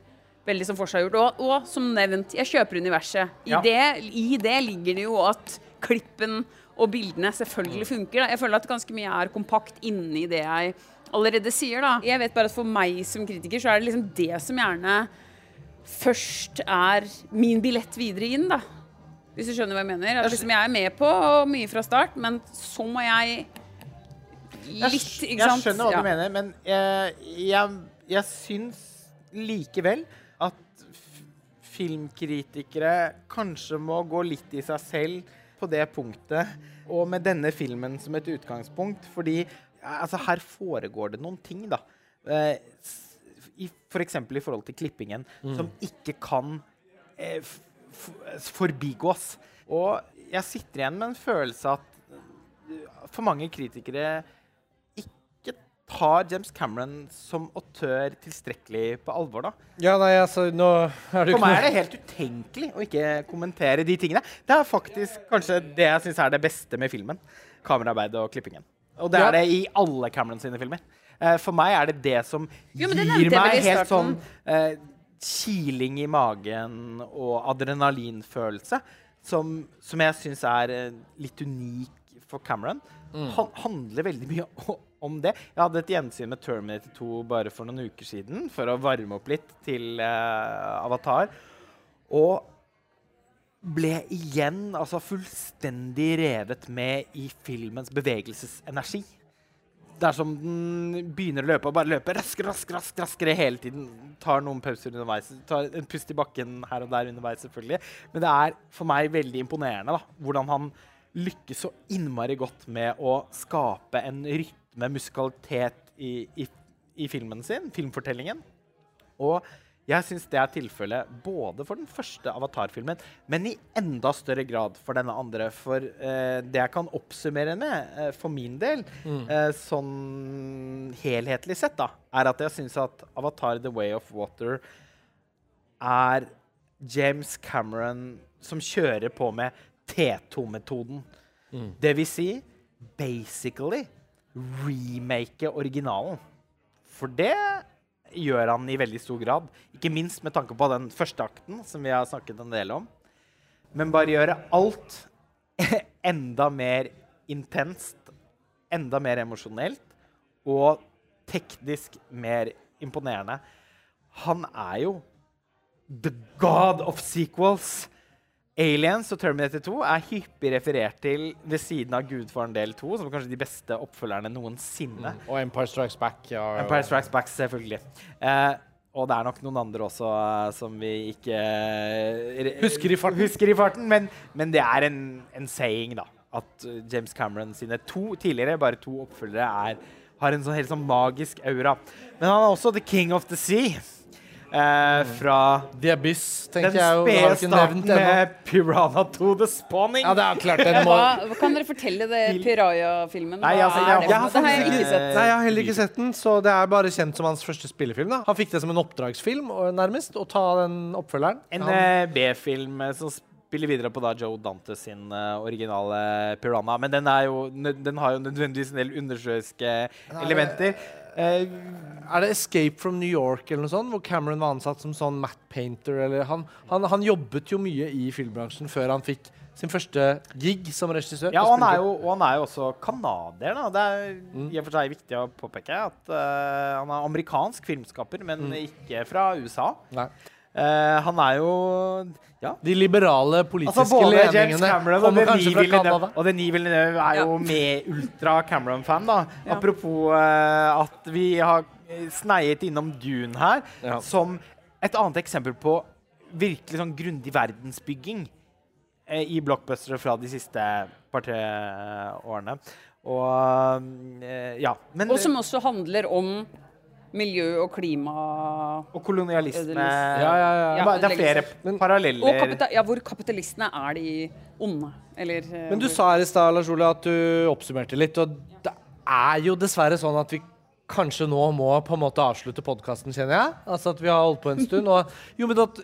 veldig som forseggjort. Og, og som nevnt, jeg kjøper universet. I, ja. det, I, det, ligger det jo at klippen og bildene selvfølgelig funker. Da. Jeg føler at ganske mye er kompakt inni det jeg allerede sier. Da. Jeg vet bare at for meg som kritiker så er det liksom det som gjerne først er min billett videre inn. da. Hvis du skjønner hva jeg mener. At liksom jeg er med på mye fra start, men så må jeg litt, ikke sant? Jeg skjønner hva ja. du mener, men jeg, jeg, jeg syns likevel at filmkritikere kanskje må gå litt i seg selv på det punktet, og med denne filmen som et utgangspunkt. Fordi altså, her foregår det noen ting, da. Eh. For i forhold til klippingen, mm. som ikke kan eh, forbigås. Og jeg sitter igjen med en følelse at for mange kritikere ikke tar James Cameron som autør tilstrekkelig på alvor, da? Ja, nei, altså, nå er det For meg er det helt utenkelig å ikke kommentere de tingene. Det er faktisk kanskje det jeg syns er det beste med filmen. Kameraarbeidet og klippingen. Og det ja. er det i alle Cameron sine filmer. Uh, for meg er det det som jo, det gir meg helt sånn uh, kiling i magen og adrenalinfølelse, som, som jeg syns er uh, litt unik for Cameron. Mm. Han handler veldig mye om det. Jeg hadde et gjensyn med Terminator 2 bare for noen uker siden for å varme opp litt til uh, Avatar. Og ble igjen altså fullstendig revet med i filmens bevegelsesenergi. Det er som den begynner å løpe og bare løper raskere, raskere, raskere, raskere hele tiden. Tar noen pauser underveis. Tar en pust i bakken her og der underveis, selvfølgelig. Men det er for meg veldig imponerende da, hvordan han lykkes så innmari godt med å skape en rytme musikalitet i, i, i filmen sin, filmfortellingen. Og jeg syns det er tilfellet både for den første Avatar-filmen, men i enda større grad for denne andre. For eh, det jeg kan oppsummere med, eh, for min del, mm. eh, sånn helhetlig sett, da, er at jeg syns at Avatar The Way of Water er James Cameron som kjører på med T2-metoden. Mm. Det vil si basically remake originalen. For det gjør han i veldig stor grad. Ikke minst med tanke på den første akten, som vi har snakket en del om. Men bare gjøre alt enda mer intenst, enda mer emosjonelt og teknisk mer imponerende. Han er jo the god of sequels. Aliens og Terminator 2 er hyppig referert til ved siden av Gudfaren del 2, som kanskje de beste oppfølgerne noensinne. Og Empire Strikes Back. Ja. Empire Strikes Back, selvfølgelig. Eh, og det er nok noen andre også eh, som vi ikke eh, Husker i farten. husker i farten men, men det er en, en saying, da. At eh, James Cameron sine to tidligere, bare to oppfølgere, er, har en sånn helt sånn magisk aura. Men han er også the king of the sea. Eh, fra The Abyss, tenker jeg jo. spede starten med Piranha 2 The Spawning. Ja, det er klart den må Hva, kan dere fortelle det Piraya-filmen? Nei, altså, jeg, jeg- jeg har det har jeg ikke ikke- sett. Nei, jeg har heller ikke sett den, så det er bare kjent som hans første spillefilm. da. Han fikk det som en oppdragsfilm, nærmest, å ta den oppfølgeren. En eh, B-film eh, som spiller videre på da Joe Dante sin eh, originale Piranha. Men den, jo, den har jo nødvendigvis en del undersjøiske elementer. Eh, Er det 'Escape from New York' eller noe sånt, hvor Cameron var ansatt som sånn matte painter? Eller han, han, han jobbet jo mye i filmbransjen før han fikk sin første gig som regissør. ja, og han er, jo, og han er jo også canadier. Det er Mm. i og for seg viktig å påpeke at uh, han er amerikansk filmskaper, men Mm. ikke fra USA. Nei. Eh, han er jo ja. De liberale politiske Altså Både James leningene kommer kanskje fra Canada. og Denis Villeneuve er jo med ultra Cameron-fan. da. Ja. Apropos uh, at vi har sneiet innom Dune her, Ja. som et annet eksempel på virkelig sånn grundig verdensbygging uh, i blockbustere fra de siste par-tre årene. Og ja. Men, Og som også handler om miljø og klima og kolonialisme Ja, ja, ja. Det er- Det er flere Men- paralleller. Og kapita ja, hvor kapitalistene er de onde. Eller eh, Men du hvor- sa her i stad Lars Ole, at du oppsummerte litt, og det er jo dessverre sånn at vi kanskje nå må på en måte avslutte podkasten, kjenner jeg. Altså at vi har holdt på en stund. Og, jo, men at,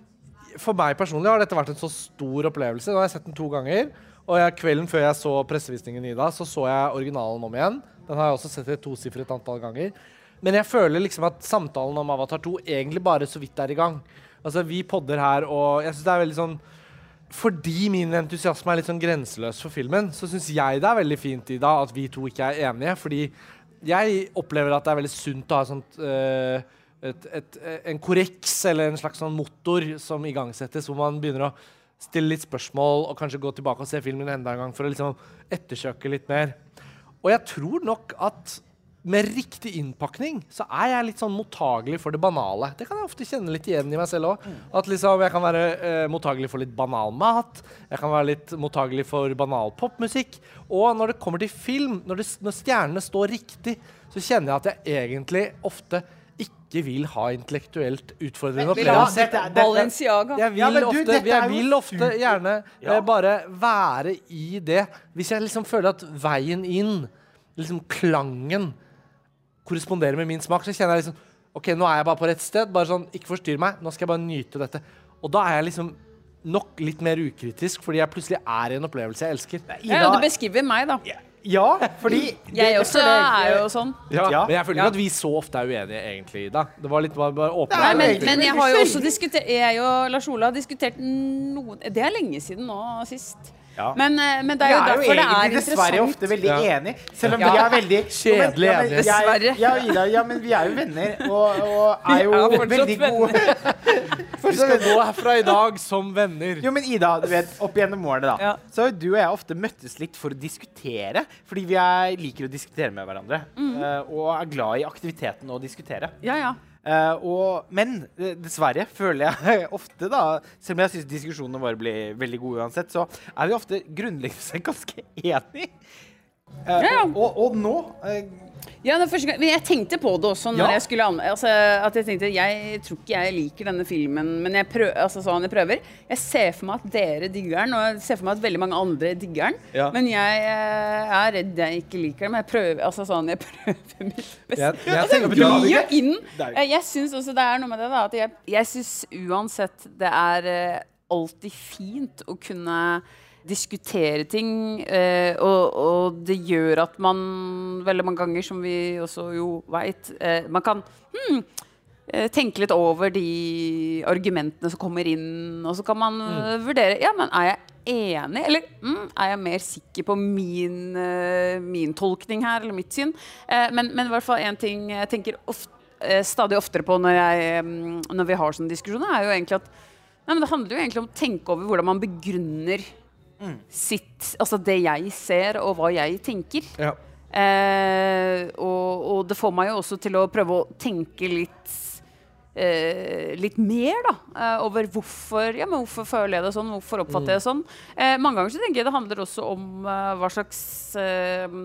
for meg personlig har dette vært en så stor opplevelse. Nå har jeg sett den to ganger. Og jeg, kvelden før jeg så pressevisningen i dag, så så jeg originalen om igjen. Den har jeg også sett et tosifret antall ganger. Men jeg føler liksom at samtalen om Avatar 2 egentlig bare så vidt er i gang. Altså, vi podder her, og jeg syns det er veldig sånn fordi min entusiasme er litt sånn grenseløs for filmen, så syns jeg det er veldig fint i dag at vi to ikke er enige. Fordi jeg opplever at det er veldig sunt å ha sånt øh, et, et, en korreks eller en slags sånn motor som igangsettes, hvor man begynner å stille litt spørsmål og kanskje gå tilbake og se filmen enda en gang for å liksom ettersøke litt mer. Og jeg tror nok at med riktig innpakning så er jeg litt sånn mottagelig for det banale. Det kan jeg ofte kjenne litt igjen i meg selv òg. At liksom jeg kan være eh, mottagelig for litt banal mat. Jeg kan være litt mottagelig for banal popmusikk. Og når det kommer til film, når, det, når stjernene står riktig, så kjenner jeg at jeg egentlig ofte ikke vil ha intellektuelt utfordrende opplevelser. dette- Balenciaga. Jeg vil, Ja, du, ofte, jeg vil ofte gjerne Ja. eh, bare være i det. Hvis jeg liksom føler at veien inn, liksom klangen, korresponderer med min smak, så kjenner jeg liksom OK, nå er jeg bare på rett sted. Bare sånn, Ikke forstyrr meg. Nå skal jeg bare nyte dette. Og da er jeg liksom nok litt mer ukritisk, fordi jeg plutselig er i en opplevelse jeg elsker. Ida, ja, du beskriver meg, da. Ja, fordi det- Jeg det også jeg- er jo sånn. Ja, Ja. Men jeg føler Ja. ikke at vi så ofte er uenige, egentlig, Ida. Det var litt bare, bare åpne. Nei, men, men jeg har jo også diskutert Jeg og Lars Ola har diskutert noen Det er lenge siden nå sist. Ja. Men, eh, men det er jo er jo derfor det er egentlig dessverre ofte veldig Ja. enige, selv om Ja. vi er veldig Kjedelig Ja, enige. Dessverre. Ja, Ida, ja, men vi er jo venner, og, og er jo Vi er veldig gode Vi skal gå herfra i dag som venner. Jo, men Ida, du vet, opp gjennom årene, da, Ja. så har du og jeg ofte møttes litt for å diskutere. Fordi vi er, liker å diskutere med hverandre. Eh, og er glad i aktiviteten å diskutere. Ja, ja. Eh, og, men eh, dessverre føler jeg ofte, da Selv om jeg syns diskusjonene våre blir veldig gode uansett, så er vi ofte grunnleggende ganske enige. Eh, Ja. og, og nå eh, Ja, det første gang, men jeg tenkte på det også når Ja. jeg skulle altså, At jeg tenkte Jeg tror ikke jeg liker denne filmen, men jeg, prøv, altså, sånn, jeg prøver. Jeg ser for meg at dere digger den, og jeg ser for meg at veldig mange andre digger den. Ja. Men jeg eh, er redd jeg ikke liker den. Men jeg prøver, altså, sånn, jeg prøver mitt beste. Jeg, jeg Altså, jeg inn. Eh, Jeg syns også det er noe med det, da. At jeg, jeg syns uansett det er eh, alltid fint å kunne diskutere ting. eh, og, og det gjør at man veldig mange ganger, som vi også jo veit, eh, man kan hmm, eh, tenke litt over de argumentene som kommer inn, og så kan man mm. vurdere Ja, men er jeg enig, eller mm, er jeg mer sikker på min, eh, min tolkning her, eller mitt syn? Eh, men, men i hvert fall én ting jeg tenker ofte, eh, stadig oftere på når, jeg, mm, når vi har sånne diskusjoner, er jo egentlig at Nei, men Det handler jo egentlig om å tenke over hvordan man begrunner Mm. sitt Altså det jeg ser, og hva jeg tenker. Ja. Eh, og, og det får meg jo også til å prøve å tenke litt eh, litt mer da, eh, over hvorfor, ja, men hvorfor føler jeg det sånn, hvorfor oppfatter jeg det sånn. Eh, mange ganger så tenker jeg det handler også om eh, hva slags eh,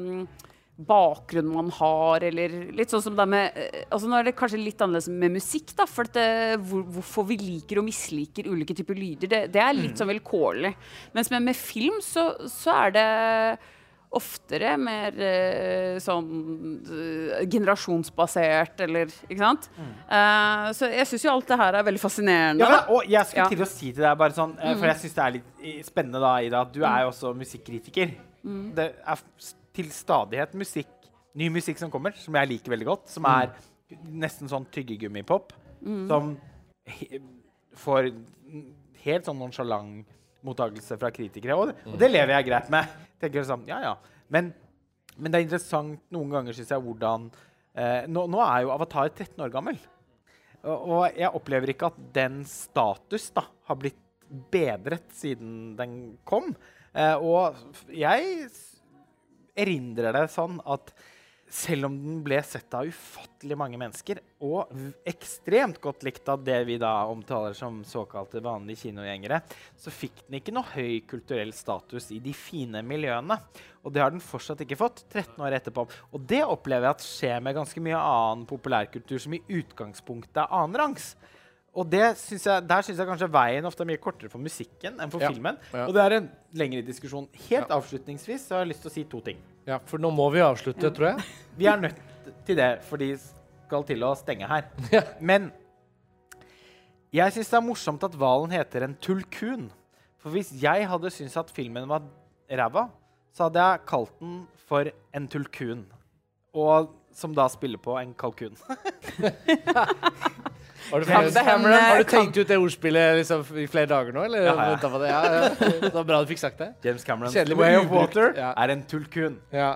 bakgrunn man har, eller litt sånn som det med eh, altså Nå er det kanskje litt annerledes med musikk, da, for det, hvor, hvorfor vi liker og misliker ulike typer lyder, det, det er litt sånn vilkårlig. Mens med, med film så, så er det oftere mer eh, sånn eh, generasjonsbasert, eller Ikke sant? Eh, så jeg syns jo alt det her er veldig fascinerende. Ja, og jeg skulle Ja. til å si til deg bare sånn, eh, for jeg syns det er litt eh, spennende da, Ida, at du er jo også musikkritiker. Det er til stadighet musikk, ny musikk som kommer, som jeg liker veldig godt, som er nesten sånn tyggegummipop, som he får helt sånn nonsjalant mottakelse fra kritikere, og, og det lever jeg greit med. Tenker sånn, ja, ja. Men, men det er interessant noen ganger, synes jeg, hvordan eh, nå, nå er jo Avatar 13 år gammel. Og, og jeg opplever ikke at den status da, har blitt bedret siden den kom. Eh, og jeg erindrer det sånn at selv om den ble sett av ufattelig mange mennesker, og ekstremt godt likt av det vi da omtaler som såkalte vanlige kinogjengere, så fikk den ikke noe høy kulturell status i de fine miljøene. Og det har den fortsatt ikke fått 13 år etterpå. Og det opplever jeg at skjer med ganske mye annen populærkultur som i utgangspunktet er annenrangs. Og det synes jeg, der syns jeg kanskje veien ofte er mye kortere for musikken enn for Ja. filmen. Ja. Og det er en lengre diskusjon. Helt avslutningsvis så har jeg lyst til å si to ting. ja, for nå må vi avslutte, tror jeg. Vi er nødt til det, for de skal til å stenge her. Ja. Men jeg syns det er morsomt at hvalen heter en tulkun. For hvis jeg hadde syntes at filmen var ræva, så hadde jeg kalt den for en tulkun. Og som da spiller på en kalkun. Har du, har du tenkt ut det ordspillet liksom, i flere dager nå? Eller? Ja, ja. det? Ja, ja. Det var bra du fikk sagt det. James Cameron. Kjedelig, Way of. Water Ja. er en tulkun. Ja.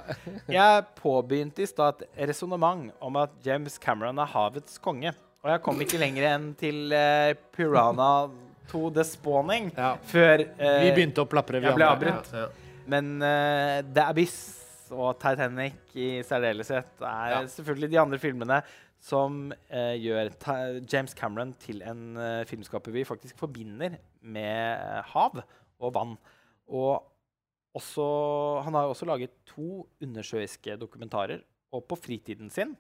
Jeg påbegynte i stad et resonnement om at James Cameron er havets konge. Og jeg kom ikke lenger enn til uh, Piranha 2 The Spawning Ja. før uh, Vi begynte å plapre. vi jeg ble andre. avbrutt. Ja. Men uh, The Abyss og Titanic i særdeleshet er Ja. selvfølgelig de andre filmene som eh, gjør James Cameron til en eh, filmskaper vi faktisk forbinder med eh, hav og vann. Og også, han har også laget to undersjøiske dokumentarer. Og på fritiden sin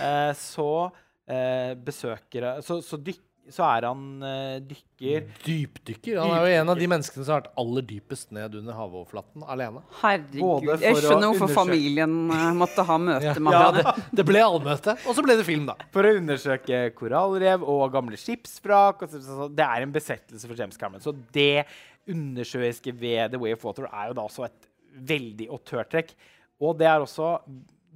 eh, så eh, Så, så, dyk, så er han uh, dykker Dypdykker. Han er jo en av de menneskene som har vært aller dypest ned under havoverflaten alene. Herregud. Både Jeg skjønner hvorfor familien eh, måtte ha møte Ja, med ja det, det ble allmøte, og så ble det film, da. For å undersøke korallrev og gamle skipsvrak. og Det er en besettelse for James Cameron. Så det undersjøiske ved The Way of Water er jo da også et veldig autørtrekk. Og det er også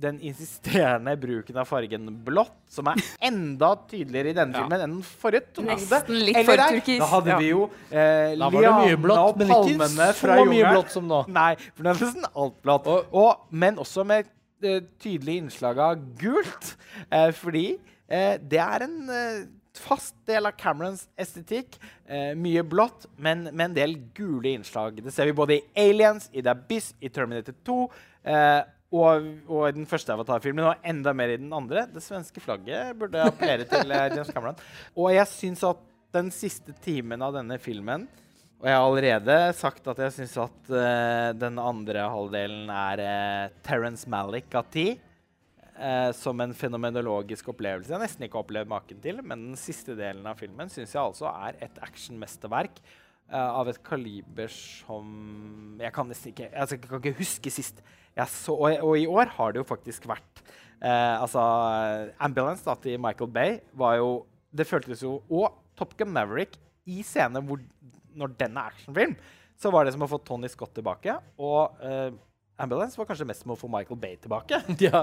den insisterende bruken av fargen blått, som er enda tydeligere i denne Ja. filmen enn den forrige. Nesten litt Eller for turkis. Da hadde Ja. vi jo eh, Da var det mye blått, og men ikke så fra mye jungelen. blått som nå. Nei, for det er nesten alt blått. Og- Og, men også med eh, tydelig innslag av gult. Eh, fordi eh, det er en eh, fast del av Camerons estetikk. Eh, mye blått, men med en del gule innslag. Det ser vi både i Aliens, i The Abyss, i Terminator 2 eh, og, og i den første Avatar-filmen, og enda mer i den andre. Det svenske flagget burde appellere til eh, James Cameron. Og jeg syns at den siste timen av denne filmen og jeg har allerede sagt at jeg syns at uh, den andre halvdelen er uh, Terence Malick av ti. eh, som en fenomenologisk opplevelse jeg har nesten ikke opplevd maken til. Men den siste delen av filmen syns jeg altså er et actionmesterverk eh, av et kaliber som Jeg kan nesten ikke Jeg kan ikke huske sist. Jeg så, og, og i år har det jo faktisk vært eh, Altså Ambulance da, til Michael Bay var jo Det føltes jo Og Top Gun Maverick i scene hvor når den er actionfilm, så var det som å få Tony Scott tilbake. Og eh, Ambulance var kanskje mest med å få Michael Bay tilbake. Ja.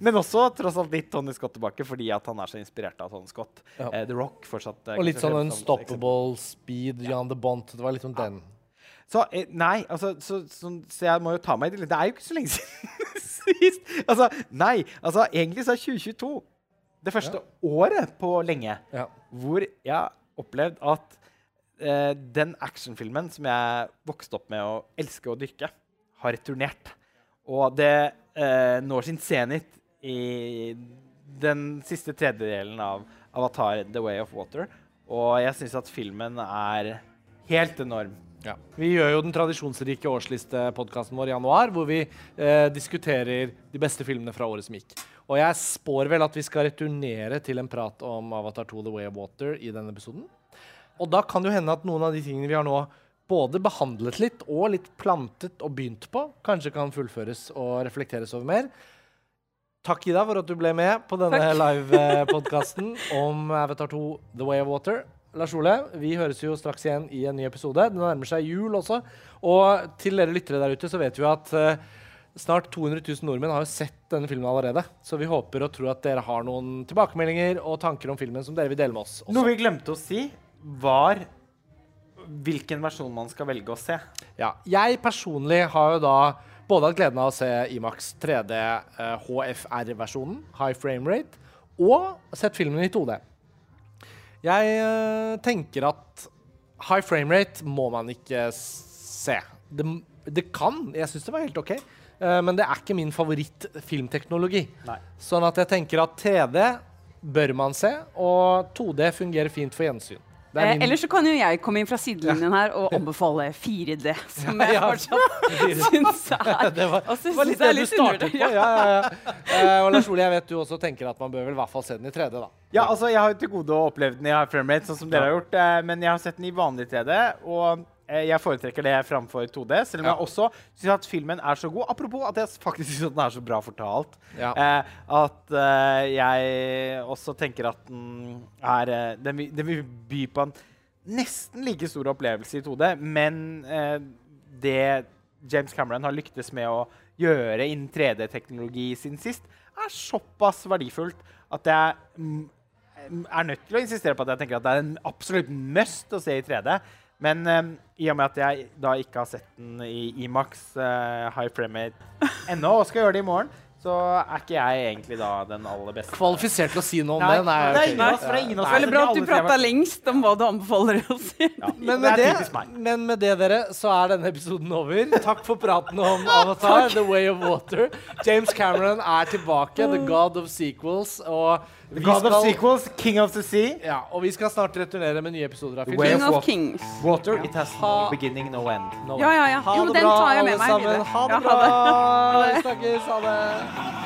Men også tross alt litt Tony Scott tilbake fordi at han er så inspirert av Tony Scott. Ja. Uh, The Rock fortsatt. Uh, Og litt sånn. Unstoppable Speed, John the Bont. Det var litt sånn den. Så eh, nei, altså så, så, så jeg må jo ta meg i det. Det er jo ikke så lenge siden sist. Altså, nei. Altså, egentlig så er 2022 det første året på lenge Ja. hvor jeg har opplevd at eh, den actionfilmen som jeg vokste opp med å elske å dyrke, har returnert. Og det eh, når sin senit i den siste tredjedelen av Avatar The Way of Water. Og jeg syns at filmen er helt enorm. Ja. Vi gjør jo den tradisjonsrike årslistepodkasten vår i januar, hvor vi eh, diskuterer de beste filmene fra året som gikk. Og jeg spår vel at vi skal returnere til en prat om Avatar 2 The Way of Water i denne episoden. Og da kan det jo hende at noen av de tingene vi har nå både behandlet litt og litt plantet og begynt på, kanskje kan fullføres og reflekteres over mer. Takk, Ida, for at du ble med på denne live-podkasten om Avatar 2 The Way of Water. Lars Ole, vi høres jo straks igjen i en ny episode. Det nærmer seg jul også. Og til dere lyttere der ute så vet vi at uh, snart 200 000 nordmenn har jo sett denne filmen allerede. Så vi håper og tror at dere har noen tilbakemeldinger og tanker om filmen som dere vil dele med oss. Også. Noe vi glemte å si, var hvilken versjon man skal velge å se. Ja, jeg personlig har jo da både hatt gleden av å se Imax 3D eh, HFR-versjonen, high frame rate, og sett filmen i 2D. Jeg eh, tenker at high frame rate må man ikke se. Det, det kan. Jeg syns det var helt OK. Eh, men det er ikke min favoritt-filmteknologi. Sånn at jeg tenker at 3D bør man se, og 2D fungerer fint for gjensyn. Eh, Eller så kan jo jeg komme inn fra sidelinjen her og anbefale 4D, som jeg Ja, fortsatt syns er det var, det var litt det du startet på. Ja, ja, ja. Eh, og Lars Ole, jeg vet du også tenker at man bør vel i hvert fall se den i 3D, da. Ja, altså, Jeg har jo til gode å oppleve den i high frame rate, sånn som dere har gjort. Eh, men jeg har sett den i vanlig 3D, og jeg foretrekker det framfor 2D. Selv om Ja. jeg også syns at filmen er så god. Apropos at jeg faktisk syns den er så bra fortalt. Ja. Eh, at eh, jeg også tenker at den er eh, Den vil, den vil by på en nesten like stor opplevelse i 2D, men eh, det James Cameron har lyktes med å gjøre innen 3D-teknologi siden sist, er såpass verdifullt at jeg er nødt til å insistere på at jeg tenker at det er en absolutt must å se i 3D. Men eh, i og med at jeg da ikke har sett den i Imax uh, high frame rate ennå, og skal gjøre det i morgen, så er ikke jeg egentlig da den aller beste. Kvalifisert til å si noe om Nei, det? Nei, det er ingen av oss, det er ingen av oss. Veldig bra at du prata lengst om hva du anbefaler å si. Ja, Men med, det det, men med det, dere, så er denne episoden over. Takk for praten om Avatar, The Way of Water. James Cameron er tilbake, the god of sequels. Og God skal... of Sequels, King of the Sea. Ja, Og vi skal snart returnere med nye episoder av Film. King of Kings. Water, it has no beginning, no end. No ja, ja, ja. Ha jo, det bra, alle sammen. Ha det bra. Ha det. Snakkes. Ha det.